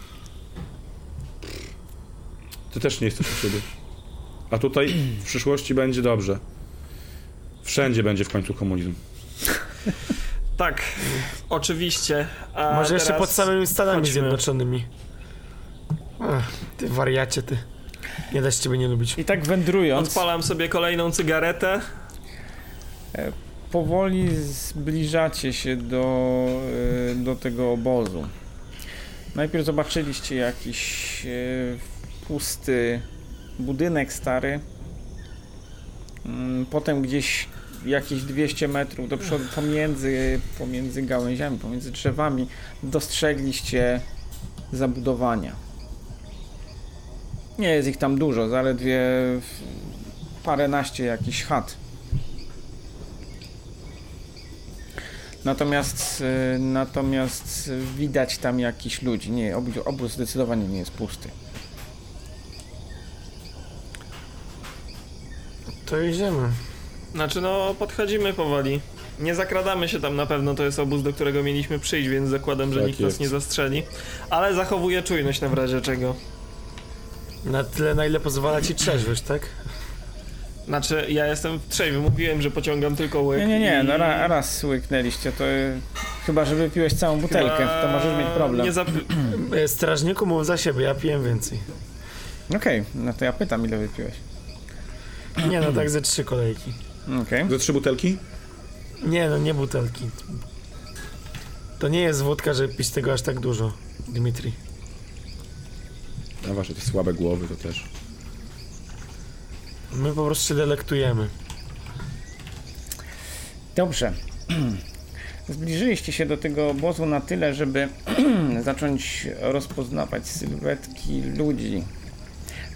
Ty też nie jesteś u siebie. A tutaj w przyszłości będzie dobrze. Wszędzie będzie w końcu komunizm. Tak, oczywiście. A Może jeszcze pod samymi Stanami chodźmy. Zjednoczonymi. Ach, ty wariacie, ty. Nie da się ciebie nie lubić. I tak wędrując, Odpalam sobie kolejną cygaretę. powoli zbliżacie się do, y, do tego obozu. Najpierw zobaczyliście jakiś y, pusty budynek stary. Mm, Potem gdzieś jakieś 200 metrów do przodu, pomiędzy, pomiędzy gałęziami, pomiędzy drzewami, dostrzegliście zabudowania. Nie jest ich tam dużo, zaledwie paręnaście jakichś chat. Natomiast, y, natomiast widać tam jakichś ludzi. Nie, obóz zdecydowanie nie jest pusty. To idziemy. Znaczy, no, podchodzimy powoli. Nie zakradamy się tam na pewno, to jest obóz, do którego mieliśmy przyjść, więc zakładam, że Tak nikt jest. nas nie zastrzeli. Ale zachowuję czujność na w razie czego. Na tyle, na ile pozwala ci trzeźwość, tak? Znaczy, ja jestem trzeźwy, mówiłem, że pociągam tylko łyk. Nie, nie, nie, i- no ra, raz łyknęliście, to y, chyba, że wypiłeś całą butelkę, Chyba to możesz mieć problem. Nie zap... E, Strażniku mów za siebie, ja piję więcej. Okej, no to ja pytam, ile wypiłeś. Nie no, tak ze trzy kolejki. Okej. Ze trzy butelki? Nie no, nie butelki. To nie jest wódka, żeby pić tego aż tak dużo, Dimitri. A wasze te słabe głowy to też. My po prostu się delektujemy. Dobrze. Zbliżyliście się do tego obozu na tyle, żeby zacząć rozpoznawać sylwetki ludzi.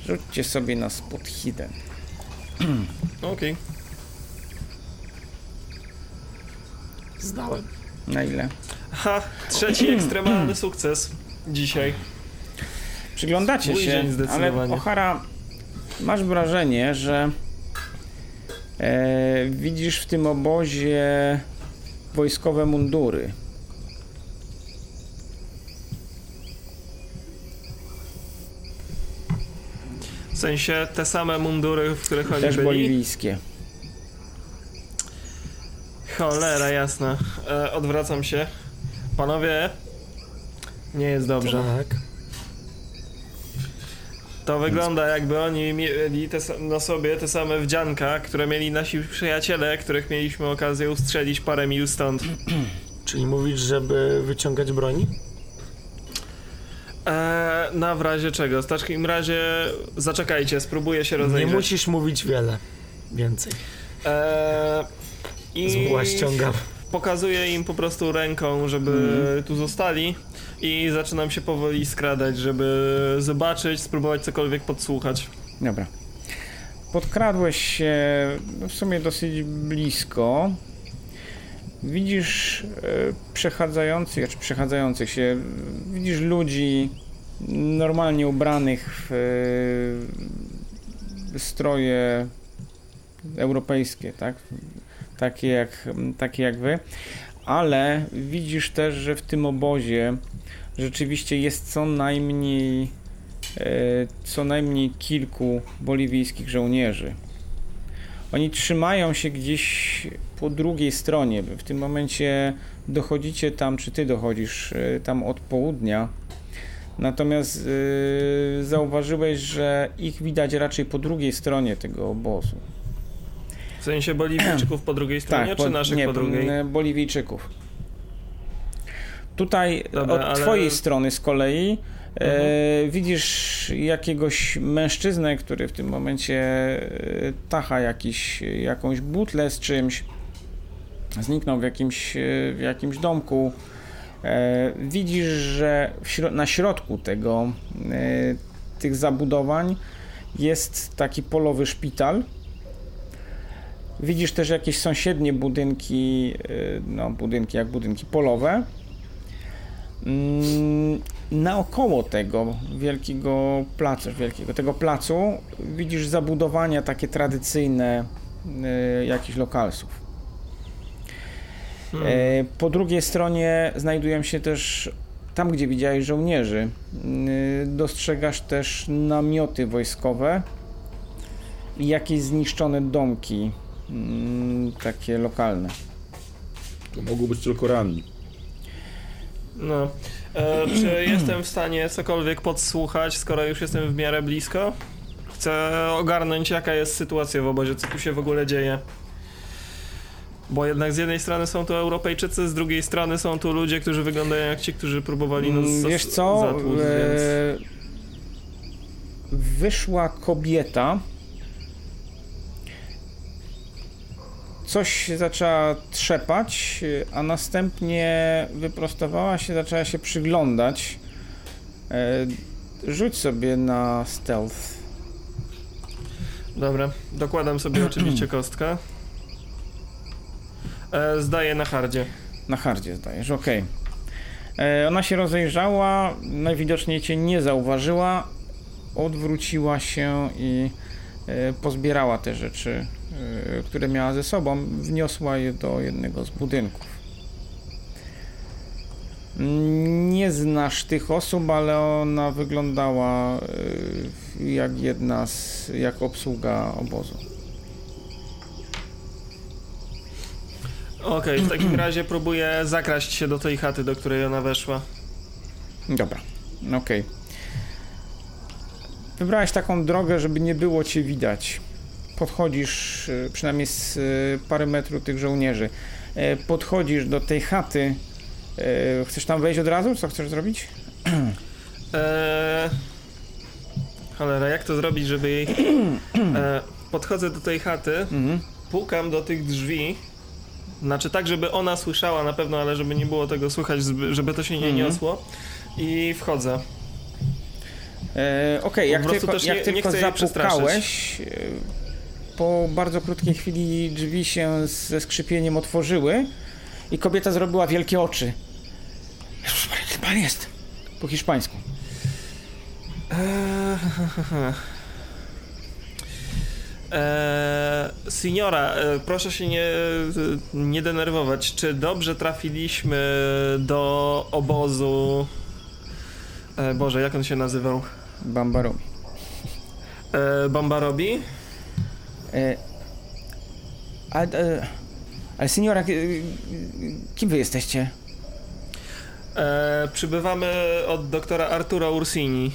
Rzućcie sobie na spot hidden. Okej. Zdałem. Na ile? Ha, trzeci ekstremalny sukces dzisiaj. Przyglądacie Mój się, ale. Ochara, masz wrażenie, że e, widzisz w tym obozie wojskowe mundury. W sensie te same mundury, w których oni Też byli. boliwijskie. Cholera jasna. E, odwracam się. Panowie, nie jest dobrze. Tak. To wygląda jakby oni mieli te, na sobie te same wdzianka, które mieli nasi przyjaciele, których mieliśmy okazję ustrzelić parę mil stąd. Czyli mówisz, żeby wyciągać broni? E, na w razie czego? W takim razie zaczekajcie, spróbuję się Nie rozejrzeć. musisz mówić wiele. Więcej. E, I Z mgła ściągam. pokazuję im po prostu ręką, żeby Mhm. tu zostali i zaczynam się powoli skradać, żeby zobaczyć, spróbować cokolwiek podsłuchać. Dobra. Podkradłeś się no w sumie dosyć blisko. Widzisz e, przechadzających, czy przechadzających się, widzisz ludzi normalnie ubranych w e, stroje europejskie, tak? Takie jak, takie jak wy. Ale widzisz też, że w tym obozie rzeczywiście jest co najmniej e, co najmniej kilku boliwijskich żołnierzy. Oni trzymają się gdzieś po drugiej stronie. W tym momencie dochodzicie tam, czy ty dochodzisz e, tam od południa. Natomiast e, zauważyłeś, że ich widać raczej po drugiej stronie tego obozu. W sensie Boliwijczyków po drugiej stronie, czy naszych nie, po drugiej? Boliwijczyków. Tutaj Dobra, od ale- twojej strony z kolei e, Mhm. widzisz jakiegoś mężczyznę, który w tym momencie e, tacha jakiś, jakąś butlę z czymś. Zniknął w jakimś, e, w jakimś domku. E, widzisz, że śro- na środku tego, e, tych zabudowań jest taki polowy szpital. Widzisz też jakieś sąsiednie budynki, y, no budynki jak budynki polowe. Mm, Naokoło tego wielkiego placu, wielkiego tego placu widzisz zabudowania takie tradycyjne y, jakichś lokalsów. Hmm. E, Po drugiej stronie znajdują się też tam, gdzie widziałeś żołnierzy. y, Dostrzegasz też namioty wojskowe i jakieś zniszczone domki, mm, takie lokalne. To mogło być tylko ranni. No. E, czy jestem w stanie cokolwiek podsłuchać, skoro już jestem w miarę blisko? Chcę ogarnąć, jaka jest sytuacja w obozie, co tu się w ogóle dzieje. Bo jednak z jednej strony są to Europejczycy, z drugiej strony są tu ludzie, którzy wyglądają jak ci, którzy próbowali nas Mm, Wiesz co? zatłuc, e, więc... Wyszła kobieta. Coś zaczęła trzepać, a następnie wyprostowała się, zaczęła się przyglądać. E, Rzuć sobie na stealth. Dobra, dokładam sobie oczywiście kostkę. E, zdaję na hardzie. Na hardzie zdajesz, okej. E, Ona się rozejrzała, najwidoczniej cię nie zauważyła, odwróciła się i pozbierała te rzeczy, które miała ze sobą, wniosła je do jednego z budynków. Nie znasz tych osób, ale ona wyglądała e, jak jedna z, jak obsługa obozu. Okej, w takim razie próbuję zakraść się do tej chaty, do której ona weszła. Dobra, okej. Wybrałeś taką drogę, żeby nie było cię widać. Podchodzisz, y, przynajmniej z parę metrów tych żołnierzy. E, Podchodzisz do tej chaty. E, Chcesz tam wejść od razu? Co chcesz zrobić? Eee... Cholera, jak to zrobić, żeby jej... E, podchodzę do tej chaty, Mhm. pukam do tych drzwi. Znaczy tak, żeby ona słyszała na pewno, ale żeby nie było tego słychać, żeby to się nie Mhm. niosło. I wchodzę. E, Okej, Po jak też jak nie- tylko nie zapukałeś, e, po bardzo krótkiej chwili drzwi się ze skrzypieniem otworzyły i kobieta zrobiła wielkie oczy. Pan jest? Po hiszpańsku. Eee, Eee, Signora, e, proszę się nie, nie denerwować. Czy dobrze trafiliśmy do obozu... E, Boże, jak on się nazywał? Bambarowi. E, Bambarobi? E, a, e, ale seniora, e, kim wy jesteście? E, przybywamy od doktora Arturo Ursini.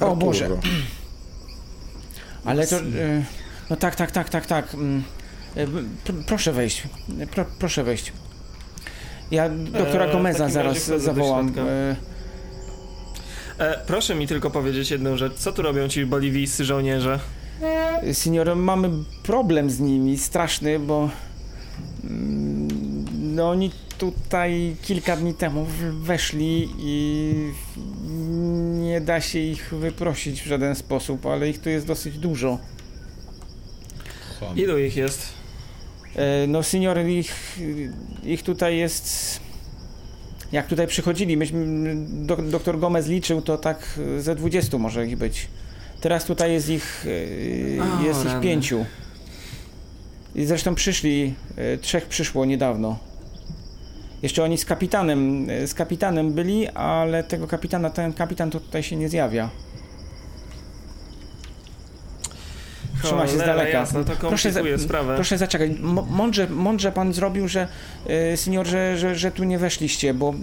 O Boże. Arturo. Ale to... E, no tak, tak, tak, tak, tak. mm, e, pr- proszę wejść. Pro, proszę wejść. Ja doktora E, Gomeza takim zaraz zawołam. E, E, proszę mi tylko powiedzieć jedną rzecz. Co tu robią ci boliwijscy żołnierze? Senior, mamy problem z nimi straszny, bo mm, no oni tutaj kilka dni temu weszli i nie da się ich wyprosić w żaden sposób, ale ich tu jest dosyć dużo. Ilu ich jest? E, No senior, ich, ich tutaj jest... Jak tutaj przychodzili, myśmy, do, doktor Gomez liczył, to tak ze 20 może ich być. Teraz tutaj jest ich, e, O, jest ich pięciu. I zresztą przyszli, e, trzech przyszło niedawno. Jeszcze oni z kapitanem, e, z kapitanem byli, ale tego kapitana, ten kapitan to tutaj się nie zjawia. Trzyma się z daleka. Jasna, to Proszę za- sprawę. Proszę zaczekać. Mo- Mądrze, mądrze pan zrobił, że e, senior, że, że, że tu nie weszliście, bo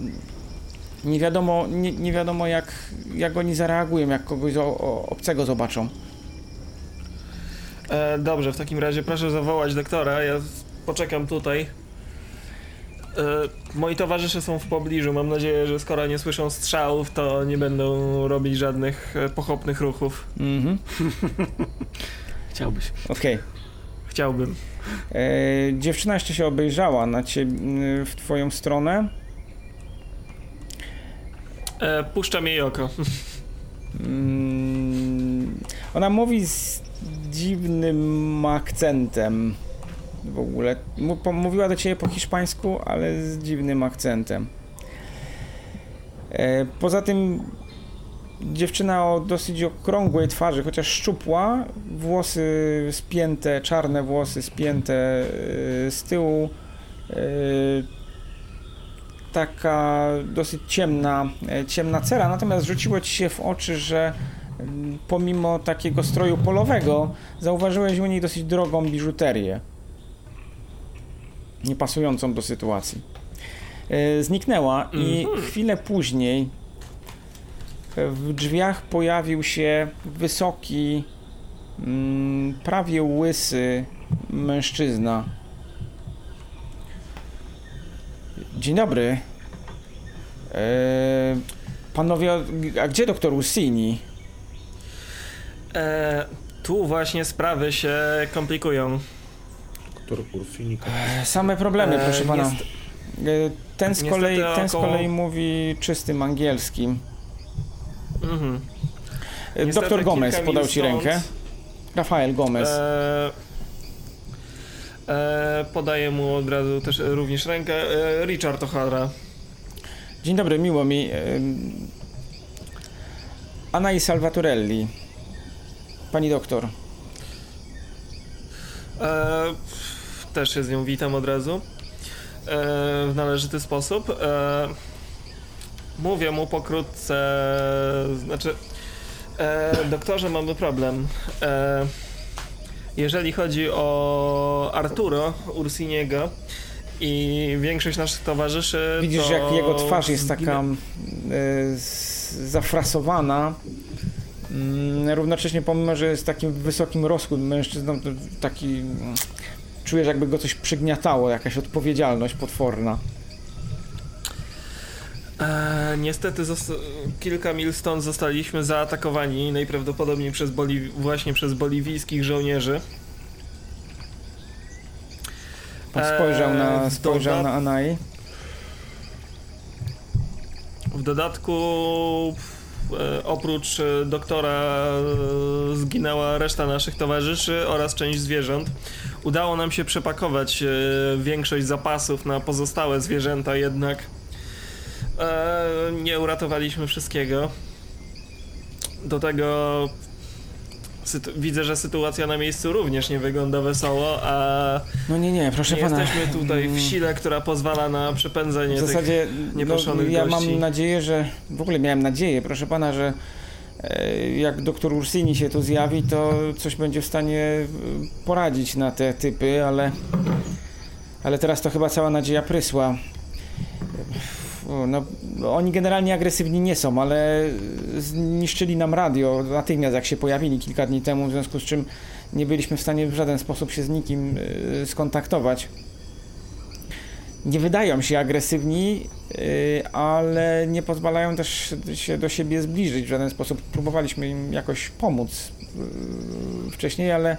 nie wiadomo, nie, nie wiadomo jak, jak oni zareagują, jak kogoś o, o, obcego zobaczą. E, dobrze, w takim razie proszę zawołać doktora, ja poczekam tutaj. E, moi towarzysze są w pobliżu, mam nadzieję, że skoro nie słyszą strzałów, to nie będą robić żadnych e, pochopnych ruchów. Mhm. Chciałbyś. Okej. Chciałbym. E, Dziewczyna jeszcze się obejrzała na ciebie, w twoją stronę. E, puszczam jej oko. Mm, Ona mówi z dziwnym akcentem. W ogóle. Mówiła do ciebie po hiszpańsku, ale z dziwnym akcentem. E, Poza tym dziewczyna o dosyć okrągłej twarzy, chociaż szczupła, włosy spięte, czarne włosy spięte e, z tyłu. e, Taka dosyć ciemna, e, ciemna cera, natomiast rzuciło ci się w oczy, że pomimo takiego stroju polowego, zauważyłeś u niej dosyć drogą biżuterię. niepasującą do sytuacji. E, zniknęła i Mhm. chwilę później w drzwiach pojawił się wysoki, prawie łysy mężczyzna. Dzień dobry. E, panowie, a gdzie doktor Ussini? E, tu właśnie sprawy się komplikują. Doktor Ursini. Same problemy, E, proszę pana. niest- E, Ten z, kolei, ten z około- kolei mówi czystym angielskim. Mhm. E, Doktor Gomez podał ci stąd- rękę. Rafael Gomez. E, e, podaję mu od razu też również rękę. E, Richard O'Hara. Dzień dobry, miło mi. Ym, Anna Salvatorelli. Pani doktor. E, też się z nią witam od razu. E, w należyty sposób. E, mówię mu pokrótce, znaczy, e, doktorze, mamy problem. Jeżeli chodzi o Arturo Ursiniego i większość naszych towarzyszy. Widzisz, to jak jego twarz jest taka y, zafrasowana. Mm, Równocześnie, pomimo, że jest takim wysokim rosłym mężczyzną, taki. mm, Czujesz, jakby go coś przygniatało, jakaś odpowiedzialność potworna. E, niestety kilka mil stąd zostaliśmy zaatakowani najprawdopodobniej przez Boliw- właśnie przez boliwijskich żołnierzy. Pan spojrzał na, Eee, spojrzał na Anai. W dodatku e, oprócz e, doktora e, zginęła reszta naszych towarzyszy oraz część zwierząt. Udało nam się przepakować e, większość zapasów na pozostałe zwierzęta, jednak e, nie uratowaliśmy wszystkiego. Do tego widzę, że sytuacja na miejscu również nie wygląda wesoło, a No nie, nie, proszę nie pana. jesteśmy tutaj w Mm, sile, która pozwala na przepędzenie W tych zasadzie no, nieproszonych ja gości. mam nadzieję, że w ogóle miałem nadzieję, proszę pana, że e, jak doktor Ursini się tu zjawi, to coś będzie w stanie e, poradzić na te typy, ale ale teraz to chyba cała nadzieja prysła. No, oni generalnie agresywni nie są, ale zniszczyli nam radio natychmiast jak się pojawili kilka dni temu, w związku z czym nie byliśmy w stanie w żaden sposób się z nikim e, skontaktować nie wydają się agresywni, yy, ale nie pozwalają też się do siebie zbliżyć w żaden sposób. Próbowaliśmy im jakoś pomóc yy, wcześniej, ale,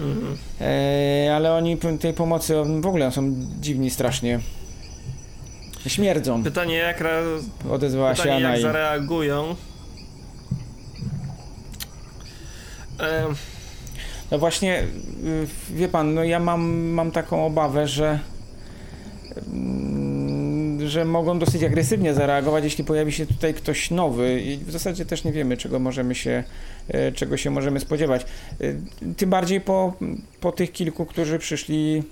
Mhm. yy, ale oni tej pomocy w ogóle są dziwni strasznie. Śmierdzą, Pytanie jak, ra... odezwała się Pytanie jak Anai. zareagują. No właśnie, yy, wie pan, no ja mam, mam taką obawę, że mm, że mogą dosyć agresywnie zareagować, jeśli pojawi się tutaj ktoś nowy i w zasadzie też nie wiemy, czego możemy się, e, czego się możemy spodziewać. E, Tym bardziej po, po tych kilku, którzy przyszli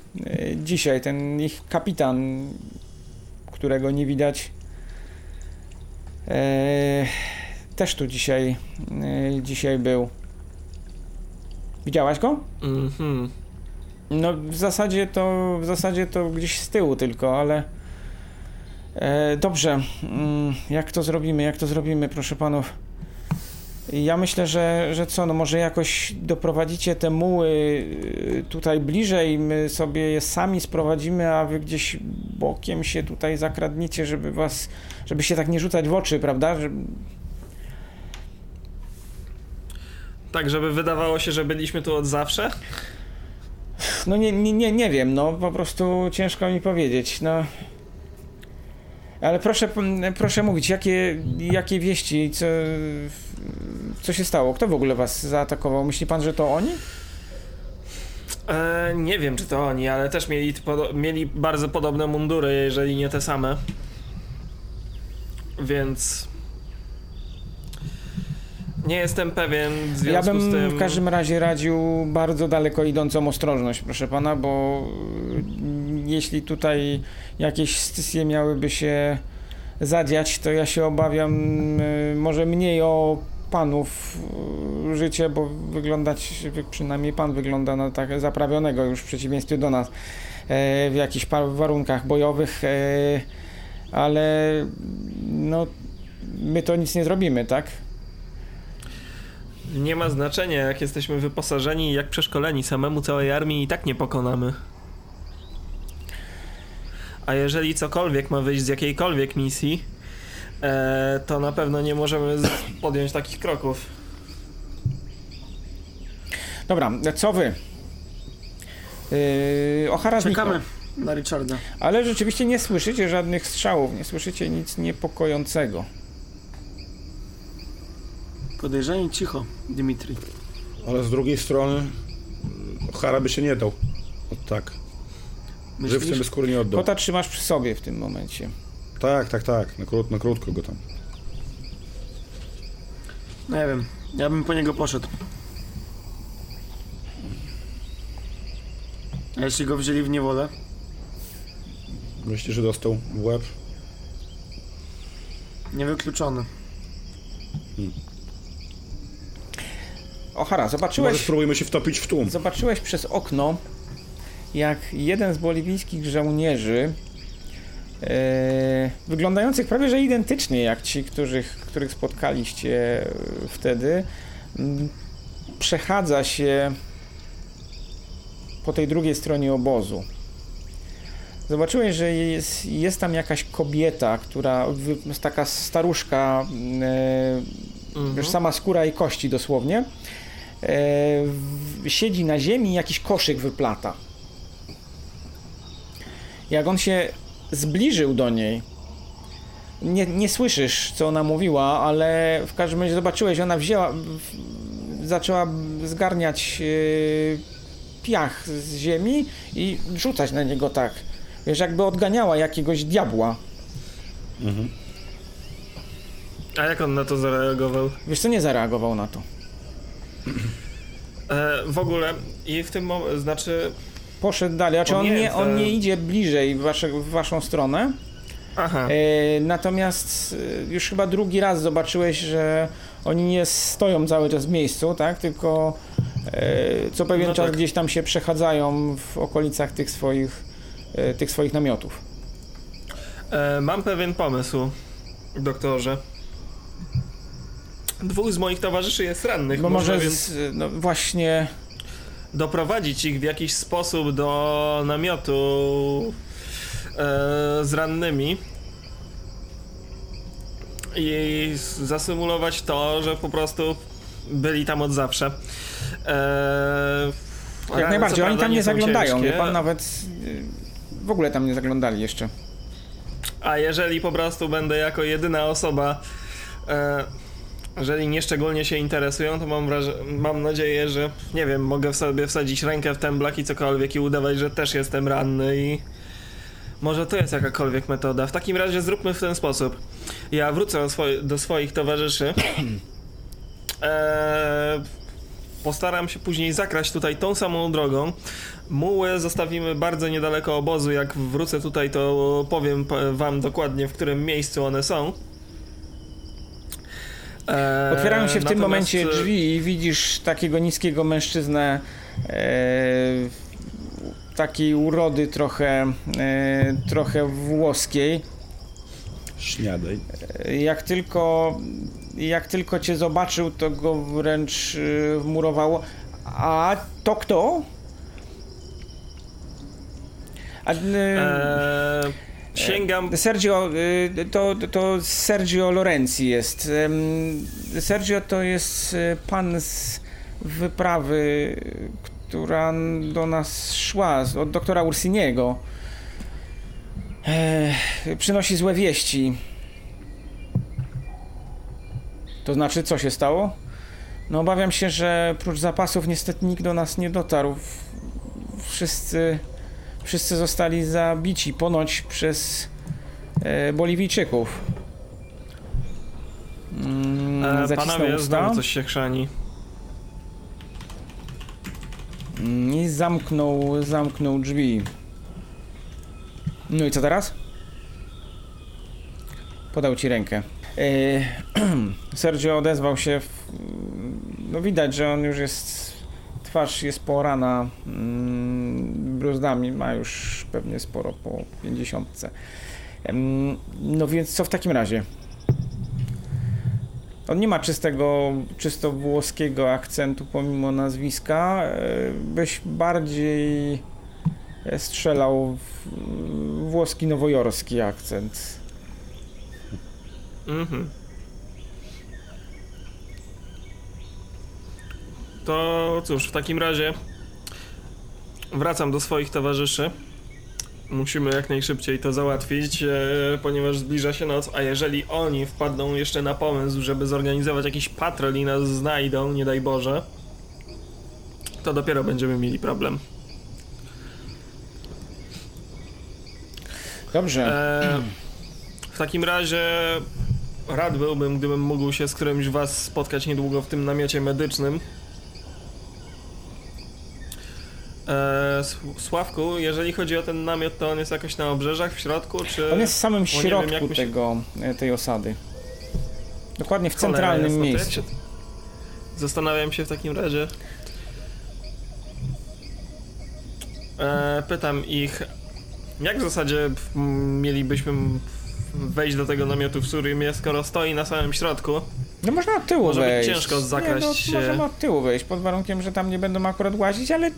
dzisiaj. Ten ich kapitan, którego nie widać, e, też tu dzisiaj, e, dzisiaj był. Widziałaś go? mhm. No w zasadzie to w zasadzie to gdzieś z tyłu tylko, ale e, dobrze. Mm, jak to zrobimy? Jak to zrobimy, proszę panów? Ja myślę, że, że co, no może jakoś doprowadzicie te muły y, tutaj bliżej, my sobie je sami sprowadzimy, a wy gdzieś bokiem się tutaj zakradniecie, żeby was, żeby się tak nie rzucać w oczy, prawda? Że, Tak, żeby wydawało się, że byliśmy tu od zawsze? No nie, nie, nie, nie wiem, no po prostu ciężko mi powiedzieć, no. Ale proszę, proszę mówić, jakie, jakie wieści, co, co się stało? Kto w ogóle was zaatakował? Myśli pan, że to oni? E, nie wiem, czy to oni, ale też mieli, mieli bardzo podobne mundury, jeżeli nie te same. Więc... Nie jestem pewien w związku Ja bym z tym... w każdym razie radził bardzo daleko idącą ostrożność, proszę pana, bo y, jeśli tutaj jakieś stysje miałyby się zadziać, to ja się obawiam y, może mniej o panów y, życie, bo wyglądać, przynajmniej pan wygląda na tak zaprawionego już w przeciwieństwie do nas. w jakichś warunkach bojowych, ale no, my to nic nie zrobimy, tak? Nie ma znaczenia, jak jesteśmy wyposażeni i jak przeszkoleni. Samemu całej armii i tak nie pokonamy. A jeżeli cokolwiek ma wyjść z jakiejkolwiek misji, e, to na pewno nie możemy podjąć takich kroków. Dobra, co wy? Yy, Ochara Czekamy na Richarda. Ale rzeczywiście nie słyszycie żadnych strzałów, nie słyszycie nic niepokojącego. Podejrzanie cicho, Dimitri. Ale z drugiej strony Ochara by się nie dał. O, tak. Myślisz? Żywcem by skóry nie oddał. Kota trzymasz przy sobie w tym momencie. Tak, tak, tak. Na, krót, na krótko go tam. No nie wiem. Ja bym po niego poszedł. A jeśli go wzięli w niewolę? Myślisz, że dostał w łeb? Niewykluczony. Hmm. Ochara, zobaczyłeś... Może spróbujmy się wtopić w tłum. Zobaczyłeś przez okno, jak jeden z boliwijskich żołnierzy, wyglądających prawie że identycznie jak ci, których, których spotkaliście wtedy, m, przechadza się po tej drugiej stronie obozu. Zobaczyłeś, że jest, jest tam jakaś kobieta, która jest taka staruszka, e, mhm. już sama skóra i kości dosłownie. E, siedzi na ziemi i jakiś koszyk wyplata. Jak on się zbliżył do niej, nie, nie słyszysz, co ona mówiła, ale w każdym razie zobaczyłeś, ona wzięła, w, zaczęła zgarniać yy, piach z ziemi i rzucać na niego tak. Wiesz, jakby odganiała jakiegoś diabła. Mhm. A jak on na to zareagował? Wiesz co, nie zareagował na to. E, w ogóle i w tym momencie, znaczy... Poszedł dalej, znaczy on, nie, on nie idzie bliżej w, wasze, w waszą stronę. Aha. E, natomiast e, już chyba drugi raz zobaczyłeś, że oni nie stoją cały czas w miejscu, tak? Tylko e, co pewien no czas tak. gdzieś tam się przechadzają w okolicach tych swoich, e, tych swoich namiotów. E, mam pewien pomysł, doktorze. Dwóch z moich towarzyszy jest rannych. Bo może, może więc... no właśnie doprowadzić ich w jakiś sposób do namiotu e, z rannymi i zasymulować to, że po prostu byli tam od zawsze. E, Jak najbardziej, oni tam nie, nie zaglądają, ciężkie. pan nawet w ogóle tam nie zaglądali jeszcze. A jeżeli po prostu będę jako jedyna osoba e, jeżeli nie szczególnie się interesują, to mam, mam nadzieję, że nie wiem, mogę w sobie wsadzić rękę w temblak i cokolwiek i udawać, że też jestem ranny i może to jest jakakolwiek metoda. W takim razie zróbmy w ten sposób. Ja wrócę do, swoi do swoich towarzyszy. Eee, postaram się później zakraść tutaj tą samą drogą. Muły zostawimy bardzo niedaleko obozu. Jak wrócę tutaj, to powiem wam dokładnie, w którym miejscu one są. E, Otwierają się w tym momencie e, drzwi i widzisz takiego niskiego mężczyznę e, takiej urody trochę, trochę włoskiej. Śniadaj. Jak tylko, jak tylko cię zobaczył, to go wręcz wmurowało. A to kto? A, eee, Sięgam. E, Sergio, y, to, to Sergio Lorenzi jest. Sergio to jest y, pan z wyprawy, która do nas szła, od doktora Ursiniego. przynosi złe wieści. To znaczy, co się stało? No obawiam się, że prócz zapasów niestety nikt do nas nie dotarł. Wszyscy wszyscy zostali zabici ponoć przez e, Boliwijczyków. Mm, e, panowie, znowu coś się chrzani. Mm, I zamknął, zamknął drzwi. No i co teraz? Podał ci rękę. E, Sergio odezwał się. W, no widać, że on już jest. Twarz jest porana. Mm, bruzdami, ma już pewnie sporo po 50. No więc co w takim razie? On nie ma czystego, czysto włoskiego akcentu pomimo nazwiska. E, byś bardziej strzelał w włoski nowojorski akcent. Mhm. To cóż, w takim razie wracam do swoich towarzyszy. Musimy jak najszybciej to załatwić, e, ponieważ zbliża się noc, a jeżeli oni wpadną jeszcze na pomysł, żeby zorganizować jakiś patrol i nas znajdą, nie daj Boże, to dopiero będziemy mieli problem. Dobrze. E, w takim razie rad byłbym, gdybym mógł się z którymś z was spotkać niedługo w tym namiocie medycznym. Eee, Sławku, jeżeli chodzi o ten namiot, to on jest jakoś na obrzeżach, w środku, czy... On jest w samym środku wiem, tego, e, tej osady. Dokładnie w centralnym jasno, miejscu. Zastanawiam się w takim razie. Eee, pytam ich, jak w zasadzie mielibyśmy wejść do tego namiotu w Surymie, skoro stoi na samym środku? No można od tyłu Może wejść. być ciężko zakraść nie, no, się. Możemy od tyłu wejść, pod warunkiem, że tam nie będą akurat łazić, ale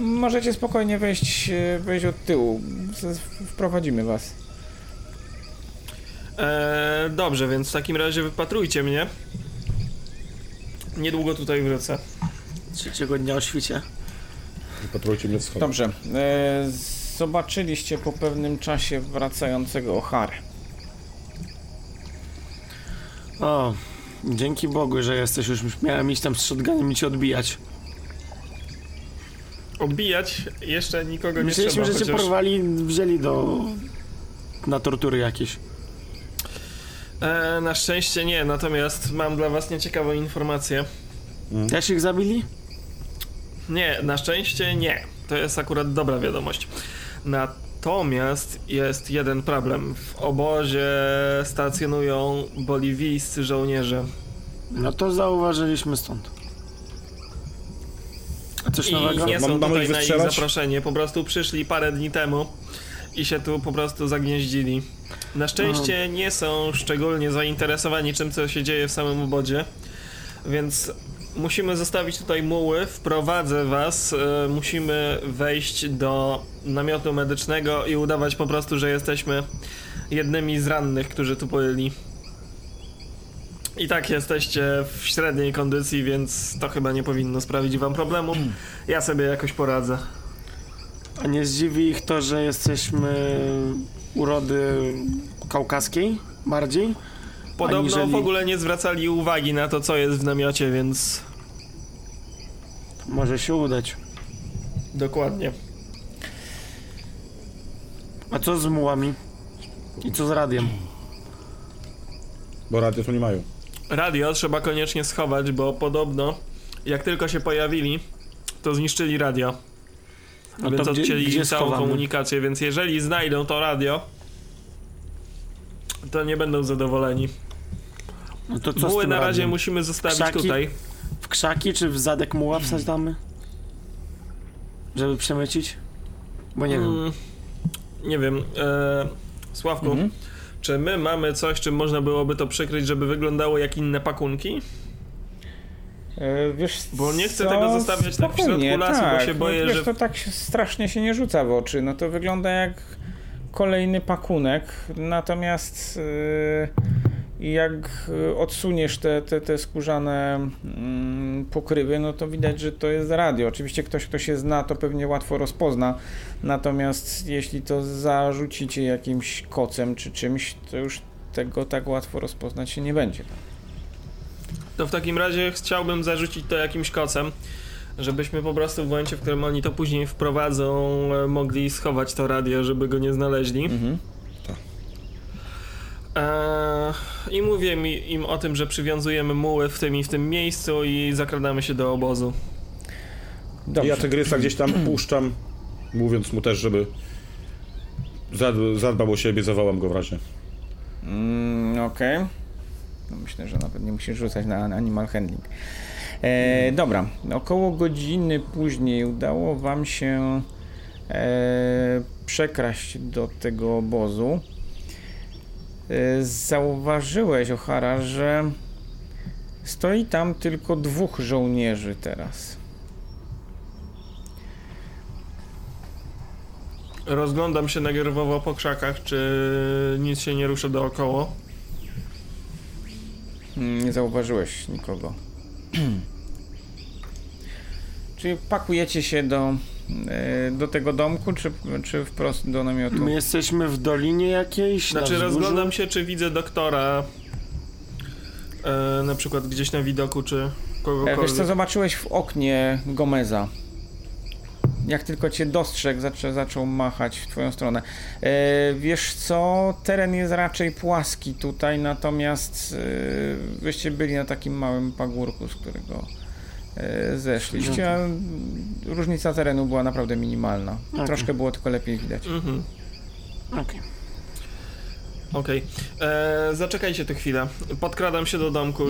możecie spokojnie wejść, wejść od tyłu. Wprowadzimy was. Eee, dobrze, więc w takim razie wypatrujcie mnie. Niedługo tutaj wrócę. Trzeciego dnia o świcie. Wypatrujcie mnie w Dobrze. Eee, zobaczyliście po pewnym czasie wracającego O'Hare. O, dzięki Bogu, że jesteś już. Miałem iść tam z shotgunem i cię odbijać. Obijać? Jeszcze nikogo nie Myśleliśmy, trzeba, że cię porwali wzięli do... na tortury jakieś. E, na szczęście nie, natomiast mam dla was nieciekawą informację. Hmm. Też ich zabili? Nie, na szczęście nie. To jest akurat dobra wiadomość. Natomiast jest jeden problem. W obozie stacjonują boliwijscy żołnierze. No to zauważyliśmy stąd. Coś I nowego? nie są mam, tutaj na ich zaproszenie. Po prostu przyszli parę dni temu i się tu po prostu zagnieździli. Na szczęście Aha. nie są szczególnie zainteresowani czym, co się dzieje w samym obodzie, więc musimy zostawić tutaj muły, wprowadzę was, e, musimy wejść do namiotu medycznego i udawać po prostu, że jesteśmy jednymi z rannych, którzy tu pojedli. I tak jesteście w średniej kondycji, więc to chyba nie powinno sprawić wam problemu. Ja sobie jakoś poradzę. A nie zdziwi ich to, że jesteśmy urody kaukaskiej bardziej? Podobno aniżeli... w ogóle nie zwracali uwagi na to, co jest w namiocie, więc... Może się udać. Dokładnie. A co z mułami? I co z radiem? Bo radio to nie mają. Radio trzeba koniecznie schować, bo podobno jak tylko się pojawili, to zniszczyli radio. A więc gdzie, odcięli gdzie całą schowamy? komunikację, więc jeżeli znajdą to radio, to nie będą zadowoleni. No to co Muły na razie radiem? musimy zostawić krzaki? tutaj. W krzaki czy w zadek muła wsadzamy? Żeby przemycić? Bo nie mm, wiem. Nie wiem. E, Sławku, mhm. Czy my mamy coś, czym można byłoby to przykryć, żeby wyglądało jak inne pakunki? E, wiesz, bo nie chcę co? tego zostawiać tak w środku lasu, tak. bo się boję, no, wiesz, że... to tak strasznie się nie rzuca w oczy. No to wygląda jak kolejny pakunek, natomiast... Yy i jak y, odsuniesz te, te, te skórzane mm, pokrywy, no to widać, że to jest radio. Oczywiście ktoś, kto się zna, to pewnie łatwo rozpozna, natomiast jeśli to zarzucicie jakimś kocem czy czymś, to już tego tak łatwo rozpoznać się nie będzie. To w takim razie chciałbym zarzucić to jakimś kocem, żebyśmy po prostu w momencie, w którym oni to później wprowadzą, e, mogli schować to radio, żeby go nie znaleźli. Mhm. Eee, I mówię mi, im o tym, że przywiązujemy muły w tym i w tym miejscu i zakradamy się do obozu. Dobrze. Ja tygrysa gdzieś tam puszczam, mówiąc mu też, żeby zadbał o siebie, zawołam go w razie. Mm, Okej. Okay. No myślę, że nawet nie musisz rzucać na animal handling. E, dobra, około godziny później udało wam się e, przekraść do tego obozu, zauważyłeś, O'Hara, że stoi tam tylko dwóch żołnierzy teraz. Rozglądam się nerwowo po krzakach, czy nic się nie ruszy dookoła. Mm, Nie zauważyłeś nikogo. Czyli pakujecie się do, do tego domku, czy, czy wprost do namiotu? My jesteśmy w dolinie jakiejś? na Znaczy rozglądam się, czy widzę doktora e, na przykład gdzieś na widoku, czy E, Wiesz kogokolwiek. co, zobaczyłeś w oknie Gomeza. Jak tylko cię dostrzegł, zaczą, zaczął machać w twoją stronę. E, wiesz co, teren jest raczej płaski tutaj, natomiast e, wyście byli na takim małym pagórku, z którego e, zeszliście, a różnica terenu była naprawdę minimalna. Okej. Troszkę było tylko lepiej widać. Mhm. Okej. Okej. E, Zaczekajcie tu chwilę. Podkradam się do domku,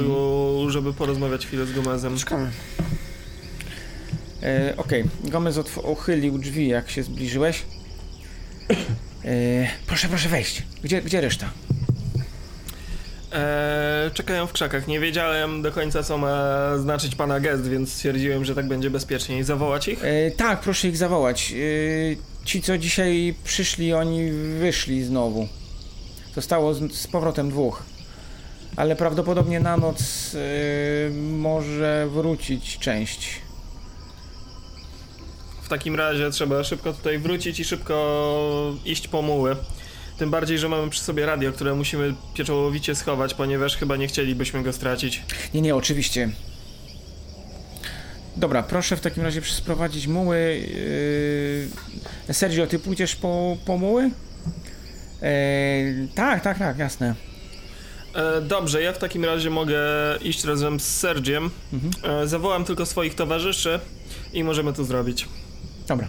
żeby porozmawiać chwilę z Gomezem. Czekamy. E, Okej, Gomez otw- uchylił drzwi, jak się zbliżyłeś. E, proszę, proszę wejść. Gdzie, gdzie reszta? E, czekają w krzakach. Nie wiedziałem do końca, co ma znaczyć pana gest, więc stwierdziłem, że tak będzie bezpieczniej. Zawołać ich? E, tak, proszę ich zawołać. E, ci, co dzisiaj przyszli, oni wyszli znowu. Zostało z, z powrotem dwóch. Ale prawdopodobnie na noc e, może wrócić część. W takim razie trzeba szybko tutaj wrócić i szybko iść po muły. Tym bardziej, że mamy przy sobie radio, które musimy pieczołowicie schować, ponieważ chyba nie chcielibyśmy go stracić. Nie, nie, oczywiście. Dobra, proszę w takim razie sprowadzić muły. Yy... Sergio, ty pójdziesz po, po muły? E, tak, tak, tak, jasne. E, dobrze, ja w takim razie mogę iść razem z Sergiem. Mhm. E, zawołam tylko swoich towarzyszy i możemy to zrobić. Dobra.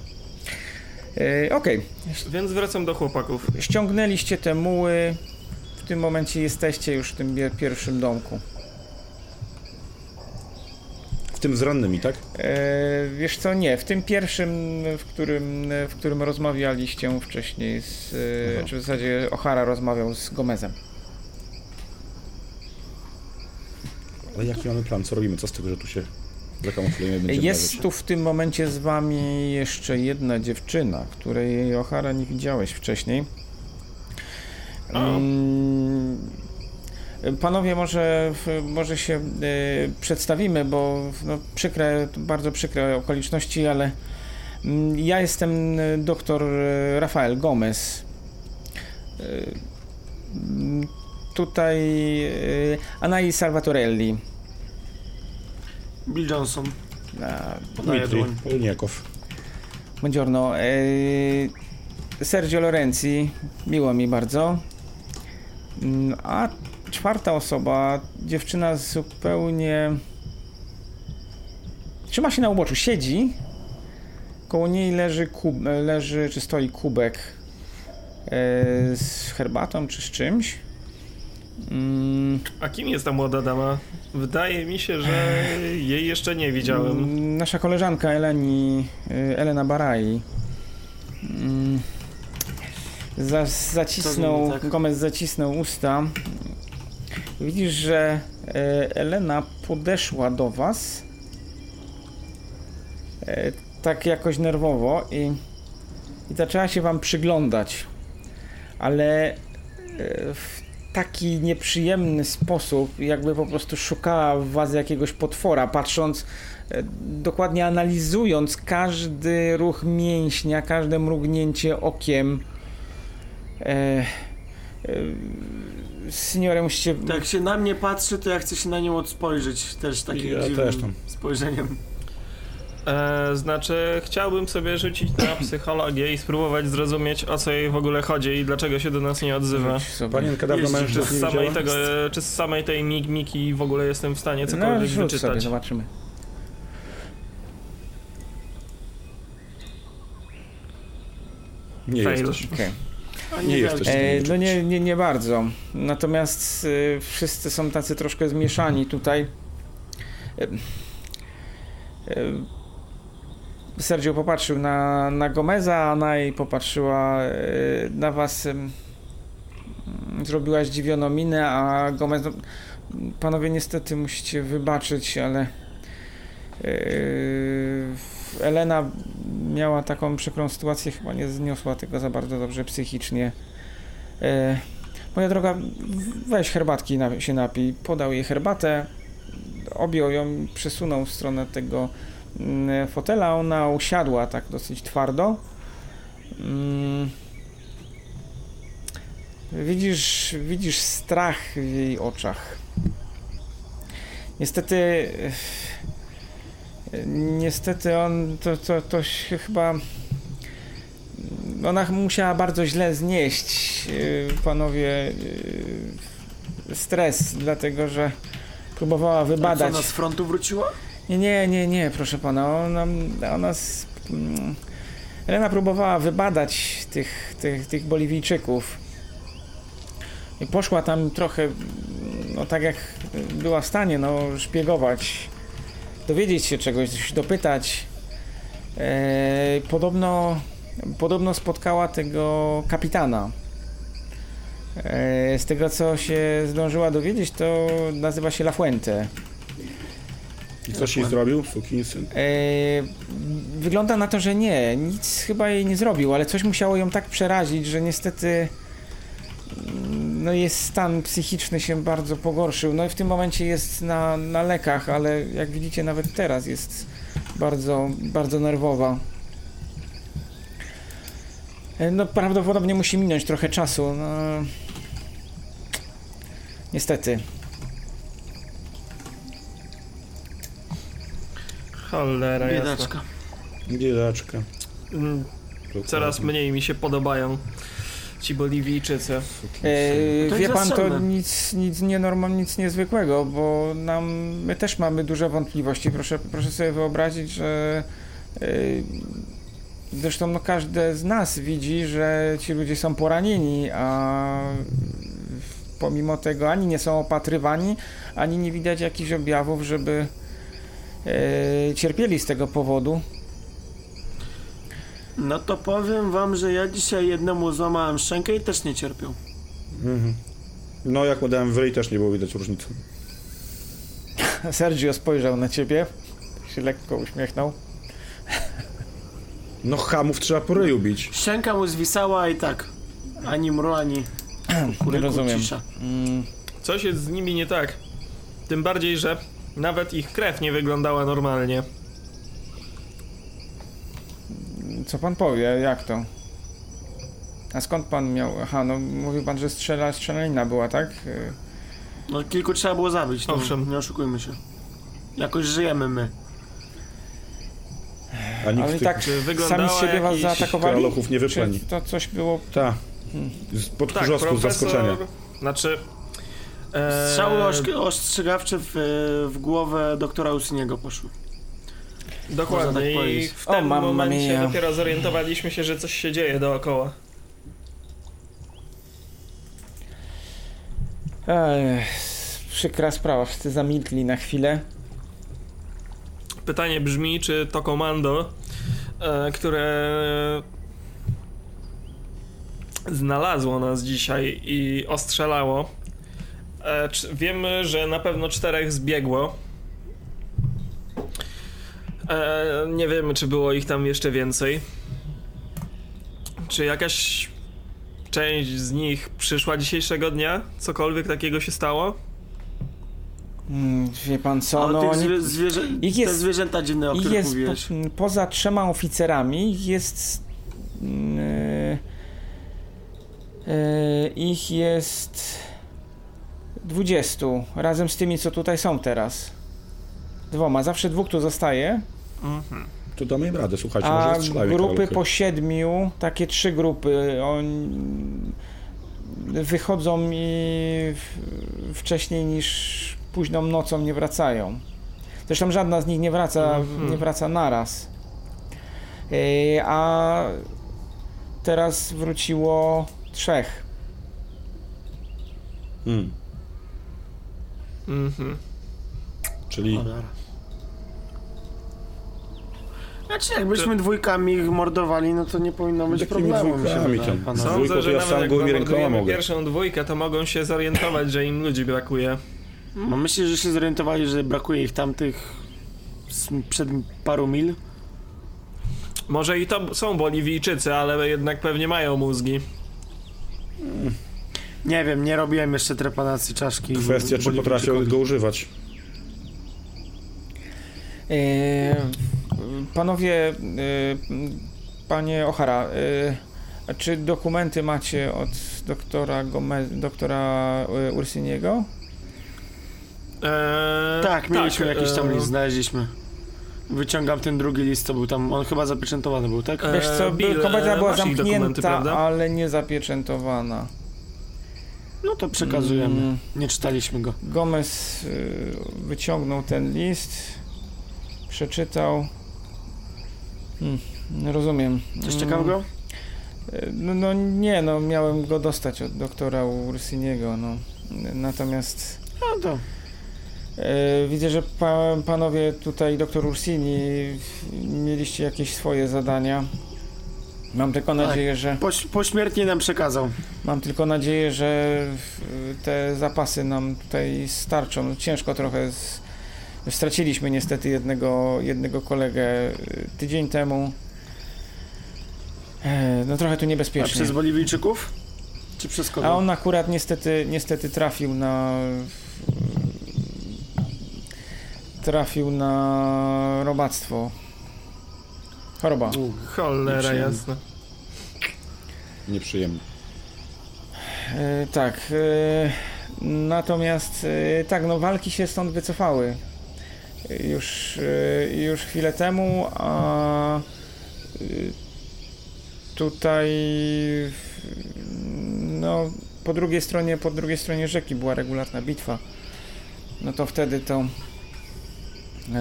E, Okej, Więc wracam do chłopaków. ściągnęliście te muły. W tym momencie jesteście już w tym pierwszym domku. W tym z rannymi, tak? E, wiesz co, nie, w tym pierwszym, w którym, w którym rozmawialiście wcześniej, z, e, Aha. czy w zasadzie O'Hara rozmawiał z Gomezem. Ale jaki mamy plan? Co robimy? Co z tego, że tu się zakamuflujemy? Jest tu w tym momencie z wami jeszcze jedna dziewczyna, której O'Hara nie widziałeś wcześniej. Mm, Panowie, może, może się e, przedstawimy, bo no, przykre, bardzo przykre okoliczności, ale mm, ja jestem e, doktor e, Rafael Gomez. Mm, tutaj Anai Salvatorelli. Bill Johnson. Podaję Dmitri dłoń. Polniakow. Buongiorno. E, Sergio Lorenzi, miło mi bardzo. Mm, A czwarta osoba, dziewczyna zupełnie. Trzyma się na uboczu, siedzi. Koło niej leży, kub, leży czy stoi kubek e, z herbatą czy z czymś. Mm, A kim jest ta młoda dama? Wydaje mi się, że jej jeszcze nie widziałem. Mm, Nasza koleżanka Eleni, y, Elena Barai. Mm, Za, zacisnął, tak? Gomez zacisnął usta. Widzisz, że e, Elena podeszła do was e, tak jakoś nerwowo i, i zaczęła się wam przyglądać. Ale w taki nieprzyjemny sposób, jakby po prostu szukała w was jakiegoś potwora, patrząc, e, dokładnie analizując każdy ruch mięśnia, każde mrugnięcie okiem. E, e, Seniore, musicie... To jak się na mnie patrzy, to ja chcę się na nią spojrzeć też takim Ja dziwnym też spojrzeniem. E, znaczy, chciałbym sobie rzucić na psychologię i spróbować zrozumieć, o co jej w ogóle chodzi i dlaczego się do nas nie odzywa. Sobie. Panienka dawno mężczyzn Czy nie z samej, widziała? tego, czy z samej tej mig miki w ogóle jestem w stanie No, cokolwiek sobie, wyczytać? zobaczymy. Nie Fail. jesteś. Okej. A Nie wielki. jesteś. E, no nie, nie, nie bardzo. Natomiast e, wszyscy są tacy troszkę zmieszani tutaj. E, e, Sergio popatrzył na, na Gomeza, a Naj popatrzyła e, na was. Zrobiła zdziwioną minę, a Gomez. No, panowie, niestety musicie wybaczyć, ale. e, Elena miała taką przykrą sytuację, chyba nie zniosła tego za bardzo dobrze psychicznie. E, moja droga, weź herbatki się napij. Podał jej herbatę, objął ją, i przesunął w stronę tego fotela. Ona usiadła tak dosyć twardo. Mm. Widzisz, widzisz strach w jej oczach. Niestety, niestety on to, to, to się chyba. Ona musiała bardzo źle znieść, e, panowie, e, stres, dlatego że próbowała A co, wybadać. ona z frontu wróciła? Nie, nie, nie, nie, proszę pana. Ona, ona s- mm, próbowała wybadać tych, tych, tych Boliwijczyków. I poszła tam trochę, mm, no tak jak była w stanie, no, szpiegować, dowiedzieć się czegoś, dopytać. E, podobno, podobno spotkała tego kapitana. E, z tego, co się zdążyła dowiedzieć, to nazywa się La Fuente. I coś jej zrobił? Sukinsyn. E, wygląda na to, że nie. Nic chyba jej nie zrobił, ale coś musiało ją tak przerazić, że niestety no jest stan psychiczny się bardzo pogorszył. No i w tym momencie jest na, na lekach, ale jak widzicie nawet teraz jest bardzo, bardzo nerwowa. E, No prawdopodobnie musi minąć trochę czasu. No, niestety. Cholera jasna. Biedaczka. Biedaczka. Mm, Coraz mniej mi się podobają ci Boliwijczycy. E, To wie jest pan, to nic, nic nienormalnie, nic niezwykłego, bo nam, my też mamy duże wątpliwości. Proszę, proszę sobie wyobrazić, że e, zresztą no, każdy z nas widzi, że ci ludzie są poranieni, a pomimo tego ani nie są opatrywani, ani nie widać jakichś objawów, żeby cierpieli z tego powodu. No to powiem wam, że ja dzisiaj jednemu złamałem szczękę i też nie cierpiał. Mhm. No jak udałem w ryj też nie było widać różnicy. Sergio spojrzał na ciebie, się lekko uśmiechnął. No hamów trzeba po ryju bić. Szczęka mu zwisała i tak. Ani mru, ani kuryku, Rozumiem. cisza. Mm. Coś jest z nimi nie tak. Tym bardziej, że nawet ich krew nie wyglądała normalnie. Co pan powie? Jak to? A skąd pan miał... Aha, no mówił pan, że strzela, strzelanina była, tak? Y, No kilku trzeba było zabić, no, Owszem. nie oszukujmy się. Jakoś żyjemy my. A nikt Ale i tych tak Czy sami wyglądała z siebie was jakiś zaatakowali? nie. Czy to coś było... Ta. Z pod Tak, tak, z profesor... zaskoczenia. Znaczy... E, Strzały oszk- ostrzegawcze w, w głowę doktora Usiniego poszły. Można Dokładnie. tak I powiedzieć. w O, tym mamma momencie mia. dopiero zorientowaliśmy się, że coś się dzieje dookoła. Ech, przykra sprawa, wszyscy zamilkli na chwilę. Pytanie brzmi, czy to komando, e, które znalazło nas dzisiaj i ostrzelało, e, czy, wiemy, że na pewno czterech zbiegło. E, nie wiemy, czy było ich tam jeszcze więcej. Czy jakaś część z nich przyszła dzisiejszego dnia? Cokolwiek takiego się stało? Mm, wie pan co, A no zwie- zwierzę- ich te jest- zwierzęta dziwne, o których jest po, mówiłeś. poza trzema oficerami, jest... Yy, yy, ich jest... 20, razem z tymi, co tutaj są teraz. Dwoma, zawsze dwóch tu zostaje. To damy im radę, słuchajcie, A może grupy po siedmiu, takie trzy grupy, oni wychodzą i wcześniej niż późną nocą nie wracają. Zresztą żadna z nich nie wraca, Mhm. nie wraca naraz. Yy, A teraz wróciło trzech. Mm. Mhm. Czyli Cholera. Znaczy, jakbyśmy dwójkami ich mordowali, no to nie powinno być Jakimi problemu, mi się dwójkami wydaje, Sądzę, że ja nawet sam jak gołymi rękoma mogę. pierwszą dwójkę, to mogą się zorientować, że im ludzi brakuje. No, myślę, że się zorientowali, że brakuje ich tamtych przed paru mil. Może i to są Boliwijczycy, ale jednak pewnie mają mózgi. Nie wiem, nie robiłem jeszcze trepanacji czaszki. Kwestia, czy potrafią go używać. E, panowie, e, panie O'Hara, e, a czy dokumenty macie od doktora Gomez, doktora e, Ursiniego? Eee, Tak, mieliśmy jakiś tam eee, list, znaleźliśmy. Wyciągam ten drugi list, co był tam, on chyba zapieczętowany był, tak? E, Wiesz co, Bill, kobieta e, była zamknięta, ale nie zapieczętowana. No to przekazujemy. Mm. Nie czytaliśmy go. Gomez y, wyciągnął ten list, przeczytał. Hmm, rozumiem. Coś Mm, ciekawego? y, No, no nie, no miałem go dostać od doktora Ursiniego, no. Natomiast No to. y, widzę, że pa, panowie tutaj, doktor Ursini, mieliście jakieś swoje zadania. Mam tylko Tak. nadzieję, że Poś, pośmiertnie nam przekazał. mam tylko nadzieję, że y, te zapasy nam tutaj starczą. No, ciężko trochę z, straciliśmy niestety jednego, jednego kolegę y, tydzień temu. E, No trochę tu A niebezpiecznie. przez Boliwijczyków? Czy przez kogo? A on akurat niestety, niestety trafił na. Trafił na robactwo. Choroba. U, Cholera jasna. Nieprzyjemnie. E, tak. E, natomiast e, tak, no walki się stąd wycofały. Już, już chwilę temu, a tutaj no po drugiej stronie, po drugiej stronie rzeki była regularna bitwa. No to wtedy to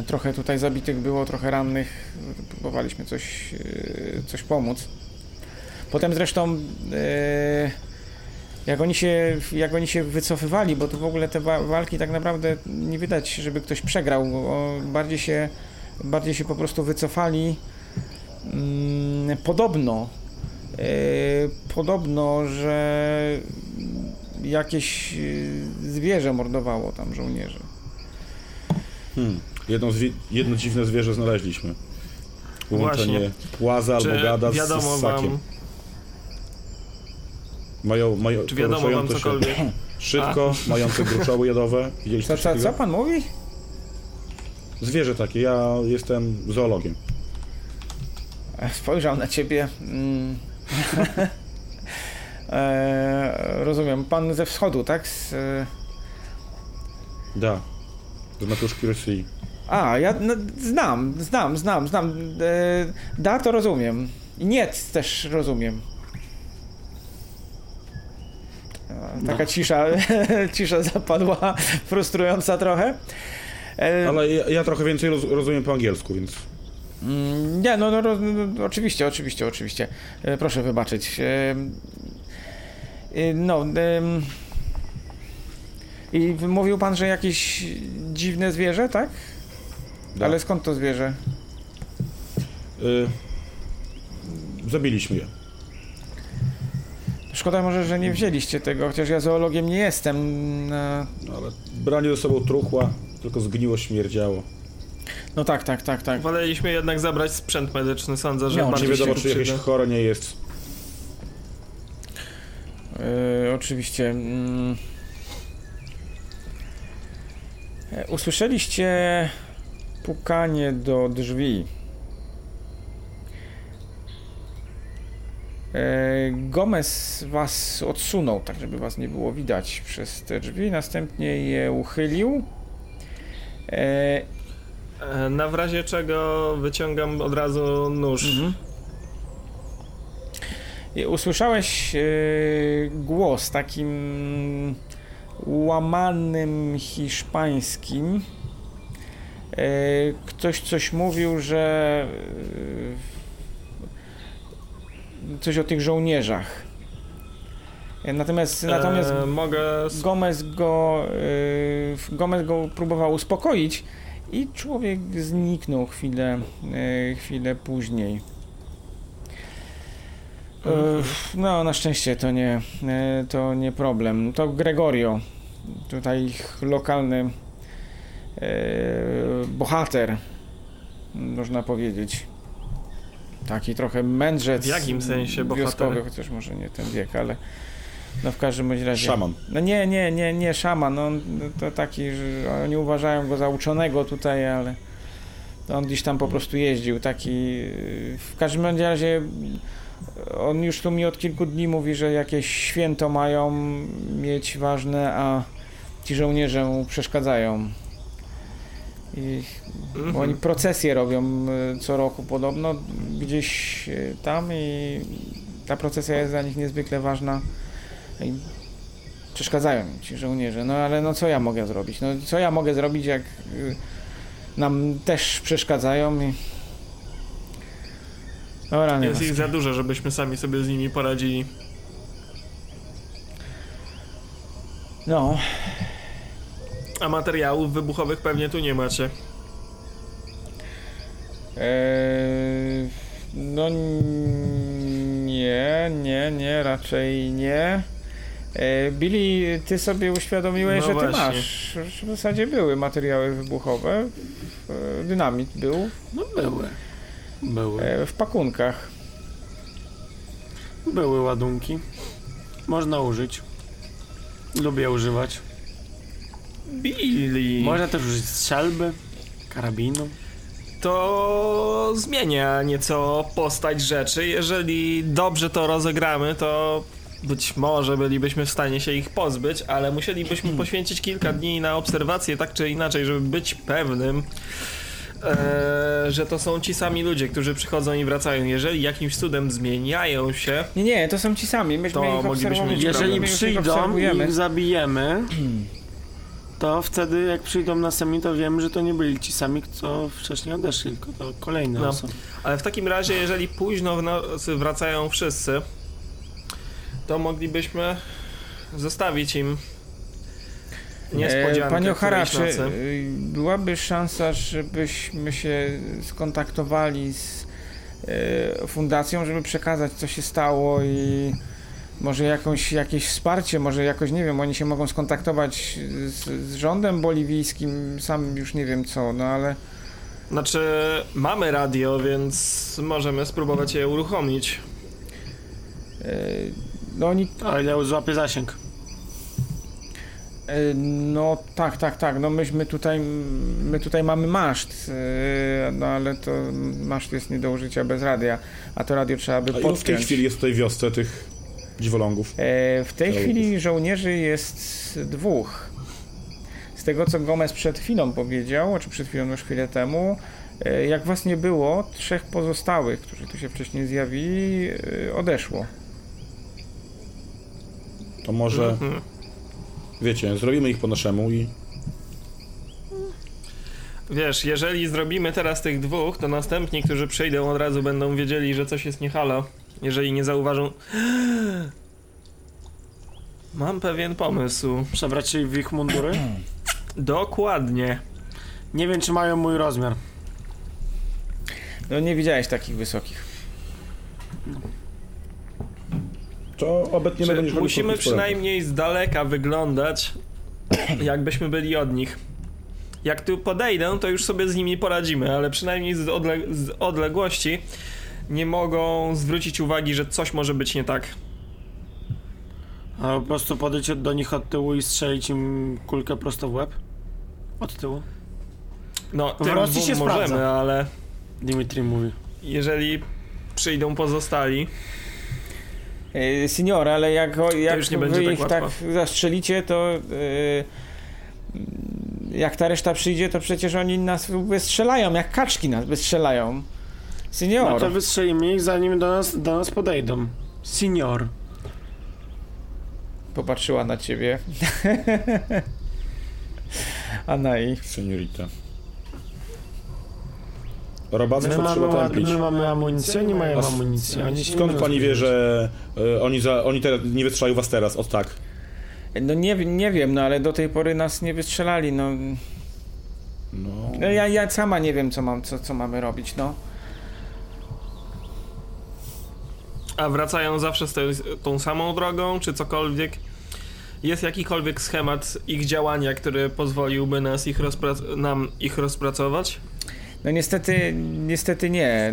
trochę tutaj zabitych było, trochę rannych. Próbowaliśmy coś, e, coś pomóc. Potem zresztą e, jak oni się, jak oni się wycofywali, bo tu w ogóle te wa- walki tak naprawdę nie widać, żeby ktoś przegrał, bardziej się, bardziej się po prostu wycofali. Mm, podobno, e, podobno, że jakieś zwierzę mordowało tam żołnierzy. Hmm. Jedno, zwi- jedno dziwne zwierzę znaleźliśmy. Połączenie Właśnie. płaza albo Czy gada z, wiadomo z sakiem. wam, Mają, mają czy wiadomo wam poruszające się cokolwiek? Szybko, mające gruczoły jadowe. Widzieliście Co, coś co, takiego? co pan mówi? Zwierzę takie, ja jestem zoologiem. E, Spojrzał na ciebie. Mm. e, rozumiem. Pan ze wschodu, tak? Z, e, Da. Z matuszki Rosji. A, ja no, znam, znam, znam, znam. E, da, to rozumiem. Nie też rozumiem. E, Taka cisza, cisza zapadła, frustrująca trochę. E, Ale ja, ja trochę więcej roz, rozumiem po angielsku, więc... Mm, Nie, no, no, no, no oczywiście, oczywiście, oczywiście. E, proszę wybaczyć. E, no. I mówił pan, że jakieś dziwne zwierzę, tak? Da. Ale skąd to zwierzę? Y, zabiliśmy je. Szkoda może, że nie wzięliście tego, chociaż ja zoologiem nie jestem. No, No, ale branie ze sobą truchła, tylko zgniło, śmierdziało. no tak, tak, tak, tak. Woleliśmy jednak zabrać sprzęt medyczny, sądzę, że No, Nie wiadomo, czy jakieś chore nie jest. E, oczywiście. E, Usłyszeliście pukanie do drzwi. E, Gomez was odsunął, tak żeby was nie było widać przez te drzwi. Następnie je uchylił. E, E, Na w razie czego wyciągam od razu nóż. Mhm. I usłyszałeś głos takim łamanym hiszpańskim. E, ktoś coś mówił, że e, coś o tych żołnierzach. E, Natomiast, natomiast E, mogę... s- Gomez go, y, Gomez go próbował uspokoić i człowiek zniknął chwilę, chwilę później. No, na szczęście to nie, to nie problem. To Gregorio, tutaj lokalny bohater, można powiedzieć. Taki trochę mędrzec. W jakim sensie bohater? Wioskowy, chociaż może nie ten wiek, ale no w każdym bądź razie. Szaman. No nie, nie, nie, nie szaman, no to taki, że oni uważają go za uczonego tutaj, ale on gdzieś tam po prostu jeździł, taki, w każdym bądź razie on już tu mi od kilku dni mówi, że jakieś święto mają mieć ważne, a ci żołnierze mu przeszkadzają. I bo oni procesje robią co roku podobno gdzieś y, tam i ta procesja jest dla nich niezwykle ważna i przeszkadzają im ci żołnierze. No ale no co ja mogę zrobić? No co ja mogę zrobić jak y, nam też przeszkadzają i Dobra, nie Jest ich za dużo, żebyśmy sami sobie z nimi poradzili. No, A materiałów wybuchowych pewnie tu nie macie. Eee, no nie, nie, nie, raczej nie. Eee, Billy, ty sobie uświadomiłeś, No że ty właśnie. masz. że W zasadzie były materiały wybuchowe. Eee, Dynamit był No były. Były. eee, w pakunkach. Były ładunki. Można użyć. Lubię używać. Billy. Można też użyć strzelby, karabinu. To zmienia nieco postać rzeczy. Jeżeli dobrze to rozegramy, to być może bylibyśmy w stanie się ich pozbyć, ale musielibyśmy poświęcić kilka dni na obserwację, tak czy inaczej, żeby być pewnym, e, że to są ci sami ludzie, którzy przychodzą i wracają. Jeżeli jakimś cudem zmieniają się, Nie, nie, to są ci sami. Myśmy To ich moglibyśmy mieć Jeżeli problem. Przyjdą i ich zabijemy, to wtedy jak przyjdą następni, to wiemy, że to nie byli ci sami, co wcześniej odeszli, tylko to kolejne No. osoby. ale w takim razie, jeżeli późno w nocy wracają wszyscy, to moglibyśmy zostawić im niespodziankę E, Panie Ochara, czy y, byłaby szansa, żebyśmy się skontaktowali z e, fundacją, żeby przekazać, co się stało i może jakąś, jakieś wsparcie, może jakoś, nie wiem, oni się mogą skontaktować z, z rządem boliwijskim, sam już nie wiem co, no ale Znaczy, mamy radio, więc możemy spróbować je uruchomić. e, no oni, Ale ja złapię zasięg. e, no tak, tak, tak, no myśmy tutaj, my tutaj mamy maszt, e, no ale to maszt jest nie do użycia bez radia, a to radio trzeba by A ilu w tej podpiąć. chwili jest w tej wiosce tych dziwolągów? E, w tej chwili żołnierzy jest dwóch. Z tego co Gomez przed chwilą powiedział, czy przed chwilą już chwilę temu, e, jak was nie było, trzech pozostałych, którzy tu się wcześniej zjawili, e, odeszło. To może, Mhm. wiecie, zrobimy ich po naszemu i Wiesz, jeżeli zrobimy teraz tych dwóch, to następni, którzy przyjdą od razu będą wiedzieli, że coś jest nie halo. Jeżeli nie zauważą... Mam pewien pomysł. Przebrać się w ich mundury. Dokładnie. Nie wiem, czy mają mój rozmiar. No nie widziałeś takich wysokich. to obecnie Czy będziesz musimy przynajmniej z daleka wyglądać, jakbyśmy byli od nich. Jak tu podejdę, to już sobie z nimi poradzimy, ale przynajmniej z, odle- z odległości nie mogą zwrócić uwagi, że coś może być nie tak. A po prostu podejść do nich od tyłu i strzelić im kulkę prosto w łeb? Od tyłu? No, W tym Rosji dwóm się możemy, sprawdza. ale Dimitri mówi. jeżeli przyjdą pozostali, E, Senior, ale jak, jak już nie wy będzie tak ich łatwo. tak zastrzelicie, to e, jak ta reszta przyjdzie, to przecież oni nas wystrzelają, jak kaczki nas wystrzelają. Senior. No to wystrzelimy ich zanim do nas, do nas podejdą. Senior. Popatrzyła na ciebie. Anai. Seniorita. Robactwo My mamy, trzeba ład- tępić. my mamy amunicję, nie mają amunicji. Oni Skąd nie pani wie, że e, oni, za, oni teraz nie wystrzelają was teraz, od tak? No nie, nie wiem, no ale do tej pory nas nie wystrzelali, no. No, No ja, ja sama nie wiem, co, mam, co, co mamy robić, no. A wracają zawsze z tej, tą samą drogą, czy cokolwiek? Jest jakikolwiek schemat ich działania, który pozwoliłby nas ich nam ich rozpracować? No niestety, niestety nie.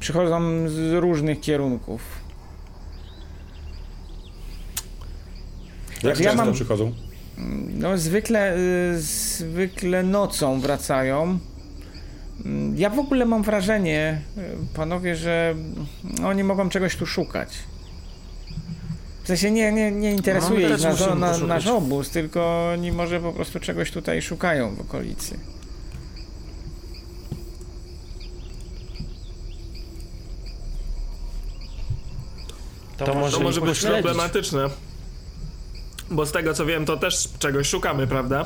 Przychodzą z różnych kierunków. Jak Znaczy, ja często mam- przychodzą? No zwykle, y, zwykle nocą wracają. Ja w ogóle mam wrażenie, y, panowie, że mm, oni mogą czegoś tu szukać. W sensie nie, nie, nie interesuje No, ich nasz, na, nasz obóz, tylko oni może po prostu czegoś tutaj szukają w okolicy. To, może, To może być problematyczne. Bo z tego co wiem, to też czegoś szukamy, prawda?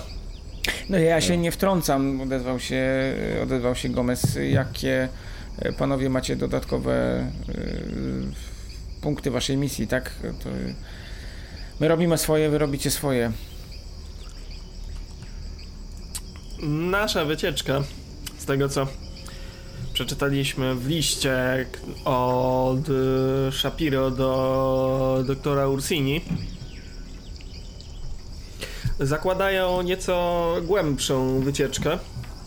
No ja się nie wtrącam, odezwał się, odezwał się Gomez. Jakie e, panowie macie dodatkowe e, punkty waszej misji, tak? To my robimy swoje, wy robicie swoje. Nasza wycieczka, z tego co przeczytaliśmy w liście od Shapiro do doktora Ursini, zakładają nieco głębszą wycieczkę.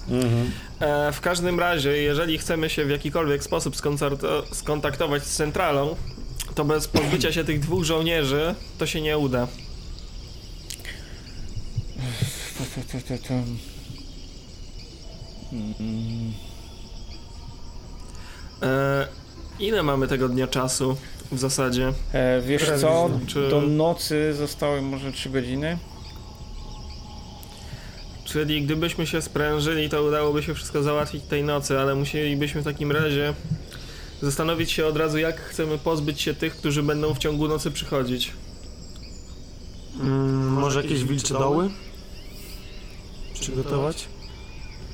Mhm. E, w każdym razie, jeżeli chcemy się w jakikolwiek sposób skontaktować z centralą, to bez pozbycia się tych dwóch żołnierzy to się nie uda. E, ile mamy tego dnia czasu w zasadzie? E, wiesz co, Czy- do nocy zostały może 3 godziny? Czyli gdybyśmy się sprężyli, to udałoby się wszystko załatwić tej nocy, ale musielibyśmy w takim razie zastanowić się od razu, jak chcemy pozbyć się tych, którzy będą w ciągu nocy przychodzić. Mm, może jakieś wilcze doły? Przygotować?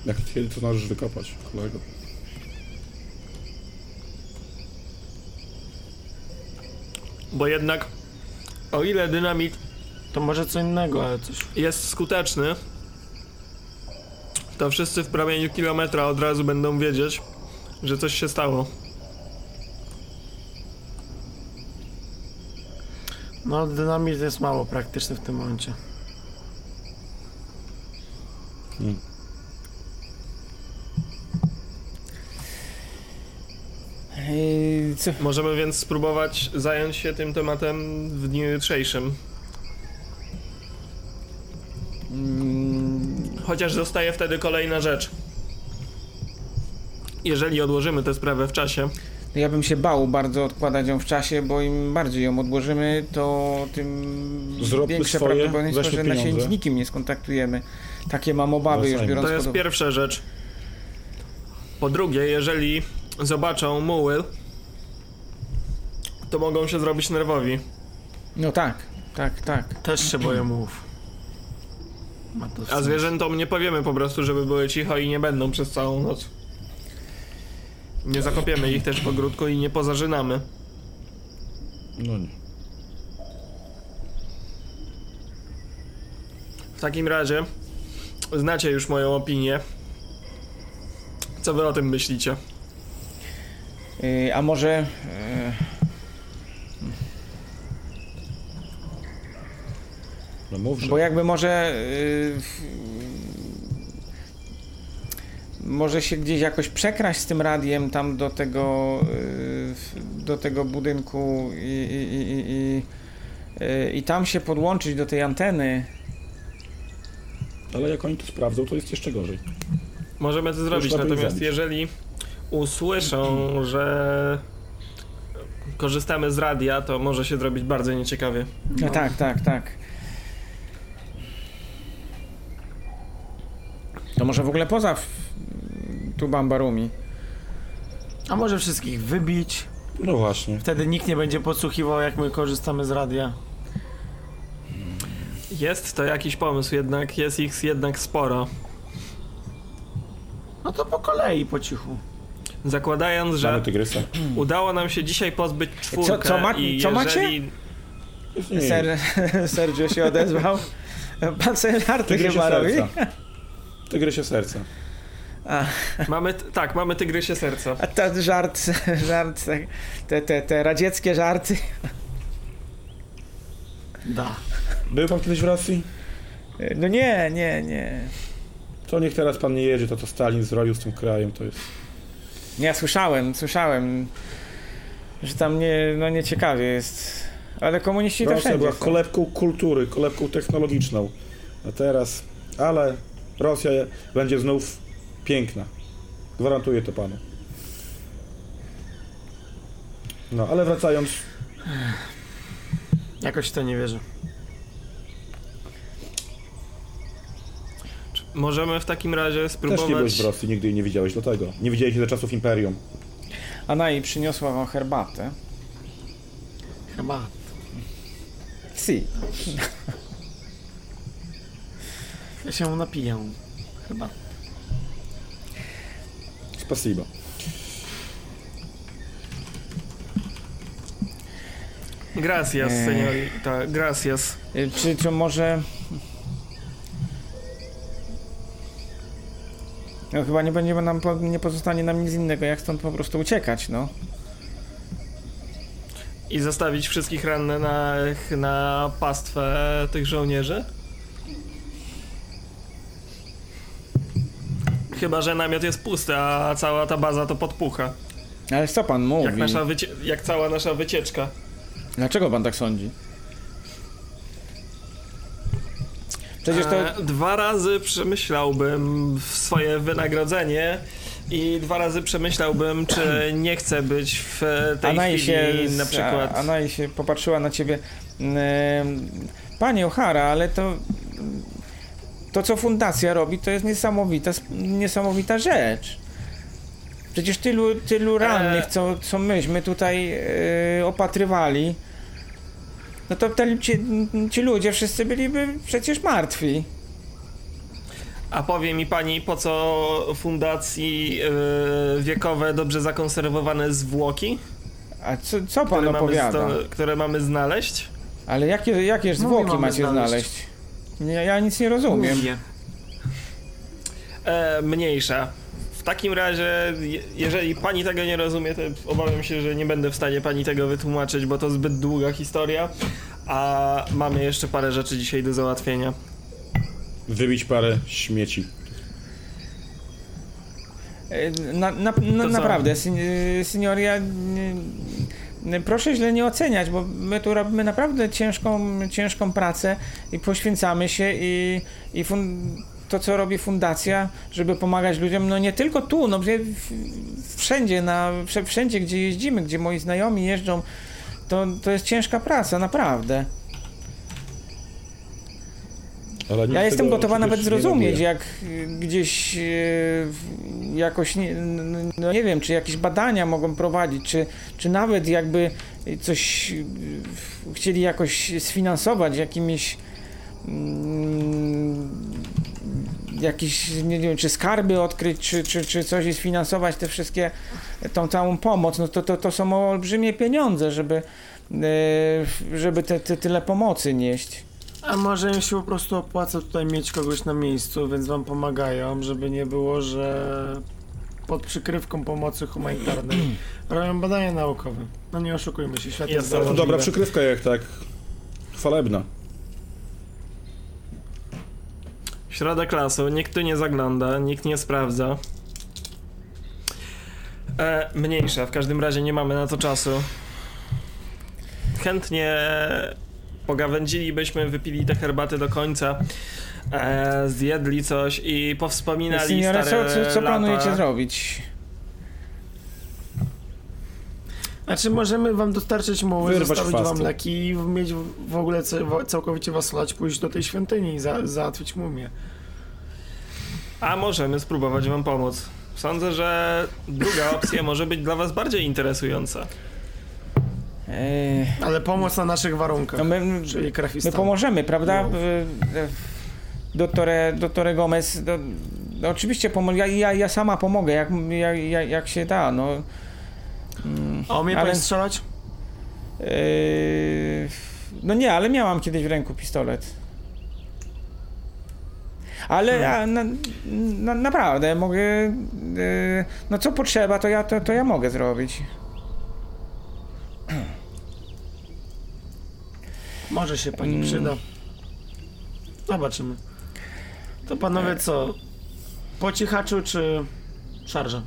Jak kiedy to należy wykopać, kolego? Bo jednak, o ile dynamit To może co innego, ale coś. jest skuteczny, to wszyscy w promieniu kilometra od razu będą wiedzieć, że coś się stało. No, dynamit jest mało praktyczny w tym momencie. Ej, co? Możemy więc spróbować zająć się tym tematem w dniu jutrzejszym. Mm, Chociaż zostaje wtedy kolejna rzecz. Jeżeli odłożymy tę sprawę w czasie, No Ja bym się bał bardzo odkładać ją w czasie, bo im bardziej ją odłożymy, to tym Zróbmy większe swoje, prawdopodobieństwo, że na się z nikim nie skontaktujemy. Takie mam obawy już Wracajmy. biorąc to jest pod pierwsza rzecz. Po drugie, jeżeli zobaczą muły, to mogą się zrobić nerwowi. No tak, tak, tak. Też się boję mów. Ma to A zwierzętom nie powiemy po prostu, żeby były cicho i nie będą przez całą noc. Nie zakopiemy ich też w ogródku i nie pozażynamy. No nie. W takim razie znacie już moją opinię. Co wy o tym myślicie? Yy, a może... No mów, że... bo jakby może... Yy, może się gdzieś jakoś przekraść z tym radiem tam do tego, yy, do tego budynku i, i, i, i, i, yy, i tam się podłączyć do tej anteny. Ale jak oni to sprawdzą, to jest jeszcze gorzej. Możemy to zrobić, natomiast jeżeli usłyszą, że korzystamy z radia, to może się zrobić bardzo nieciekawie. No tak, tak, tak. To może w ogóle poza f- Tubambarumi. A może wszystkich wybić? No właśnie. Wtedy nikt nie będzie podsłuchiwał, jak my korzystamy z radia. Jest to jakiś pomysł, jednak jest ich jednak sporo. No to po kolei, po cichu. Zakładając, że udało nam się dzisiaj pozbyć czwórkę co ma- i co macie? jeżeli... Nie, Ser, Sergio się odezwał. Pan Tygrysie chyba robi. serca. Tygrysie serca. A, Mamy, tak, mamy tygrysie serca. a ten żart, żart, te, te, te radzieckie żarty. Da. Był pan kiedyś w Rosji? No nie, nie, nie. To niech teraz pan nie jedzie, to co Stalin zrobił z tym krajem, to jest... Nie, ja słyszałem, słyszałem, że tam nie, no nieciekawie jest. Ale komuniści to Rosja wszędzie była są. kolebką kultury, kolebką technologiczną. A teraz... Ale Rosja będzie znów piękna. Gwarantuję to panu. No, ale wracając... Jakoś w to nie wierzę. Możemy w takim razie Też nie byłeś spróbować... w Rosji, nigdy jej nie widziałeś, dlatego. Nie widziałeś ze czasów Imperium. Ana jej przyniosła wam herbatę. Chyba. Si. Ja się napiję. Chyba. Spasibo. Gracias, Eee. seniorita, gracias. Y, Czy to może... No chyba nie będzie nam, po- nie pozostanie nam nic innego, jak stąd po prostu uciekać, no. I zostawić wszystkich rannych na, na pastwę tych żołnierzy? Chyba, że namiot jest pusty, a cała ta baza to podpucha. Ale co pan mówi? Jak, nasza jak cała nasza wycieczka. Dlaczego pan tak sądzi? Przecież to... E, dwa razy przemyślałbym swoje wynagrodzenie i dwa razy przemyślałbym, czy nie chcę być w tej Anai chwili się, na przykład... A- Anai się popatrzyła na ciebie. Em, Panie O'Hara, ale to. To, co fundacja robi, to jest niesamowita, niesamowita rzecz. Przecież tylu, tylu rannych, co, co myśmy tutaj e, opatrywali, no to te, ci, ci ludzie wszyscy byliby przecież martwi. A powie mi pani, po co fundacji e, wiekowe, dobrze zakonserwowane zwłoki, A co, co pan które mamy, opowiada? sto- które mamy znaleźć? Ale jakie, jakie Mówi, zwłoki mamy macie znaleźć? znaleźć. Ja, ja nic nie rozumiem. Mówię. E, mniejsza. W takim razie, je- jeżeli pani tego nie rozumie, to obawiam się, że nie będę w stanie pani tego wytłumaczyć, bo to zbyt długa historia, a mamy jeszcze parę rzeczy dzisiaj do załatwienia. Wybić parę śmieci. E, Na, na, na, naprawdę, sen- e, senior, ja nie, proszę źle nie oceniać, bo my tu robimy naprawdę ciężką, ciężką pracę i poświęcamy się i, i fun, to, co robi fundacja, żeby pomagać ludziom, no nie tylko tu, no wszędzie, na, wszędzie, gdzie jeździmy, gdzie moi znajomi jeżdżą, to, to jest ciężka praca, naprawdę. Ja jestem gotowa nawet zrozumieć, jak y, gdzieś y, jakoś, nie, no nie wiem, czy jakieś badania mogą prowadzić, czy, czy nawet jakby coś y, chcieli jakoś sfinansować jakimiś mm, jakieś, nie wiem, czy skarby odkryć, czy, czy, czy coś i sfinansować te wszystkie, tą całą pomoc, no to, to, to są olbrzymie pieniądze, żeby, żeby te, te, tyle pomocy nieść. A może im się po prostu opłaca tutaj mieć kogoś na miejscu, więc wam pomagają, żeby nie było, że pod przykrywką pomocy humanitarnej robią badania naukowe. No nie oszukujmy się, świat jest, Jest to To założliwy. dobra przykrywka jak tak chwalebna. Środek lasu, nikt tu nie zagląda, nikt nie sprawdza. E, mniejsza, w każdym razie nie mamy na to czasu. Chętnie pogawędzilibyśmy, wypili te herbaty do końca, e, zjedli coś i powspominali Seniore, co, stare co, co lata. planujecie zrobić? Znaczy możemy wam dostarczyć muły, Wyrwać zostawić wam leki i mieć w- ogóle ca- całkowicie was lać, pójść do tej świątyni i za, załatwić mumię. A możemy spróbować wam pomóc. Sądzę, że druga opcja może być dla was bardziej interesująca. Ale pomoc na naszych warunkach, no my, czyli my pomożemy, prawda? No. Doktore, doktore Gomez, do, no oczywiście pomo- ja, ja, ja sama pomogę, jak, jak, jak, jak się da, no. Mm, A umie ale- pan strzelać? eee, no nie, ale miałam kiedyś w ręku pistolet. Ale ja na, na, naprawdę mogę. e, no co potrzeba, to ja, to, to ja mogę zrobić. Może się pani Mm. przyda. Zobaczymy. To panowie co? Po cichaczu czy szarża?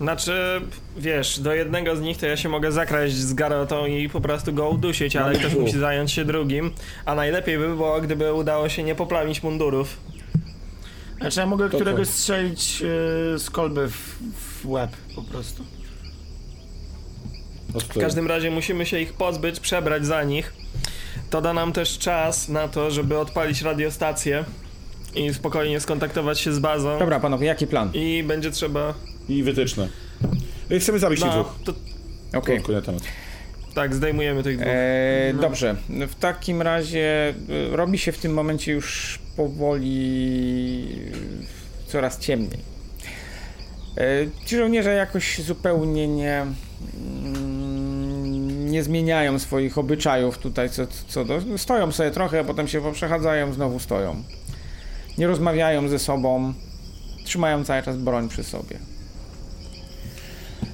Znaczy, wiesz, do jednego z nich to ja się mogę zakraść z garotą i po prostu go udusić, ale ktoś musi zająć się drugim. A najlepiej by było, gdyby udało się nie poplamić mundurów. Znaczy ja mogę To któregoś strzelić yy, z kolby w, w łeb po prostu. W każdym razie musimy się ich pozbyć, przebrać za nich. To da nam też czas na to, żeby odpalić radiostację i spokojnie skontaktować się z bazą. Dobra, panowie, jaki plan? I będzie trzeba. I wytyczne. I Chcemy zabić No, dwóch. to, Okej. Na temat. tak, zdejmujemy tych dwóch. E, No. Dobrze, w takim razie e, robi się w tym momencie już powoli e, coraz ciemniej. E, Ci żołnierze jakoś zupełnie nie, mm, nie zmieniają swoich obyczajów tutaj co, co do... Stoją sobie trochę, a potem się poprzechadzają, znowu stoją. Nie rozmawiają ze sobą, trzymają cały czas broń przy sobie.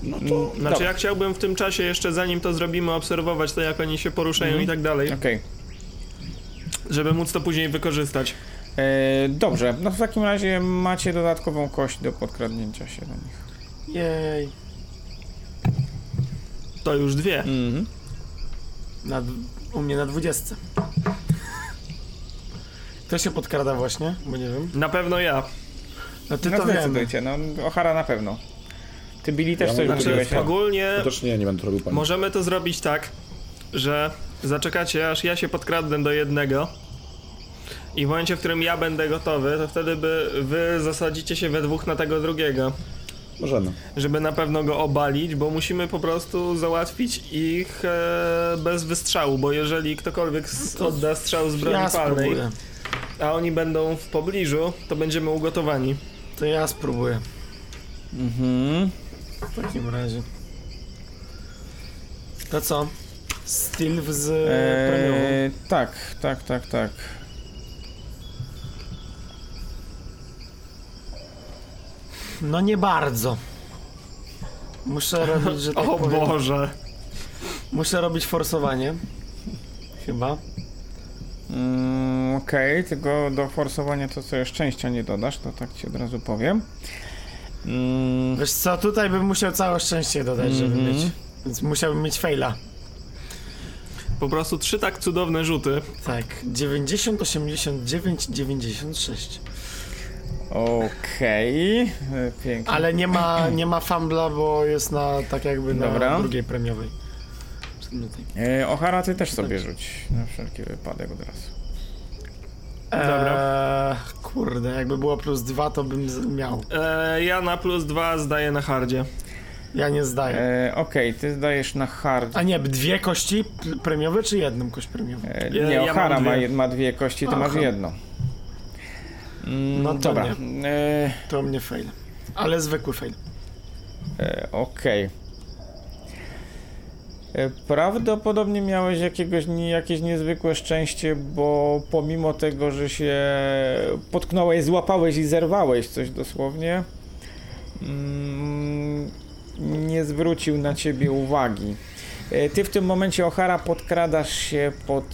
No to Znaczy, dobra. ja chciałbym w tym czasie, jeszcze zanim to zrobimy, obserwować to, jak oni się poruszają Mhm. i tak dalej, Okej. żeby móc to później wykorzystać. E, Dobrze, no w takim razie macie dodatkową kość do podkradnięcia się do nich. Jej. To już dwie. Mhm. Na, u mnie na dwudziestce. Kto się podkrada właśnie? Bo nie wiem. Na pewno ja. No ty No to zdecydujcie, no Ochara na pewno. Ty Billy też Ja coś Znaczy, mówiłeś. a? ogólnie ja też nie, nie będę to robił pani. możemy to zrobić tak, że zaczekacie, aż ja się podkradnę do jednego. I w momencie, w którym ja będę gotowy, to wtedy by wy zasadzicie się we dwóch na tego drugiego. Możemy. żeby na pewno go obalić, bo musimy po prostu załatwić ich e, bez wystrzału, bo jeżeli ktokolwiek s- odda strzał z broni Ja palnej, spróbuję. a oni będą w pobliżu, to będziemy ugotowani. To ja spróbuję. Mhm. W takim razie. To co? Steel z Eee, premiową. tak, tak, tak, tak. No nie bardzo. Muszę robić, że tak o powiem, Boże! muszę robić forsowanie. Chyba. Mm, Okej, tylko do forsowania to sobie szczęścia nie dodasz, to tak ci od razu powiem. Mm, Wiesz co, tutaj bym musiał całe szczęście dodać, żeby Mhm. mieć. Więc musiałbym mieć faila. Po prostu trzy tak cudowne rzuty. Tak. 90, 89, 96. Okej, e, pięknie. Ale nie ma, nie ma fumbla, bo jest na tak jakby na Dobra. drugiej premiowej. E, Ochara, ty też sobie rzuć, na wszelki wypadek od razu. Eee, kurde, jakby było plus dwa, to bym miał. E, ja na plus dwa zdaję na hardzie. Ja nie zdaję. E, Okej, ty zdajesz na hard. A nie, dwie kości premiowe, czy jedną kość premiową? E, nie, ja mam Ochara ma, dwie. ma dwie kości, ty Aha. masz jedno. Mm, No to dobra. E, To mnie fail. Ale zwykły fail. E, Okej. E, Prawdopodobnie miałeś jakiegoś, jakieś niezwykłe szczęście, bo pomimo tego, że się potknąłeś, złapałeś i zerwałeś coś dosłownie, mm, nie zwrócił na ciebie uwagi. Ty w tym momencie, Ochara, podkradasz się pod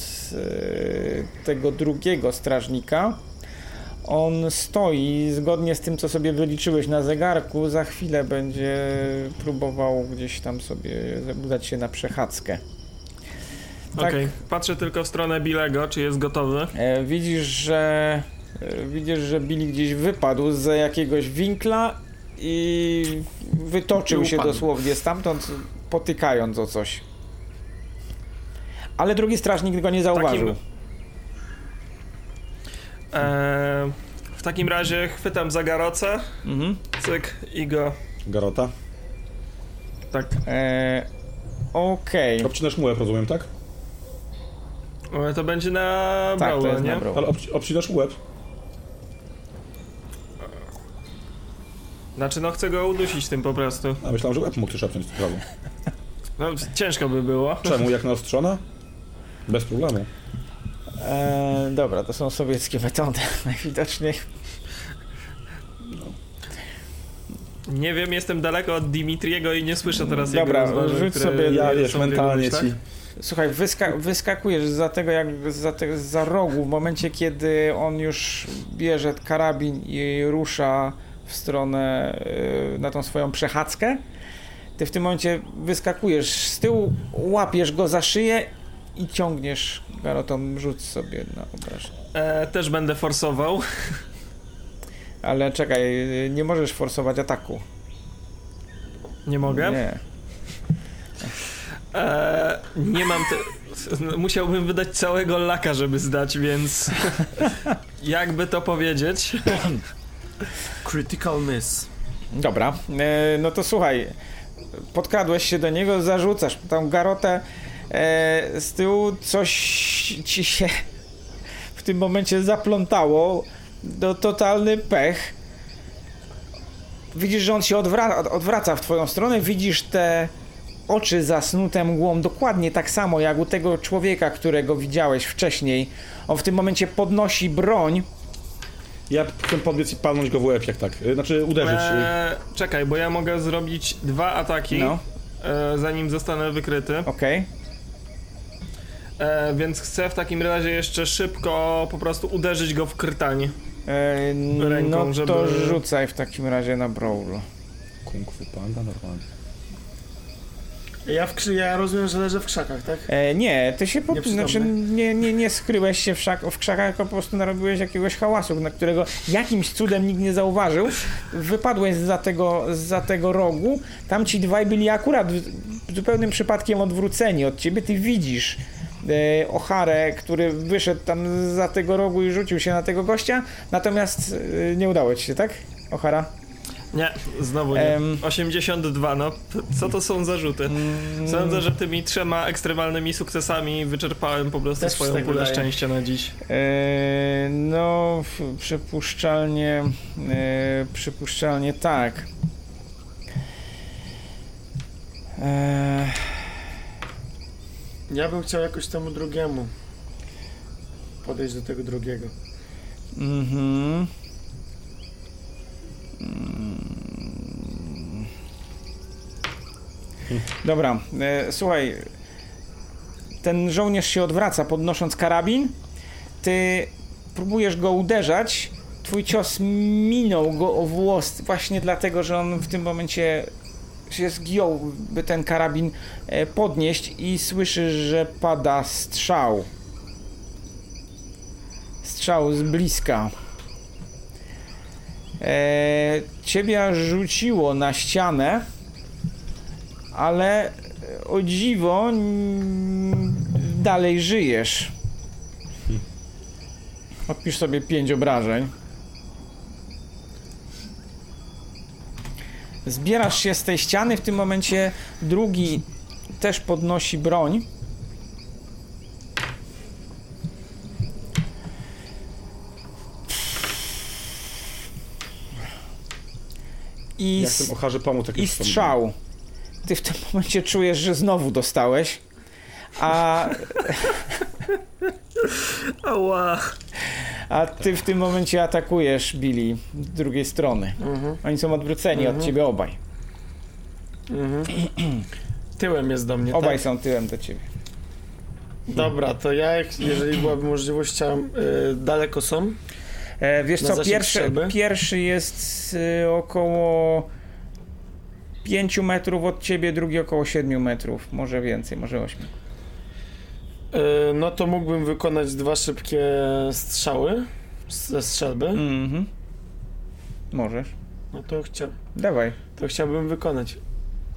tego drugiego strażnika. On stoi zgodnie z tym, co sobie wyliczyłeś na zegarku. Za chwilę będzie próbował gdzieś tam sobie udać się na przechadzkę. Tak. Okej, patrzę tylko w stronę Bilego, czy jest gotowy. E, widzisz, że e, widzisz, że Billy gdzieś wypadł z jakiegoś winkla i wytoczył I się dosłownie stamtąd, potykając o coś. Ale drugi strażnik go nie zauważył. Takim- E, w takim razie chwytam za garocę, Mhm. cyk i go Garota. tak. E, Okej. Obcinasz mułek, rozumiem, tak? E, To będzie na Tak, jest nie? na. Ale obci- obcinasz łeb. Znaczy, no chcę go udusić tym po prostu. A myślałem, że łeb mógł też obciąć prawo. No, ciężko by było. Czemu? Jak naostrzona? Bez problemu. E, dobra, to są sowieckie metody najwidoczniej. Nie wiem, jestem daleko od Dimitriego i nie słyszę teraz Dobra, jego rozważań, rzuć które sobie- Ja wiesz, mentalnie ci. Słuchaj, wyska wyskakujesz za tego, jak za, te za rogu w momencie, kiedy on już bierze karabin i rusza w stronę, y, na tą swoją przechadzkę. Ty w tym momencie wyskakujesz z tyłu, łapiesz go za szyję i ciągniesz garotą, rzuć sobie na obrażenie. E, też będę forsował. Ale czekaj, nie możesz forsować ataku. Nie mogę? Nie. E, nie mam. Te... Musiałbym wydać całego laka, żeby zdać, więc. Jakby to powiedzieć. Critical miss. Dobra, e, no to słuchaj, podkradłeś się do niego, zarzucasz tą garotę e, z tyłu, coś ci się w tym momencie zaplątało, do totalny pech. Widzisz, że on się odwra odwraca w twoją stronę, widzisz te oczy zasnute mgłą, dokładnie tak samo jak u tego człowieka, którego widziałeś wcześniej. On w tym momencie podnosi broń, Ja chcę podbiec i palnąć go w łeb, jak tak. y, Znaczy uderzyć. y. E, czekaj, bo ja mogę zrobić dwa ataki, no, e, zanim zostanę wykryty. okej. E, więc chcę w takim razie jeszcze szybko po prostu uderzyć go w krtań. E, Ręką, no to żeby- rzucaj w takim razie na Brawl. Kung fu panda normalnie. Ja, w krzy- ja rozumiem, że leżę w krzakach, tak? E, nie, ty się po, Nieprzytomny. znaczy, nie, nie, nie skryłeś się w, szak, w krzakach, tylko po prostu narobiłeś jakiegoś hałasu, na którego jakimś cudem nikt nie zauważył. Wypadłeś za tego, za tego rogu, tam ci dwaj byli akurat w- zupełnym przypadkiem odwróceni od ciebie, ty widzisz e, Ocharę, który wyszedł tam za tego rogu i rzucił się na tego gościa, natomiast e, nie udało ci się, tak? Ochara? Nie, znowu nie. Em. 82, no co to są zarzuty? Mm, Sądzę, że tymi trzema ekstremalnymi sukcesami wyczerpałem po prostu Też swoją tak pulę wydaje. szczęścia na dziś. E, no, przypuszczalnie, e, przypuszczalnie tak. E, Ja bym chciał jakoś temu drugiemu podejść do tego drugiego. mhm. Mm. Dobra, e, słuchaj. Ten żołnierz się odwraca, podnosząc karabin. Ty próbujesz go uderzać. Twój cios minął go o włos, właśnie dlatego, że on w tym momencie się zgiął, by ten karabin e, podnieść i słyszysz, że pada strzał. Strzał z bliska. E, ciebie rzuciło na ścianę, ale o dziwo dalej żyjesz. Odpisz sobie pięć obrażeń. Zbierasz się z tej ściany, w tym momencie drugi też podnosi broń. I, Ocharze pomóc. jak i strzał. Ty w tym momencie czujesz, że znowu dostałeś. A, Ała. a ty w tym momencie atakujesz Billy z drugiej strony. Mhm. Oni są odwróceni od ciebie obaj. Mhm. Tyłem jest do mnie, Obaj tak? są tyłem do ciebie. Dobra, to ja, jeżeli byłaby możliwość, chciałem... Y, daleko są? E, wiesz co, pierwszy, pierwszy jest y, około 5 metrów od ciebie, drugi około 7 metrów. Może więcej, może 8. Y, no to mógłbym wykonać dwa szybkie strzały ze strzelby. Mhm. Możesz. No to, chcia, Dawaj. to chciałbym wykonać.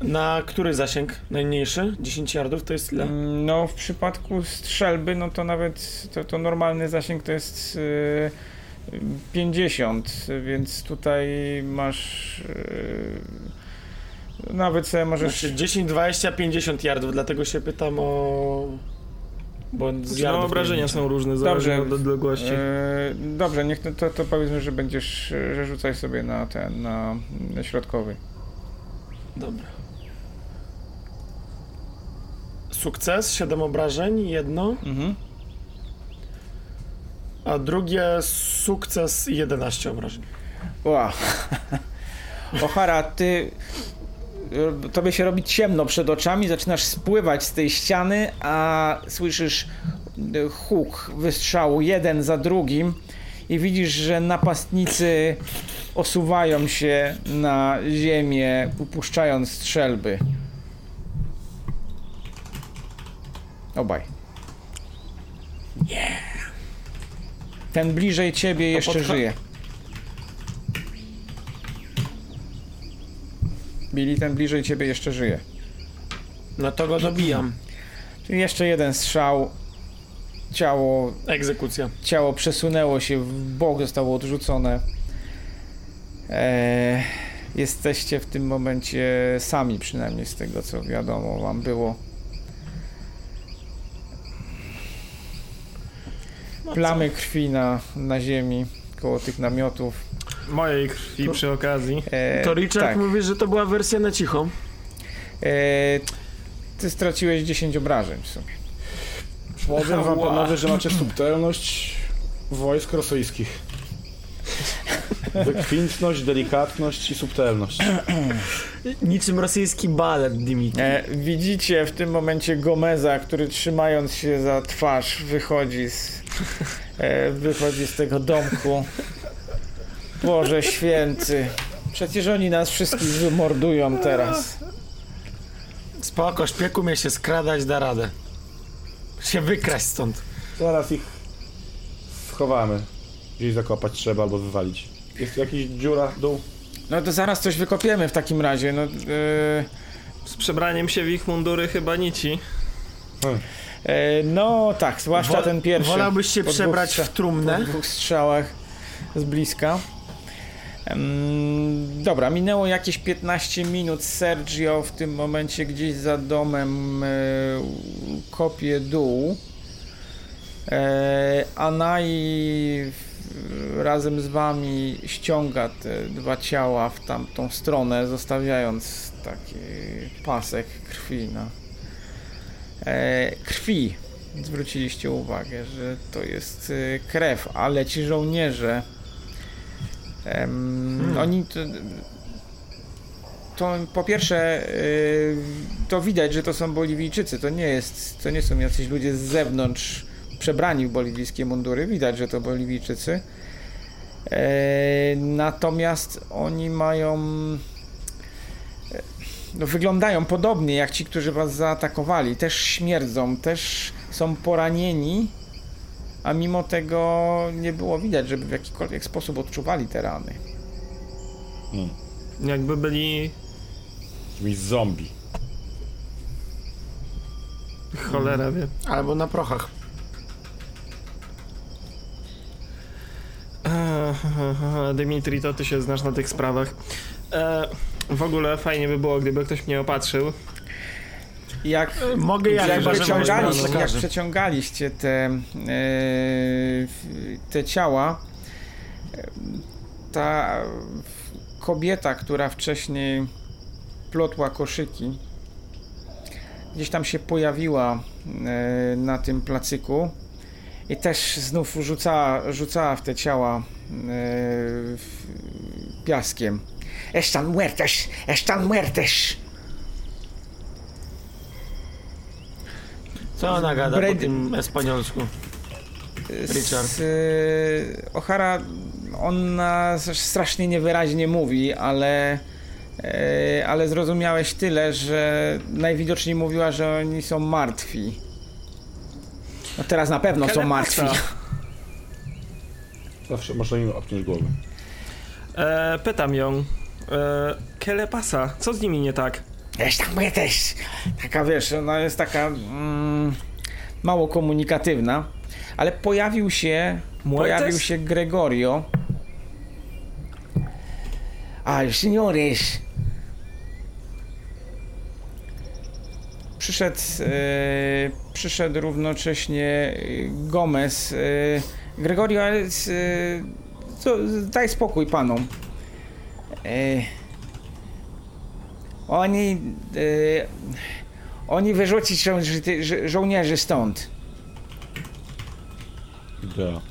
Na który zasięg? Najmniejszy? 10 yardów to jest ile? Mm, No, w przypadku strzelby, no to nawet to, to normalny zasięg to jest y, 50, więc tutaj masz. y, nawet sobie możesz. Znaczy 10, 20, 50 yardów, dlatego się pytam o... Bo Znaczy, no, obrażenia są różne, zależnie od odległości. E, dobrze, niech to, to, to powiedzmy, że będziesz, że rzucaj sobie na ten, na, środkowy. Dobra. Sukces, 7 obrażeń, jedno. Mhm. a drugie sukces i 11 obrażeń. Wow. Ochara, ty. Tobie się robi ciemno przed oczami, zaczynasz spływać z tej ściany, a słyszysz e, huk wystrzału jeden za drugim i widzisz, że napastnicy osuwają się na ziemię, upuszczając strzelby. Obaj. Ten bliżej ciebie jeszcze podcha- żyje. Billy, ten bliżej ciebie jeszcze żyje. No to go dobijam. Czyli jeszcze jeden strzał. Ciało, Egzekucja. ciało przesunęło się w bok, zostało odrzucone. Eee, jesteście w tym momencie sami, przynajmniej z tego co wiadomo wam było. No Plamy krwi na, na ziemi koło tych namiotów. Mojej krwi przy okazji. Eee, To Richard tak. mówi, że to była wersja na cicho. Eee, ty straciłeś 10 obrażeń w sumie. Powiem wam panowie, że macie subtelność wojsk rosyjskich. Wykwintność, delikatność i subtelność. Niczym rosyjski balet, Dimitri. E, widzicie w tym momencie Gomeza, który trzymając się za twarz wychodzi z, e, wychodzi z tego domku. Boże święty. Przecież oni nas wszystkich wymordują teraz. Spoko, szpieku mnie się skradać, da radę. Się wykraść stąd. Zaraz ich schowamy. Gdzieś zakopać trzeba albo wywalić. Jest jakaś dziura, dół? No to zaraz coś wykopiemy w takim razie. No, e, Z przebraniem się w ich mundury chyba nici. e, no tak, zwłaszcza Wo- ten pierwszy. Wolałbyś się dwóch przebrać w trumnę? Po dwóch strzałach z bliska. Dobra, minęło jakieś 15 minut. Sergio w tym momencie gdzieś za domem e, kopie dół. E, Anai razem z wami ściąga te dwa ciała w tamtą stronę, zostawiając taki pasek krwi na e, krwi. Zwróciliście uwagę, że to jest krew, ale ci żołnierze em, oni to, to po pierwsze y, to widać, że to są Boliwijczycy, to nie jest, to nie są jacyś ludzie z zewnątrz przebrani w boliwijskie mundury, widać, że to Boliwijczycy. E, natomiast oni mają no, wyglądają podobnie jak ci, którzy was zaatakowali. Też śmierdzą, też są poranieni, a mimo tego nie było widać, żeby w jakikolwiek sposób odczuwali te rany. Jakby byli Jakimiś zombie. cholera wie. Albo na prochach. Eee, Dymitri, to ty się znasz na tych sprawach. Eee, w ogóle fajnie by było, gdyby ktoś mnie opatrzył. Jak, Mogę ja, jak, przeciągaliście, jak przeciągaliście te, e, te ciała, e, ta kobieta, która wcześniej plotła koszyki, gdzieś tam się pojawiła e, na tym placyku i też znów rzucała, rzucała w te ciała piaskiem. Están muertes, están muertes. Co ona gada Brady- po tym espanolsku? Richard. Z, y, O'Hara, ona strasznie niewyraźnie mówi, ale, y, ale zrozumiałeś tyle, że najwidoczniej mówiła, że oni są martwi. No teraz na pewno są martwi. Zawsze można im obciąć głowę. Eee, pytam ją. Eee, Kelepasa, co z nimi nie tak? Wiesz, tam mówię też. Taka wiesz, ona jest taka mm, mało komunikatywna, ale pojawił się, Muertes? pojawił się Gregorio. Ay, señores. Przyszedł, e, przyszedł równocześnie e, Gomez. E, Gregorio, ale, e, co, daj spokój panom. E, oni. E, oni wyrzucić żo- żo- żo- żołnierzy stąd. Da.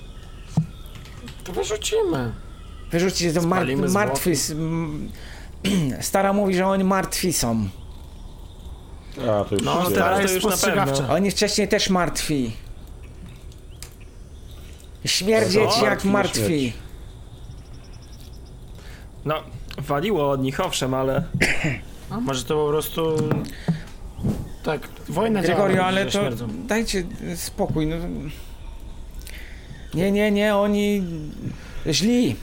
To wyrzucimy. Wyrzucicie to mar Spalimy martwy. s- m- Stara mówi, że oni martwi są. A, to już No, jest- teraz to jest już na spostrzegawcza. pewno. Oni wcześniej też martwi. Śmierdzieć Co? jak Martwi martwi. No, waliło od nich, owszem, ale A może to po prostu... Tak, wojna działa, Gregorio, że ale to śmierdzą. dajcie spokój. No. Nie, nie, nie, oni źli.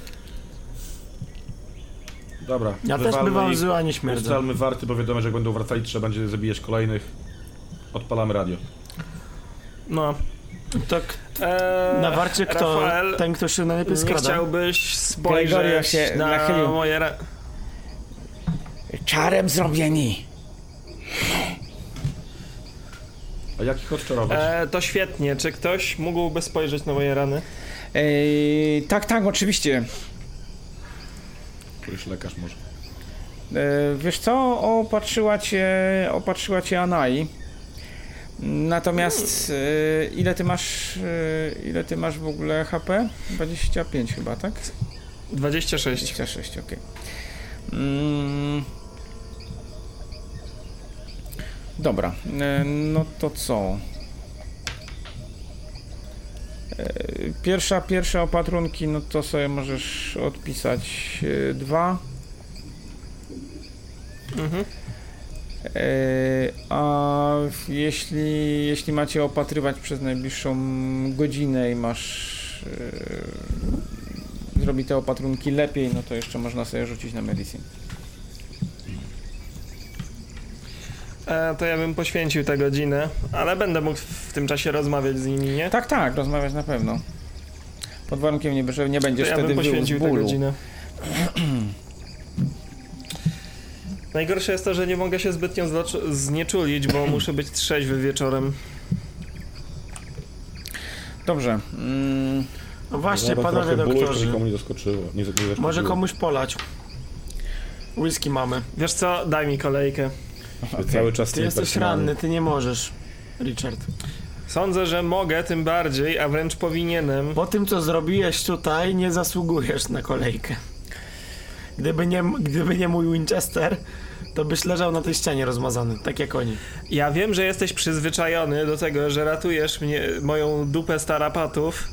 Dobra, Ja też bywam zły, a nie śmierdzę. Ustalmy warty, bo wiadomo, że jak będą wracali, trzeba będzie zabijać kolejnych. Odpalamy radio. no. Tak, Eee, na warcie kto? Rafael, Ten, kto się najlepiej nie skrada. chciałbyś Gregorio spojrzeć się na nachylił. moje... Ra- Czarem zrobieni. A jak ich odczarować? eee, to świetnie. Czy ktoś mógłby spojrzeć na moje rany? Ej, tak, tak, oczywiście. Już lekarz może. E, wiesz co, opatrzyła cię, opatrzyła cię Anai. Natomiast e, ile ty masz, e, ile ty masz w ogóle HP? 25 chyba, tak? 26. 26, okej. Mm. Dobra, e, no to co? E, Pierwsza, pierwsze opatrunki, no to sobie możesz odpisać e, dwa. Mhm. A jeśli, jeśli macie opatrywać przez najbliższą godzinę i masz zrobić te opatrunki lepiej, no to jeszcze można sobie rzucić na medicine. E, to ja bym poświęcił tę godzinę, ale będę mógł w tym czasie rozmawiać z nimi, nie? Tak, tak, rozmawiać na pewno. Pod warunkiem, nie, że nie To będziesz ja wtedy bym poświęcił tę bólu. godzinę. Najgorsze jest to, że nie mogę się zbytnio zlocz- znieczulić, bo muszę być trzeźwy wieczorem. Dobrze. Mm, No właśnie, Zaraz panowie trochę bólu, doktorzy. nikomu nie zaskoczyło. Nie, nie zaskoczyło. Może komuś polać. Whisky mamy. Wiesz co, daj mi kolejkę. Okej. Cały czas Ty jesteś ranny, ty nie możesz. Richard. Sądzę, że mogę tym bardziej, a wręcz powinienem. Po tym, co zrobiłeś tutaj, nie zasługujesz na kolejkę. Gdyby nie, gdyby nie mój Winchester, to byś leżał na tej ścianie rozmazany, tak jak oni. Ja wiem, że jesteś przyzwyczajony do tego, że ratujesz mnie, moją dupę starapatów,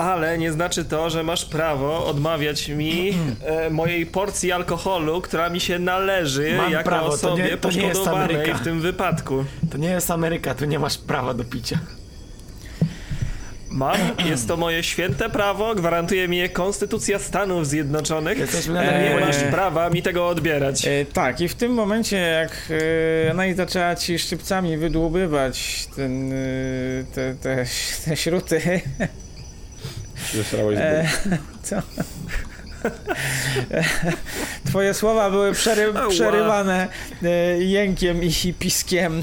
ale nie znaczy to, że masz prawo odmawiać mi e, mojej porcji alkoholu, która mi się należy Mam jako prawo, to osobie nie- to nie jest poszkodowanej Ameryka. w tym wypadku. To nie jest Ameryka, tu nie masz prawa do picia. Mam, jest to moje święte prawo, gwarantuje mi je Konstytucja Stanów Zjednoczonych. Jesteśmy na Nie eee, masz prawa mi tego odbierać. E, tak, i w tym momencie, jak e, ona i zaczęła ci szczypcami wydłubywać ten, e, te, te, te śruty, Się starałeś z E, co? Twoje słowa były przery, przerywane e, jękiem i piskiem.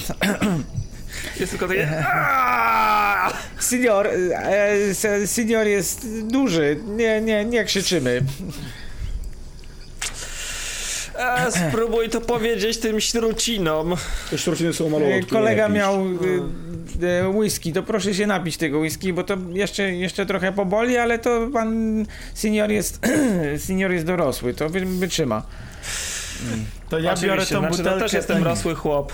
Jest tylko takie... Senior, e, se- senior jest duży, nie, nie, nie krzyczymy. A, spróbuj to powiedzieć tym śrucinom. Te śruciny są malutkie. Kolega jakieś. miał e, e, whisky, to proszę się napić tego whisky, bo to jeszcze, jeszcze trochę poboli, ale to pan senior jest, senior jest dorosły, to wy, wytrzyma. To ja biorę Oczywiście, tą znaczy, butelkę. no też jestem rosły chłop,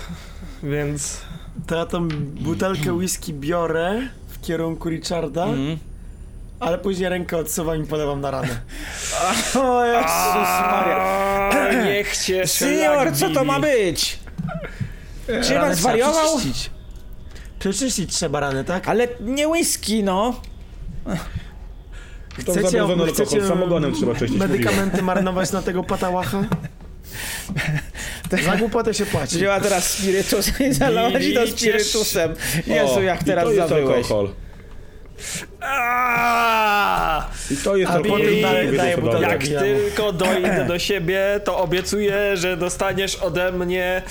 więc... To ja tą butelkę whisky biorę w kierunku Richarda, Mm. Ale później rękę odsuwam i podawam na ranę. O Jezus Maria. Niech cię Senior, co to ma być? Czy Ranę pan trzeba zwariował? Przeczyścić. Przeczyścić trzeba rany, tak? Ale nie whisky, no. To zabrudzony alkohol, samogonem trzeba czyścić. medykamenty marnować na tego patałacha? Za głupotę się płaci. Wzięła teraz spirytus i zalała ci to spirytusem. Jezu, jak i teraz to jest zawyłeś. alkohol. Aaaa! I to jest A alkohol. potem i daje- wiedzą, daje co butelkę. dobre. Jak tylko dojdę do siebie, to obiecuję, że dostaniesz ode mnie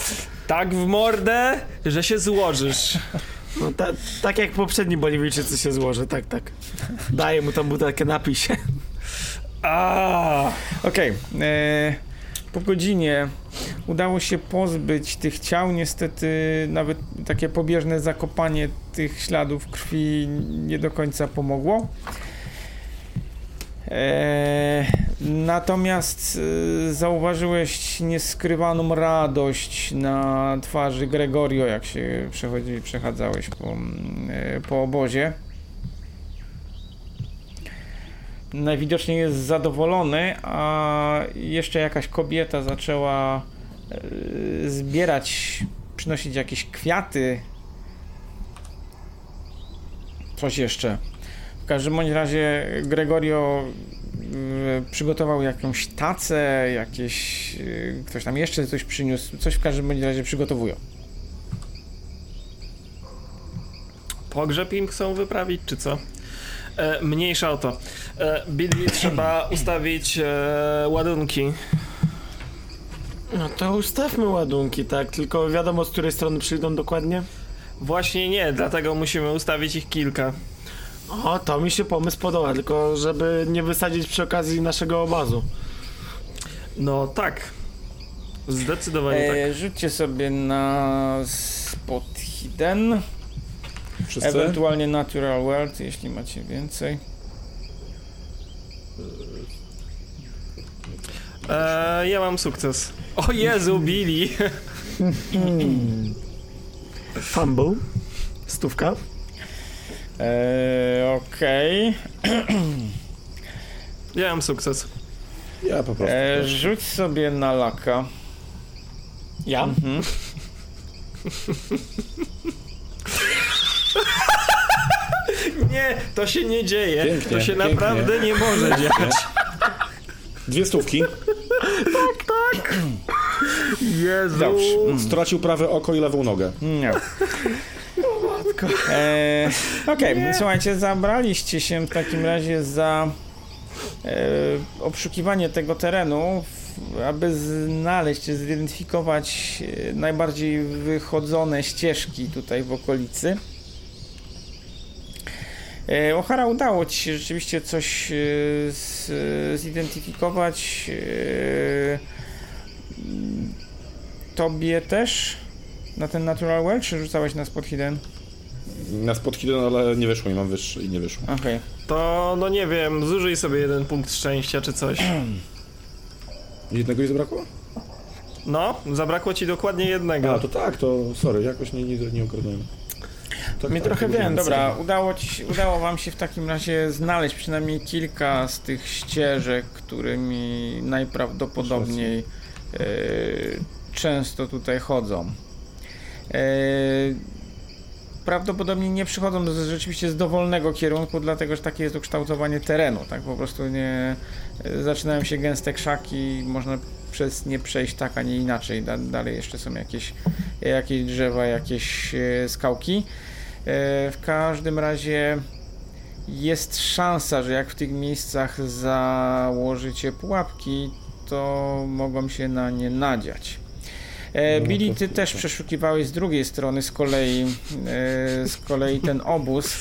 tak w mordę, że się złożysz. No, ta, tak jak poprzedni Boliwijczycy się złoży, tak, tak. Daję mu tą butelkę, napij się. Okej. e, Po godzinie udało się pozbyć tych ciał. Niestety nawet takie pobieżne zakopanie tych śladów krwi nie do końca pomogło. E, natomiast e, zauważyłeś nieskrywaną radość na twarzy Gregorio, jak się przechodzi, przechadzałeś po, e, po obozie. Najwidoczniej jest zadowolony, a jeszcze jakaś kobieta zaczęła e, zbierać, przynosić jakieś kwiaty. Coś jeszcze. W każdym bądź razie Gregorio y, przygotował jakąś tacę, jakieś. y, ktoś tam jeszcze coś przyniósł. Coś w każdym bądź razie przygotowują. Pogrzeb im chcą wyprawić, czy co? E, mniejsza o to. E, Billy trzeba ustawić e, ładunki. No to ustawmy ładunki, tak? Tylko wiadomo, z której strony przyjdą dokładnie? Właśnie nie, dlatego musimy ustawić ich kilka. O, to mi się pomysł podoba, tylko żeby nie wysadzić przy okazji naszego obazu. No tak. Zdecydowanie tak. E, rzućcie sobie na spot hidden, Wszyscy? ewentualnie natural world, jeśli macie więcej. E, ja mam sukces. O Jezu, Billy! Fumble. Stówka. E, Okej. Ja mam sukces. Ja po prostu. E, Rzuć sobie na laka. Ja? Mhm. Nie, to się nie dzieje. Pięknie, to się pięknie. naprawdę nie może dziać. Dwie stówki. Jezu. Dobrze. Stracił prawe oko i lewą nogę. Nie. E, Okej, słuchajcie, zabraliście się w takim razie za e, obszukiwanie tego terenu, aby znaleźć, zidentyfikować e, najbardziej wychodzone ścieżki tutaj w okolicy. E, O'Hara udało ci się rzeczywiście coś e, z, zidentyfikować. E, m, Tobie też? Na ten Natural Well, czy rzucałeś na spot hidden? Na spot hidden, ale nie wyszło mi, mam wyższy i nie wyszło. Okej. To, no nie wiem, zużyj sobie jeden punkt szczęścia czy coś. Jednego jej zabrakło? No, zabrakło ci dokładnie jednego. A, to tak, to sorry, jakoś nie, nie, nie ogarnąłem. Tak, Mi trochę więcej. Dobra, udało, ci, udało wam się w takim razie znaleźć przynajmniej kilka z tych ścieżek, którymi najprawdopodobniej e, często tutaj chodzą. E, prawdopodobnie nie przychodzą z, rzeczywiście z dowolnego kierunku, dlatego że takie jest ukształtowanie terenu, tak po prostu nie zaczynają się gęste krzaki, można przez nie przejść tak, a nie inaczej. Da, dalej jeszcze są jakieś, jakieś drzewa, jakieś e, skałki. E, W każdym razie jest szansa, że jak w tych miejscach założycie pułapki, to mogą się na nie nadziać. E, No, Billy, to ty też przeszukiwałeś z drugiej strony z kolei, z kolei ten obóz.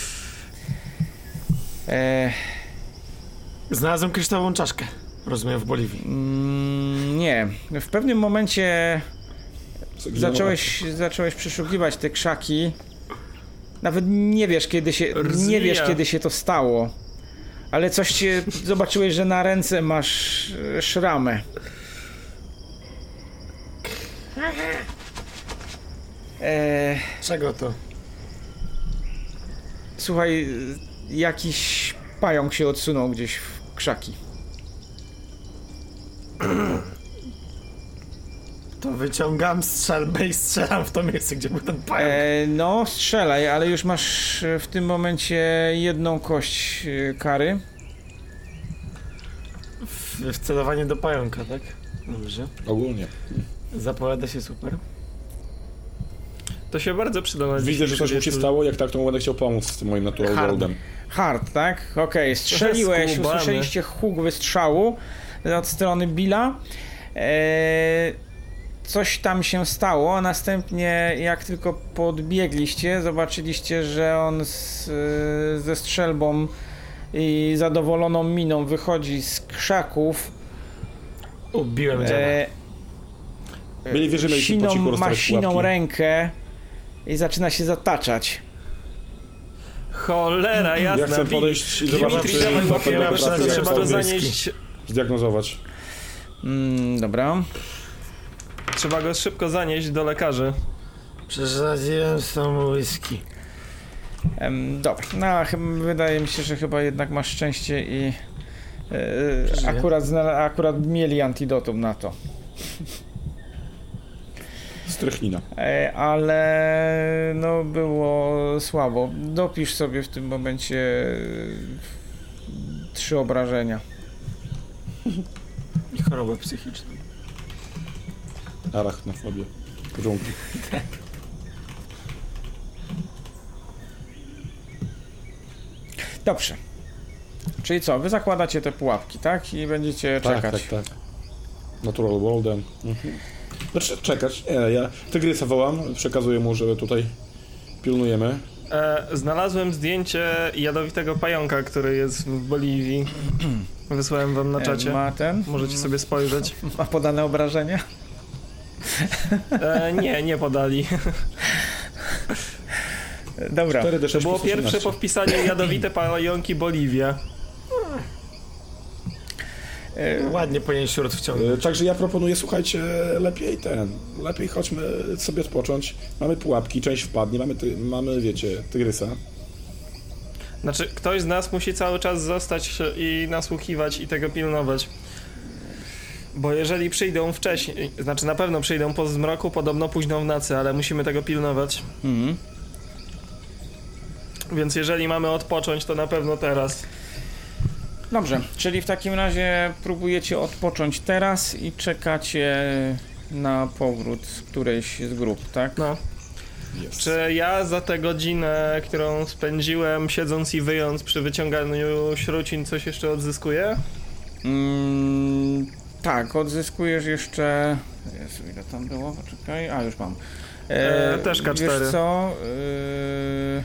E, Znalazłem kryształową czaszkę. Rozumiem, w Boliwii. mm, nie, w pewnym momencie zacząłeś, zacząłeś przeszukiwać te krzaki. Nawet nie wiesz, kiedy się, nie wiesz, kiedy się to stało. Ale coś cię, zobaczyłeś, że na ręce masz e, szramę. E, Czego to? słuchaj, jakiś pająk się odsunął gdzieś w krzaki. To wyciągam strzelbę i strzelam w to miejsce, gdzie był ten pająk. E, no, strzelaj, ale już masz e, w tym momencie jedną kość e, kary. W, wcelowanie do pająka, tak? Dobrze. Ogólnie. Zapowiada się super. To się bardzo przyda na Widzę, że coś mu się stało, jak tak, to mu będę chciał pomóc z tym moim natural Hard. Hard, tak? Okej, strzeliłeś, skubany. usłyszeliście huk wystrzału od strony Billa. Eee, coś tam się stało, a następnie jak tylko podbiegliście, zobaczyliście, że on z, ze strzelbą i zadowoloną miną wychodzi z krzaków. Ubiłem. E, Byli wierzymy, siną, cichu ma siną rękę i zaczyna się zataczać. Cholera jasna. Ja chcę podejść i zobaczyć, czy to trzeba to zanieść. zdiagnozować. Mm, dobra. Trzeba go szybko zanieść do lekarzy. Przesadziłem z tą whisky. Em, dobra, no chyba, wydaje mi się, że chyba jednak masz szczęście i e, Przeżyję. akurat, akurat mieli antidotum na to. Strychnina. E, ale no było słabo. Dopisz sobie w tym momencie e, trzy obrażenia. I chorobę psychiczną. Arachnofobię. Dżungli. Dobrze. Czyli co, wy zakładacie te pułapki, tak? I będziecie Tak, czekać. tak, tak. Natural Worldem. Mhm. Znaczy, czekać. Nie, ja Tygrysa wołam, przekazuję mu, że tutaj pilnujemy. E, znalazłem zdjęcie jadowitego pająka, który jest w Boliwii. Wysłałem wam na E, czacie. Ma ten? Możecie sobie spojrzeć. Ma podane obrażenia? E, nie, nie podali. Dobra. 4D6 To było plus pierwsze 18. po wpisaniu jadowite pająki Boliwia. E, Ładnie powinien śród wciągnąć. E, Także ja proponuję, słuchajcie, lepiej ten, lepiej chodźmy sobie odpocząć. Mamy pułapki, część wpadnie, mamy, ty, mamy wiecie, tygrysa. Znaczy, ktoś z nas musi cały czas zostać i nasłuchiwać i tego pilnować. Bo jeżeli przyjdą wcześniej, znaczy na pewno przyjdą po zmroku, podobno późno w nocy, ale musimy tego pilnować. mhm. Więc jeżeli mamy odpocząć, to na pewno teraz. Dobrze, czyli w takim razie próbujecie odpocząć teraz i czekacie na powrót którejś z grup, tak? No. Jest. Czy ja za tę godzinę, którą spędziłem siedząc i wyjąc przy wyciąganiu śrucin, coś jeszcze odzyskuję? Mm, tak, odzyskujesz jeszcze. Jezu, ile tam było? Poczekaj, a już mam. E, też K4. Wiesz co? E,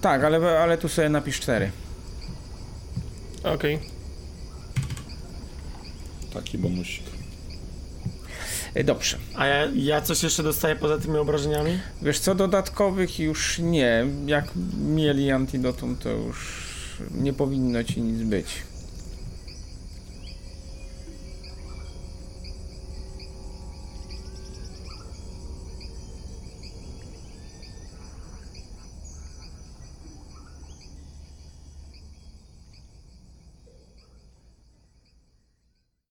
tak, ale, ale tu sobie napisz 4. Okej. Taki bonusik. E, dobrze. A ja, ja coś jeszcze dostaję poza tymi obrażeniami? Wiesz co, dodatkowych już nie. Jak mieli antidotum, to już nie powinno ci nic być.